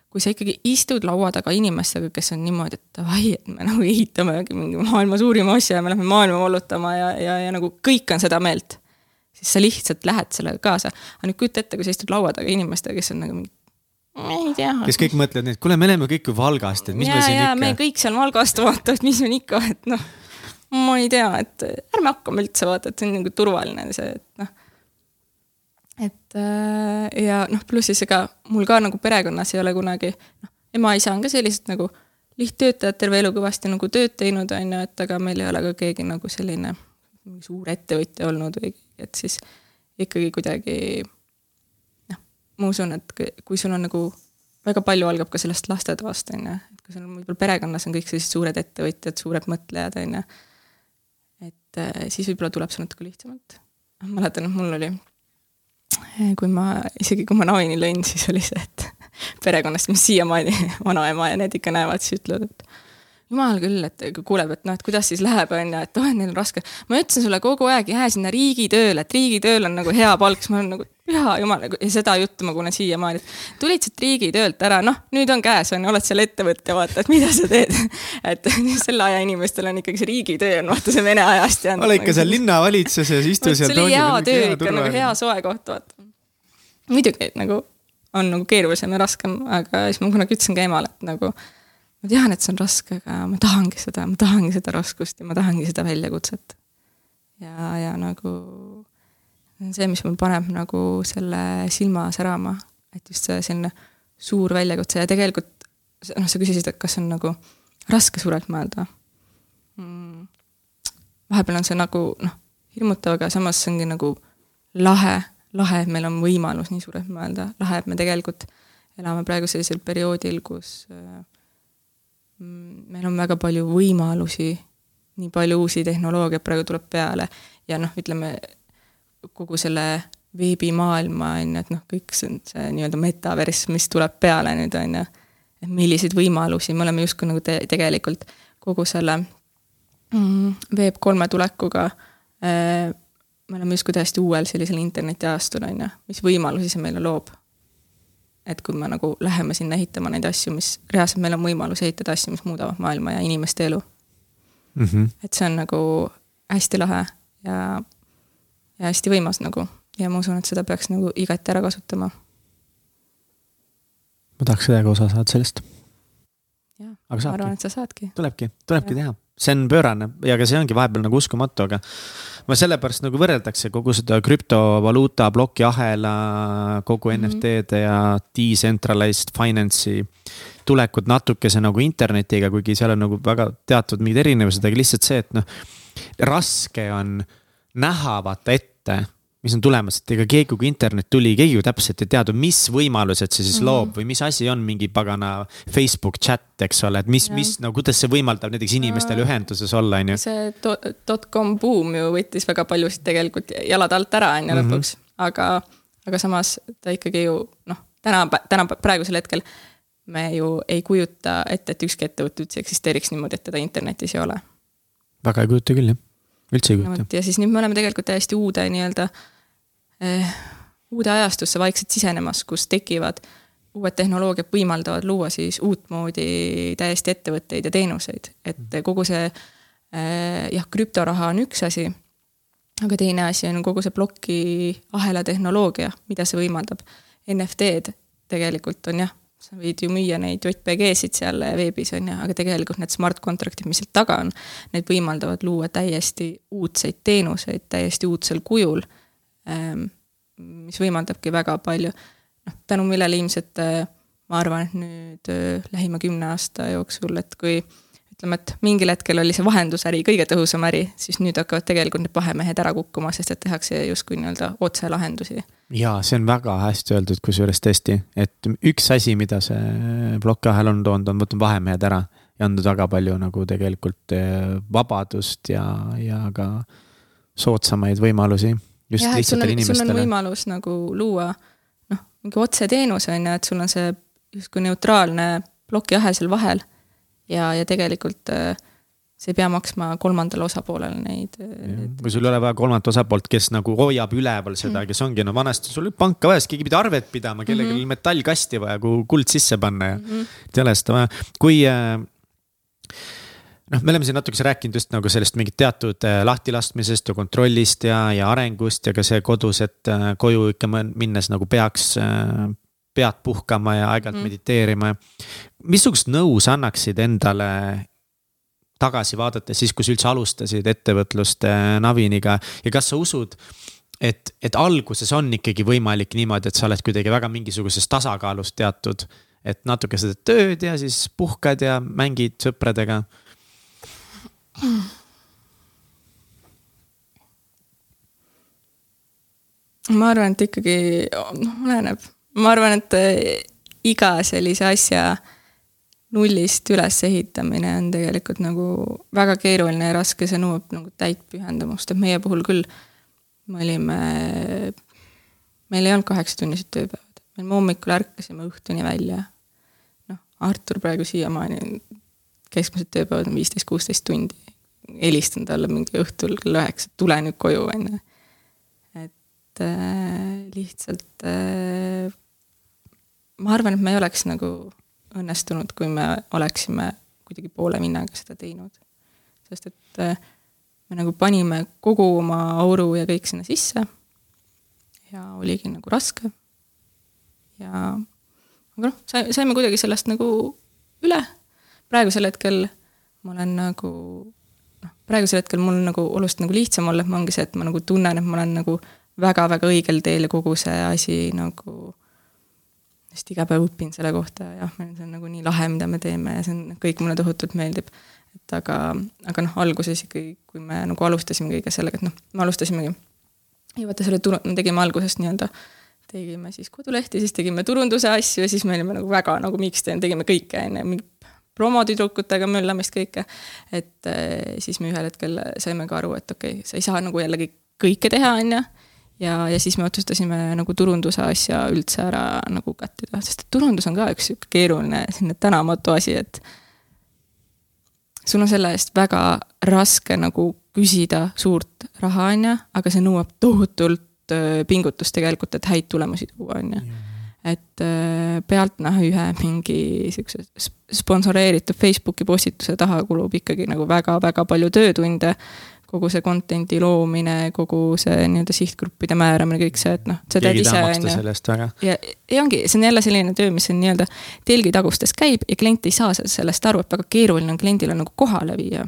kui sa ikkagi istud laua taga inimestega, kes on niimoodi, et davai, et me nagu ehitame mingi maailma suurima asja ja me lähme maailma vallutama ja, ja, ja nagu kõik on seda meelt siis sa lihtsalt lähed sellega kaasa. aga nüüd kujuta ette, kui sa istud laua taga inimestega, kes on nagu mingi ma ei tea. kes kõik mõtlevad et kuule, me oleme kõik ju Valgast, et mis ja, me siin ja, ikka. me kõik seal Valgast vaata, et mis meil ikka, et noh, ma ei tea, et ärme hakkame üldse vaata, et see on nagu turvaline see, et noh. et äh, ja noh, pluss siis ega mul ka nagu perekonnas ei ole kunagi, noh, ema-isa on ka sellised nagu lihttöötajad terve elu kõvasti nagu tööd teinud, on ju, et aga meil ei ole ka keegi nagu selline suur ettevõtja olnud või et siis ikkagi kuidagi noh, ma usun, et kui sul on nagu väga palju algab ka sellest lastetoast, on ju, et kui sul on võib-olla perekonnas on kõik sellised suured ettevõtjad, suured mõtlejad, on ju. et äh, siis võib-olla tuleb see natuke lihtsamalt. ma mäletan, et mul oli, kui ma, isegi kui ma navini lõin, siis oli see, et perekonnast, mis siiamaani <laughs> vanaema ja need ikka näevad, siis ütlevad, et jumal küll, et kuuleb, et noh, et kuidas siis läheb, on ju, et oh, neil on raske. ma ütlesin sulle kogu aeg, jää sinna riigitööle, et riigitööl on nagu hea palk, siis ma olen nagu püha jumal, ja seda juttu ma kuulen siiamaani, et tulid siit riigitöölt ära, noh, nüüd on käes, on ju, oled seal ettevõtja, vaata, et mida sa teed. <laughs> et <laughs> selle aja inimestel on ikkagi see riigitöö on vaata see Vene ajast jäänud. ole ikka seal linnavalitsuses, istu seal. see oli hea töö ikka, nagu hea soe koht, vaata. muidugi nagu on nagu keerulisem ja raskem, aga siis ma kunagi ütlesin ka emale, et nagu ma tean, et see on raske, aga ma tahangi seda, ma tahangi seda raskust ja ma tahangi seda väljakutset. ja, ja nagu see, mis mul paneb nagu selle silma särama, et just see selline suur väljakutse. Ja tegelikult noh, sa küsisid, et kas on nagu raske suurelt mõelda. Mm.. vahepeal on see nagu noh, hirmutav, aga samas see ongi nagu lahe, lahe, et meil on võimalus nii suurelt mõelda, lahe, et me tegelikult elame praegu sellisel perioodil, kus äh, meil on väga palju võimalusi, nii palju uusi tehnoloogiaid praegu tuleb peale ja noh, ütleme kogu selle veebimaailma on ju, et noh, kõik see, see nii-öelda metaverss, mis tuleb peale nüüd on ju, et milliseid võimalusi me oleme justkui nagu te tegelikult kogu selle mm, Web3 tulekuga äh, me oleme justkui täiesti uuel sellisel internetiajastul, on ju, mis võimalusi see meile loob et kui me nagu läheme sinna ehitama neid asju, mis reaalselt meil on võimalus ehitada asju, mis muudavad maailma ja inimeste elu mm. -hmm. et see on nagu hästi lahe ja, ja hästi võimas nagu ja ma usun, et seda peaks nagu igati ära kasutama. ma tahaks täiega osa saada sellest. jah, ma arvan, et sa saadki. tulebki, tulebki ja. teha see on pöörane ja ka see ongi vahepeal nagu uskumatu, aga ma sellepärast nagu võrreldakse kogu seda krüptovaluuta plokiahela, kogu mm -hmm. NFT-de ja decentralized finance'i tulekut natukese nagu internetiga, kuigi seal on nagu väga teatud mingid erinevused, aga lihtsalt see, et noh, raske on näha vaata ette mis on tulemas, et ega keegi, kui internet tuli, keegi ju täpselt ei teadnud, mis võimalused see siis mm -hmm. loob või mis asi on mingi pagana Facebook chat, eks ole, et mis, mis, no kuidas see võimaldab näiteks inimestel ühenduses olla, on ju. see dotcom buum ju võttis väga paljusid tegelikult jalad alt ära, on ju mhm. lõpuks, aga, aga samas ta ikkagi ju noh, täna, täna praegusel hetkel me ju ei kujuta ette, et ükski ettevõte üldse eksisteeriks niimoodi, et teda internetis ei ole. väga ei kujuta küll, jah üldse ei kujuta. ja siis nüüd me oleme tegelikult täiesti uude nii-öelda eh,, uude ajastusse vaikselt sisenemas, kus tekivad uued tehnoloogiad võimaldavad luua siis uutmoodi täiesti ettevõtteid ja teenuseid, et kogu see jah, krüptoraha on üks asi, aga teine asi on kogu see plokiahela tehnoloogia, mida see võimaldab. NFT-d tegelikult on jah, sa võid ju müüa neid JPG-sid seal veebis, on ju, aga tegelikult need smart contract'id, mis seal taga on, need võimaldavad luua täiesti uudseid teenuseid täiesti uudsel kujul, ehm, mis võimaldabki väga palju, noh, tänu millele ilmselt ma arvan, et nüüd äh, lähima kümne aasta jooksul, et kui ütleme, et mingil hetkel oli see vahendusäri kõige tõhusam äri, siis nüüd hakkavad tegelikult need vahemehed ära kukkuma, sest et tehakse justkui nii-öelda otselahendusi. jaa, see on väga hästi öeldud, kusjuures tõesti, et üks asi, mida see plokiahel on toonud, on võtnud vahemehed ära ja andnud väga palju nagu tegelikult äh, vabadust ja, ja ka soodsamaid võimalusi just jah, lihtsatele inimestele. sul on võimalus nagu luua noh, mingi otseteenus on ju, et sul on see justkui neutraalne plokiahe seal vahel ja, ja tegelikult äh, see ei pea maksma kolmandale osapoolele neid. Äh, kui sul ei ole vaja kolmandat osapoolt, kes nagu hoiab üleval seda mm., kes ongi, no vanasti sul oli panka vaja, siis keegi pidi arvet pidama, kellelgi oli mm -hmm. metallkasti vaja, kuhu kuld sisse panna ja mm -hmm. seda vaja. kui äh, noh, me oleme siin natukese rääkinud just nagu sellest mingit teatud lahtilaskmisest ja kontrollist ja, ja arengust ja ka see kodus, et koju ikka minnes nagu peaks pead puhkama ja aeg-ajalt mm. mediteerima. missugust nõu sa annaksid endale tagasi vaadates siis, kui sa üldse alustasid ettevõtlust äh, Naviniga ja kas sa usud, et, et alguses on ikkagi võimalik niimoodi, et sa oled kuidagi väga mingisuguses tasakaalus teatud, et natuke seda tööd ja siis puhkad ja mängid sõpradega ma arvan, et ikkagi noh, oleneb ma arvan, et äh, iga sellise asja nullist ülesehitamine on tegelikult nagu väga keeruline ja raske, see nõuab nagu täit pühendumust, et meie puhul küll me olime, meil ei olnud kaheksatunnised tööpäevad, me hommikul ärkasime õhtuni välja. noh, Artur praegu siiamaani, keskmised tööpäevad on viisteist, kuusteist tundi. helistan talle mingi õhtul kell üheksa, tule nüüd koju, on ju. et äh, lihtsalt äh, ma arvan, et me ei oleks nagu õnnestunud, kui me oleksime kuidagi poole vinnaga seda teinud. sest et äh, me nagu panime kogu oma auru ja kõik sinna sisse. ja oligi nagu raske. ja, aga noh, saime kuidagi sellest nagu üle. praegusel hetkel ma olen nagu noh, praegusel hetkel mul nagu oluliselt nagu lihtsam olla, et ongi see, et ma nagu tunnen, et ma olen nagu väga-väga õigel teel ja kogu see asi nagu sest iga päev õpin selle kohta ja jah, see on nagu nii lahe, mida me teeme ja see on, kõik mulle tohutult meeldib. et aga, aga noh, alguses ikkagi, kui me nagu alustasime kõige sellega, et noh, me alustasimegi ja vaata selle turu-, me tegime algusest nii-öelda, tegime siis kodulehti, siis tegime turunduse asju ja siis me olime nagu väga nagu mixed, tegime kõike, on ju, promotüdrukutega möllamist kõike. et eh, siis me ühel hetkel saime ka aru, et okei okay,, sa ei saa nagu jällegi kõike teha, on ju ja, ja siis me otsustasime nagu turunduse asja üldse ära nagu kattida, sest et turundus on ka üks sihuke keeruline, selline tänamatu asi, et sul on selle eest väga raske nagu küsida suurt raha, on ju, aga see nõuab tohutult pingutust tegelikult, et häid tulemusi tuua, on ju. et pealtnäha ühe mingi sihukese sponsoreeritud Facebooki postituse taha kulub ikkagi nagu väga-väga palju töötunde kogu see content'i loomine, kogu see nii-öelda sihtgruppide määramine, kõik see, et noh, sa teed ise, on ju. ja, ja ongi, see on jälle selline töö, mis on nii-öelda telgitagustes käib ja klient ei saa sellest aru, et väga keeruline on kliendile nagu kohale viia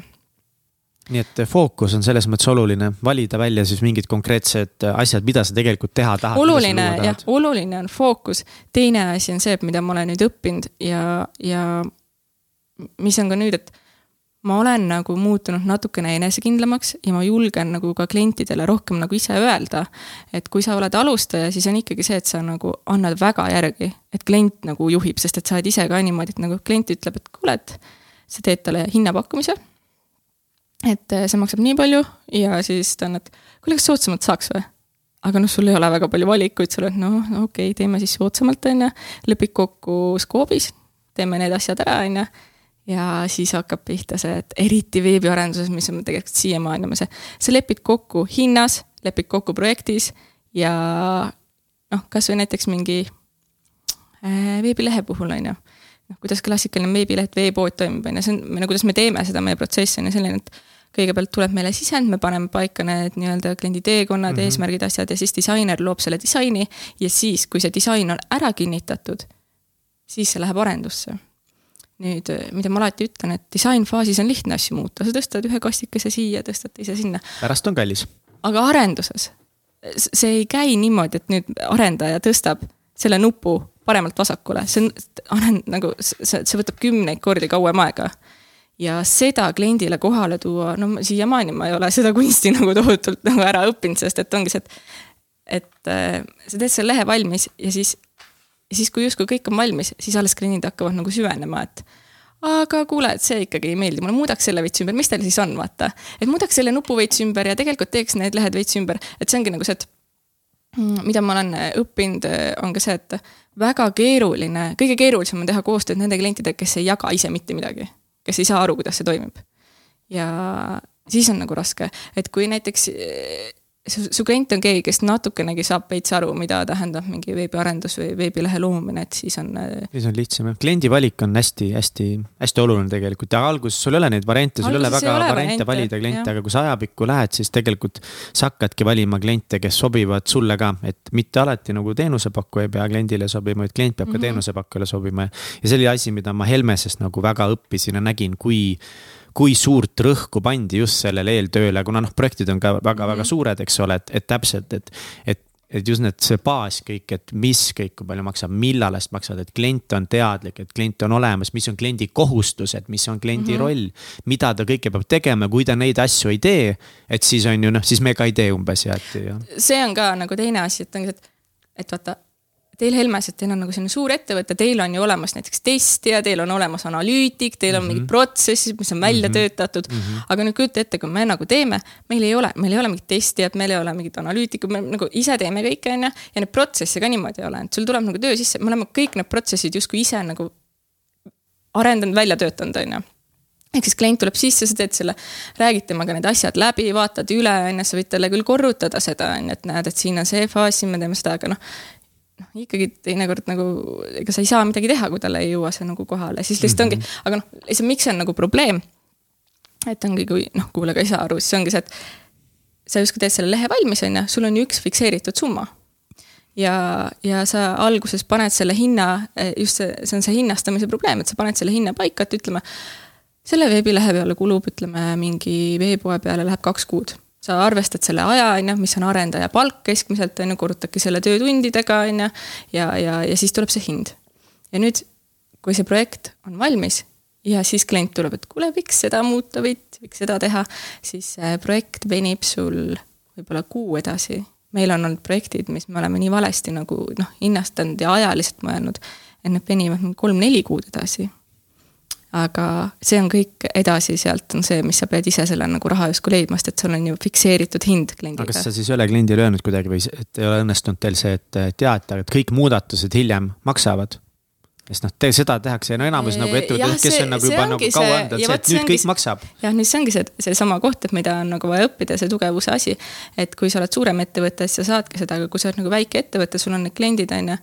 nii et fookus on selles mõttes oluline, valida välja siis mingid konkreetsed asjad, mida sa tegelikult teha tahad. oluline jah, oluline on fookus. teine asi on see, et mida ma olen nüüd õppinud ja, ja mis on ka nüüd, et ma olen nagu muutunud natukene enesekindlamaks ja ma julgen nagu ka klientidele rohkem nagu ise öelda, et kui sa oled alustaja, siis on ikkagi see, et sa nagu annad väga järgi, et klient nagu juhib, sest et sa oled ise ka niimoodi, et nagu klient ütleb, et kuule, et sa teed talle hinnapakkumise. et eh, see maksab nii palju ja siis ta on, et kuule, kas soodsamalt saaks või? aga noh, sul ei ole väga palju valikuid, sa oled noh, okei okay,, teeme siis soodsamalt, on ju, lepid kokku skoobis, teeme need asjad ära, on ju ja siis hakkab pihta see, et eriti veebiarenduses, mis on tegelikult siiamaani on see, sa lepid kokku hinnas, lepid kokku projektis ja noh, kasvõi näiteks mingi äh, veebilehe puhul on ju. noh, kuidas klassikaline veebileht, veepood toimib, on ju, see on, no kuidas me teeme seda, meie protsess on ju selline, et kõigepealt tuleb meile sisend, me paneme paika need nii-öelda kliendi teekonnad mm, -hmm. eesmärgid, asjad ja siis disainer loob selle disaini ja siis, kui see disain on ära kinnitatud, siis see läheb arendusse. Nüüd, mida ma alati ütlen, et disainfaasis on lihtne asju muuta, sa tõstad ühe kastikese siia, tõstad teise sinna. pärast on kallis. aga arenduses, see ei käi niimoodi, et nüüd arendaja tõstab selle nupu paremalt vasakule, see on, arend- nagu, see, see võtab kümneid kordi kauem aega ja seda kliendile kohale tuua, no siiamaani ma ei ole seda kunsti <laughs> nagu tohutult nagu ära õppinud, sest et ongi see, et. et äh, sa teed selle lehe valmis ja siis, siis kui justkui kõik on valmis, siis alles kliendid hakkavad nagu süvenema, et. aga kuule, et see ikkagi ei meeldi mulle, muudaks selle veits ümber, mis teil siis on, vaata. et muudaks selle nupu veits ümber ja tegelikult teeks need lehed veits ümber, et see ongi nagu see, et mm, mida ma olen õppinud, on ka see, et väga keeruline, kõige keerulisem on teha koostööd nende klientidega, kes ei jaga ise mitte midagi kes ei saa aru, kuidas see toimib. ja siis on nagu raske, et kui näiteks su, su klient on keegi, kes natukenegi saab veits aru, mida tähendab mingi veebiarendus või veebilehe loomine, et siis on. Äh, siis on lihtsam jah, kliendi valik on hästi, hästi, hästi oluline tegelikult ja alguses sul ei ole neid variante, sul ei ole väga ole variante valida kliente, aga kui sa ajapikku lähed, siis tegelikult. sa hakkadki valima kliente, kes sobivad sulle ka, et mitte alati nagu teenusepakkuja ei pea kliendile sobima, vaid klient peab ka mm -hmm. teenusepakkujale sobima. ja see oli asi, mida ma Helmesest nagu väga õppisin ja nägin, kui kui suurt rõhku pandi just sellele eeltööle, kuna noh, projektid on ka väga-väga mhm. suured, eks ole, et, et täpselt, et, et et just need, see baas kõik, et mis kõik, kui palju maksab, millal eest maksad, et klient on teadlik, et klient on olemas, mis on kliendi kohustused, mis on kliendi mm -hmm. roll. mida ta kõike peab tegema, kui ta neid asju ei tee, et siis on ju noh, siis me ka ei tee umbes ja et see on ka nagu teine asi, et ongi et, et vaata teil Helmes, et teil on nagu selline suur ettevõte, teil on ju olemas näiteks testija, teil on olemas analüütik, teil on mm -hmm. mingid protsessid, mis on välja mm -hmm. töötatud mm. -hmm. aga nüüd kujuta ette, kui me nagu teeme, meil ei ole, meil ei ole mingit testijat, meil ei ole mingit analüütikut, me nagu ise teeme kõike, on ju. ja neid protsesse ka niimoodi ei ole, et sul tuleb nagu töö sisse, me oleme kõik need protsessid justkui ise nagu arendanud, välja töötanud, on ju ehk siis klient tuleb sisse, sa teed selle, räägid temaga need asjad läbi, vaatad üle, on ju, sa võid talle küll korrutada seda, on ju, et näed, et siin on see faas, siin me teeme seda, aga noh noh, ikkagi teinekord nagu, ega sa ei saa midagi teha, kui talle ei jõua see nagu kohale, siis lihtsalt ongi, mhm. aga noh, lihtsalt miks see on nagu probleem. et ongi, kui noh, kuulaja ei saa aru, siis ongi see, et sa justkui teed selle lehe valmis, on ju, sul on ju üks fikseeritud summa. ja, ja sa alguses paned selle hinna, just see, see on see hinnastamise probleem, et sa paned selle hinna paika, et ütleme, selle veebilehe peale kulub, ütleme, mingi veepoe peale läheb kaks kuud sa arvestad selle aja, on ju, mis on arendaja palk keskmiselt, on ju, korrutadki selle töötundidega, on ju, ja, ja, ja siis tuleb see hind. ja nüüd, kui see projekt on valmis ja siis klient tuleb, et kuule, võiks seda muuta või võiks seda teha, siis projekt venib sul võib-olla kuu edasi. meil on olnud projektid, mis me oleme nii valesti nagu noh, hinnastanud ja ajaliselt mõelnud, et need venivad kolm-neli kuud edasi aga see on kõik edasi, sealt on see, mis sa pead ise selle nagu raha justkui leidma, sest et sul on ju fikseeritud hind kliendiga. aga kas sa siis ei ole kliendile öelnud kuidagi või et ei ole õnnestunud teil see, et teate, et kõik muudatused hiljem maksavad? sest noh, seda tehakse, no enamus nagu ettevõtted, kes on nagu juba nagu kaua andnud, see, et nüüd kõik maksab. jah, nüüd see ongi see, seesama koht, et mida on nagu vaja õppida, see tugevuse asi. et kui sa oled suurem ettevõte, siis sa saadki seda, aga kui sa oled nagu väike ettevõte, sul on need kliendid, on ju,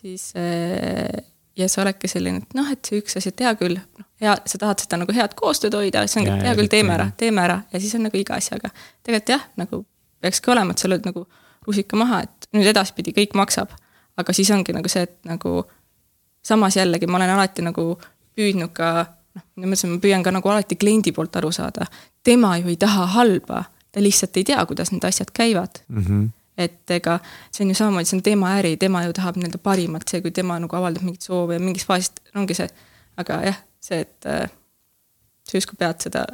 siis äh, ja sa oledki selline, et noh, et see üks asi, et hea küll, noh, hea, sa tahad seda nagu head koostööd hoida, siis ongi, et hea küll, teeme ära, teeme ära ja siis on nagu iga asjaga. tegelikult jah, nagu peakski olema, et sa lööd nagu rusika maha, et nüüd edaspidi kõik maksab. aga siis ongi nagu see, et nagu samas jällegi ma olen alati nagu püüdnud ka, noh, selles mõttes ma püüan ka nagu alati kliendi poolt aru saada. tema ju ei taha halba, ta lihtsalt ei tea, kuidas need asjad käivad mm. -hmm et ega see on ju samamoodi, see on tema äri, tema ju tahab nii-öelda parimat, see, kui tema nagu avaldab mingit soovi ja mingist faasist ongi see, aga jah, see, et äh, sa justkui pead seda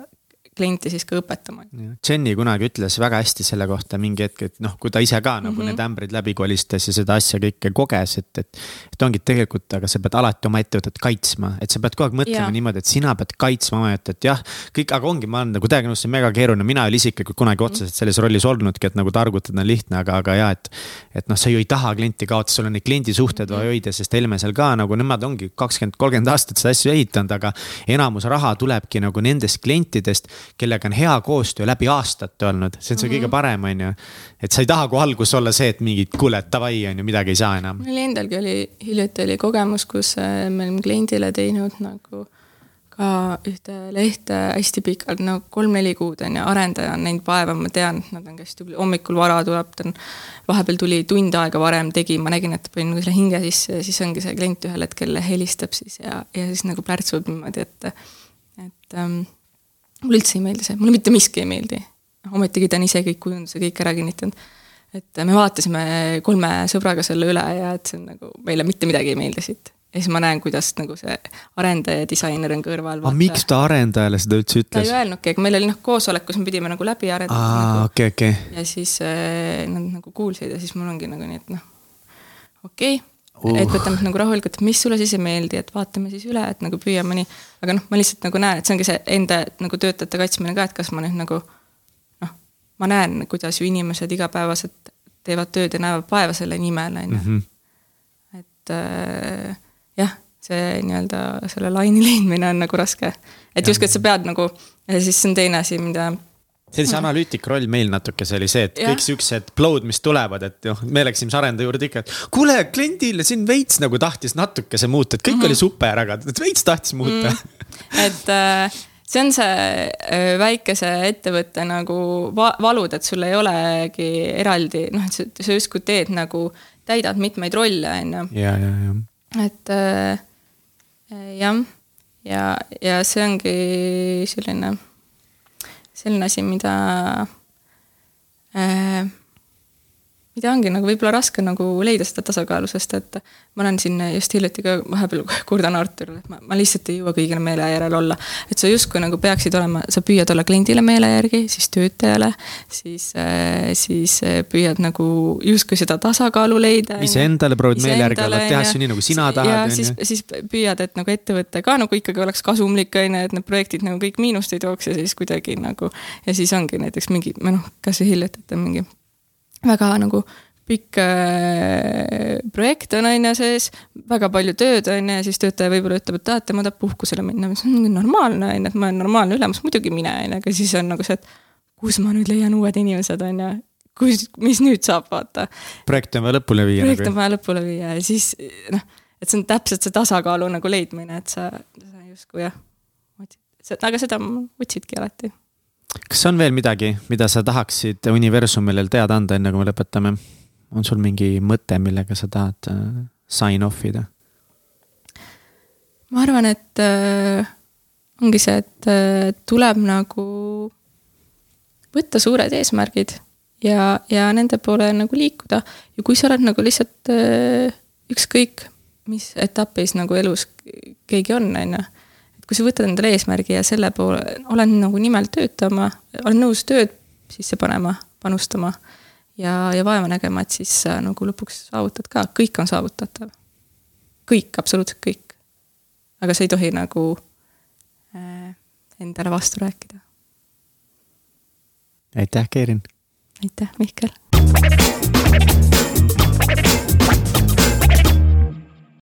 klienti siis ka õpetama. Jenny kunagi ütles väga hästi selle kohta mingi hetk, et noh, kui ta ise ka nagu mm -hmm. need ämbrid läbi kolistas ja seda asja kõike koges, et, et. et ongi tegelikult, aga sa pead alati oma ettevõtet kaitsma, et sa pead kogu aeg mõtlema ja. niimoodi, et sina pead kaitsma oma ettevõtet, jah. kõik, aga ongi, ma olen nagu täiega nõus, see on mega keeruline, mina ei ole isiklikult kunagi mhm. otseselt selles rollis olnudki, et nagu targutada on lihtne, aga, aga ja, et. et noh, sa ju ei taha klienti kaotada, sul on neid kliendisuhted vaja mm -hmm. hoida, sest Helmesel ka nagu nemad ongi kakskümmend, kolmkümmend aastat seda asja ehitanud, aga. enamus raha tulebki nagu nendest klientidest, kellega on hea koostöö läbi aastate olnud, see on see mm -hmm. kõige parem, on ju. et sa ei taha kui algus olla see, et mingi kuule, davai, on ju, midagi ei saa enam. meil endalgi oli, hiljuti oli kogemus, kus äh, me olime kliendile teinud nagu ka ühte lehte hästi pikalt, no kolm-neli kuud on ju, arendaja on näinud vaeva, ma tean, et nad on hästi tubli, hommikul vara tuleb, ta on, vahepeal tuli tund aega varem, tegi, ma nägin, et ta pani nagu selle hinge sisse ja siis ongi see klient ühel hetkel helistab siis ja, ja siis nagu plärtsub niimoodi, et, et ähm, mulle üldse ei meeldi see, mulle mitte miski ei meeldi. ometigi ta on ise kõik kujunduse kõik ära kinnitanud. et me vaatasime kolme sõbraga selle üle ja et see on nagu, meile mitte midagi ei meeldi siit ja siis ma näen, kuidas nagu see arendaja ja disainer on kõrval. aga miks ta arendajale seda üldse ütles? ta ei öelnudki, aga meil oli noh, koosolek, kus me pidime nagu läbi arendama. aa nagu,, okei okay,, okei okay.. ja siis äh, nad nagu kuulsid ja siis mul ongi nagu nii, et noh, okei okay. Uh., et võtame nagu rahulikult, mis sulle siis ei meeldi, et vaatame siis üle, et nagu püüame nii. aga noh, ma lihtsalt nagu näen, et see ongi see enda nagu töötajate kaitsmine ka, et kas ma nüüd nagu noh, ma näen, kuidas ju inimesed igapäevaselt teevad tööd ja näevad vaeva selle nimel, on ju. Mhm. et äh, jah, see nii-öelda selle laine leidmine on nagu raske. et justkui, et sa pead nagu, ja siis see on teine asi, mida see oli see analüütiku roll meil natuke, see oli see, et ja. kõik siuksed plow'd, mis tulevad, et noh, me läksime siis arendaja juurde ikka, et kuule, kliendile siin veits nagu tahtis natukese muuta, et kõik mm -hmm. oli super, aga veits tahtis muuta mm. -hmm. et äh, see on see äh, väikese ettevõtte nagu va valud, et sul ei olegi eraldi, noh, et sa, sa justkui teed nagu, täidad mitmeid rolle, on ju. ja, ja, ja et äh, jah, ja, ja see ongi selline, selline asi, mida äh, mida ongi nagu võib-olla raske nagu leida seda tasakaalu, sest et ma olen siin just hiljuti ka vahepeal <laughs> kurdan Arturile, et ma, ma lihtsalt ei jõua kõigile meele järel olla. et sa justkui nagu peaksid olema, sa püüad olla kliendile meele järgi, siis töötajale, siis, äh, siis äh, püüad nagu justkui seda tasakaalu leida. iseendale proovid meele järgi olla, teha asju nii, nagu sina tahad. ja siis, siis püüad, et nagu ettevõte ka nagu ikkagi oleks kasumlik, on ju, et need projektid nagu kõik miinust ei tooks ja siis kuidagi nagu ja siis ongi näiteks mingi, noh, kasvõi hiljuti, et on mingi väga nagu pikk äh, projekt on ju sees, väga palju tööd on ju ja siis töötaja võib-olla ütleb, et aa, et tema tahab puhkusele minna, see on normaalne on ju, et ma olen normaalne ülemus, muidugi mine on ju, aga siis on nagu see, et kus ma nüüd leian uued inimesed on ju, kus, mis nüüd saab, vaata. projekt on vaja lõpule viia. projekt nagu. on vaja lõpule viia ja siis noh, et see on täpselt see tasakaalu nagu leidmine, et sa, sa justkui jah, aga seda otsidki alati kas on veel midagi, mida sa tahaksid universumile teada anda, enne kui me lõpetame? on sul mingi mõte, millega sa tahad äh, sign off ida? ma arvan, et äh, ongi see, et äh, tuleb nagu võtta suured eesmärgid ja, ja nende poole nagu liikuda. ja kui sa oled nagu lihtsalt äh, ükskõik, mis etapis nagu elus keegi on, on ju kui sa võtad endale eesmärgi ja selle poole, olen nagu nimel töötama, olen nõus tööd sisse panema, panustama ja, ja vaeva nägema, et siis sa nagu lõpuks saavutad ka, kõik on saavutatav. kõik, absoluutselt kõik. aga sa ei tohi nagu äh, endale vastu rääkida. aitäh, Keerin! aitäh, Mihkel!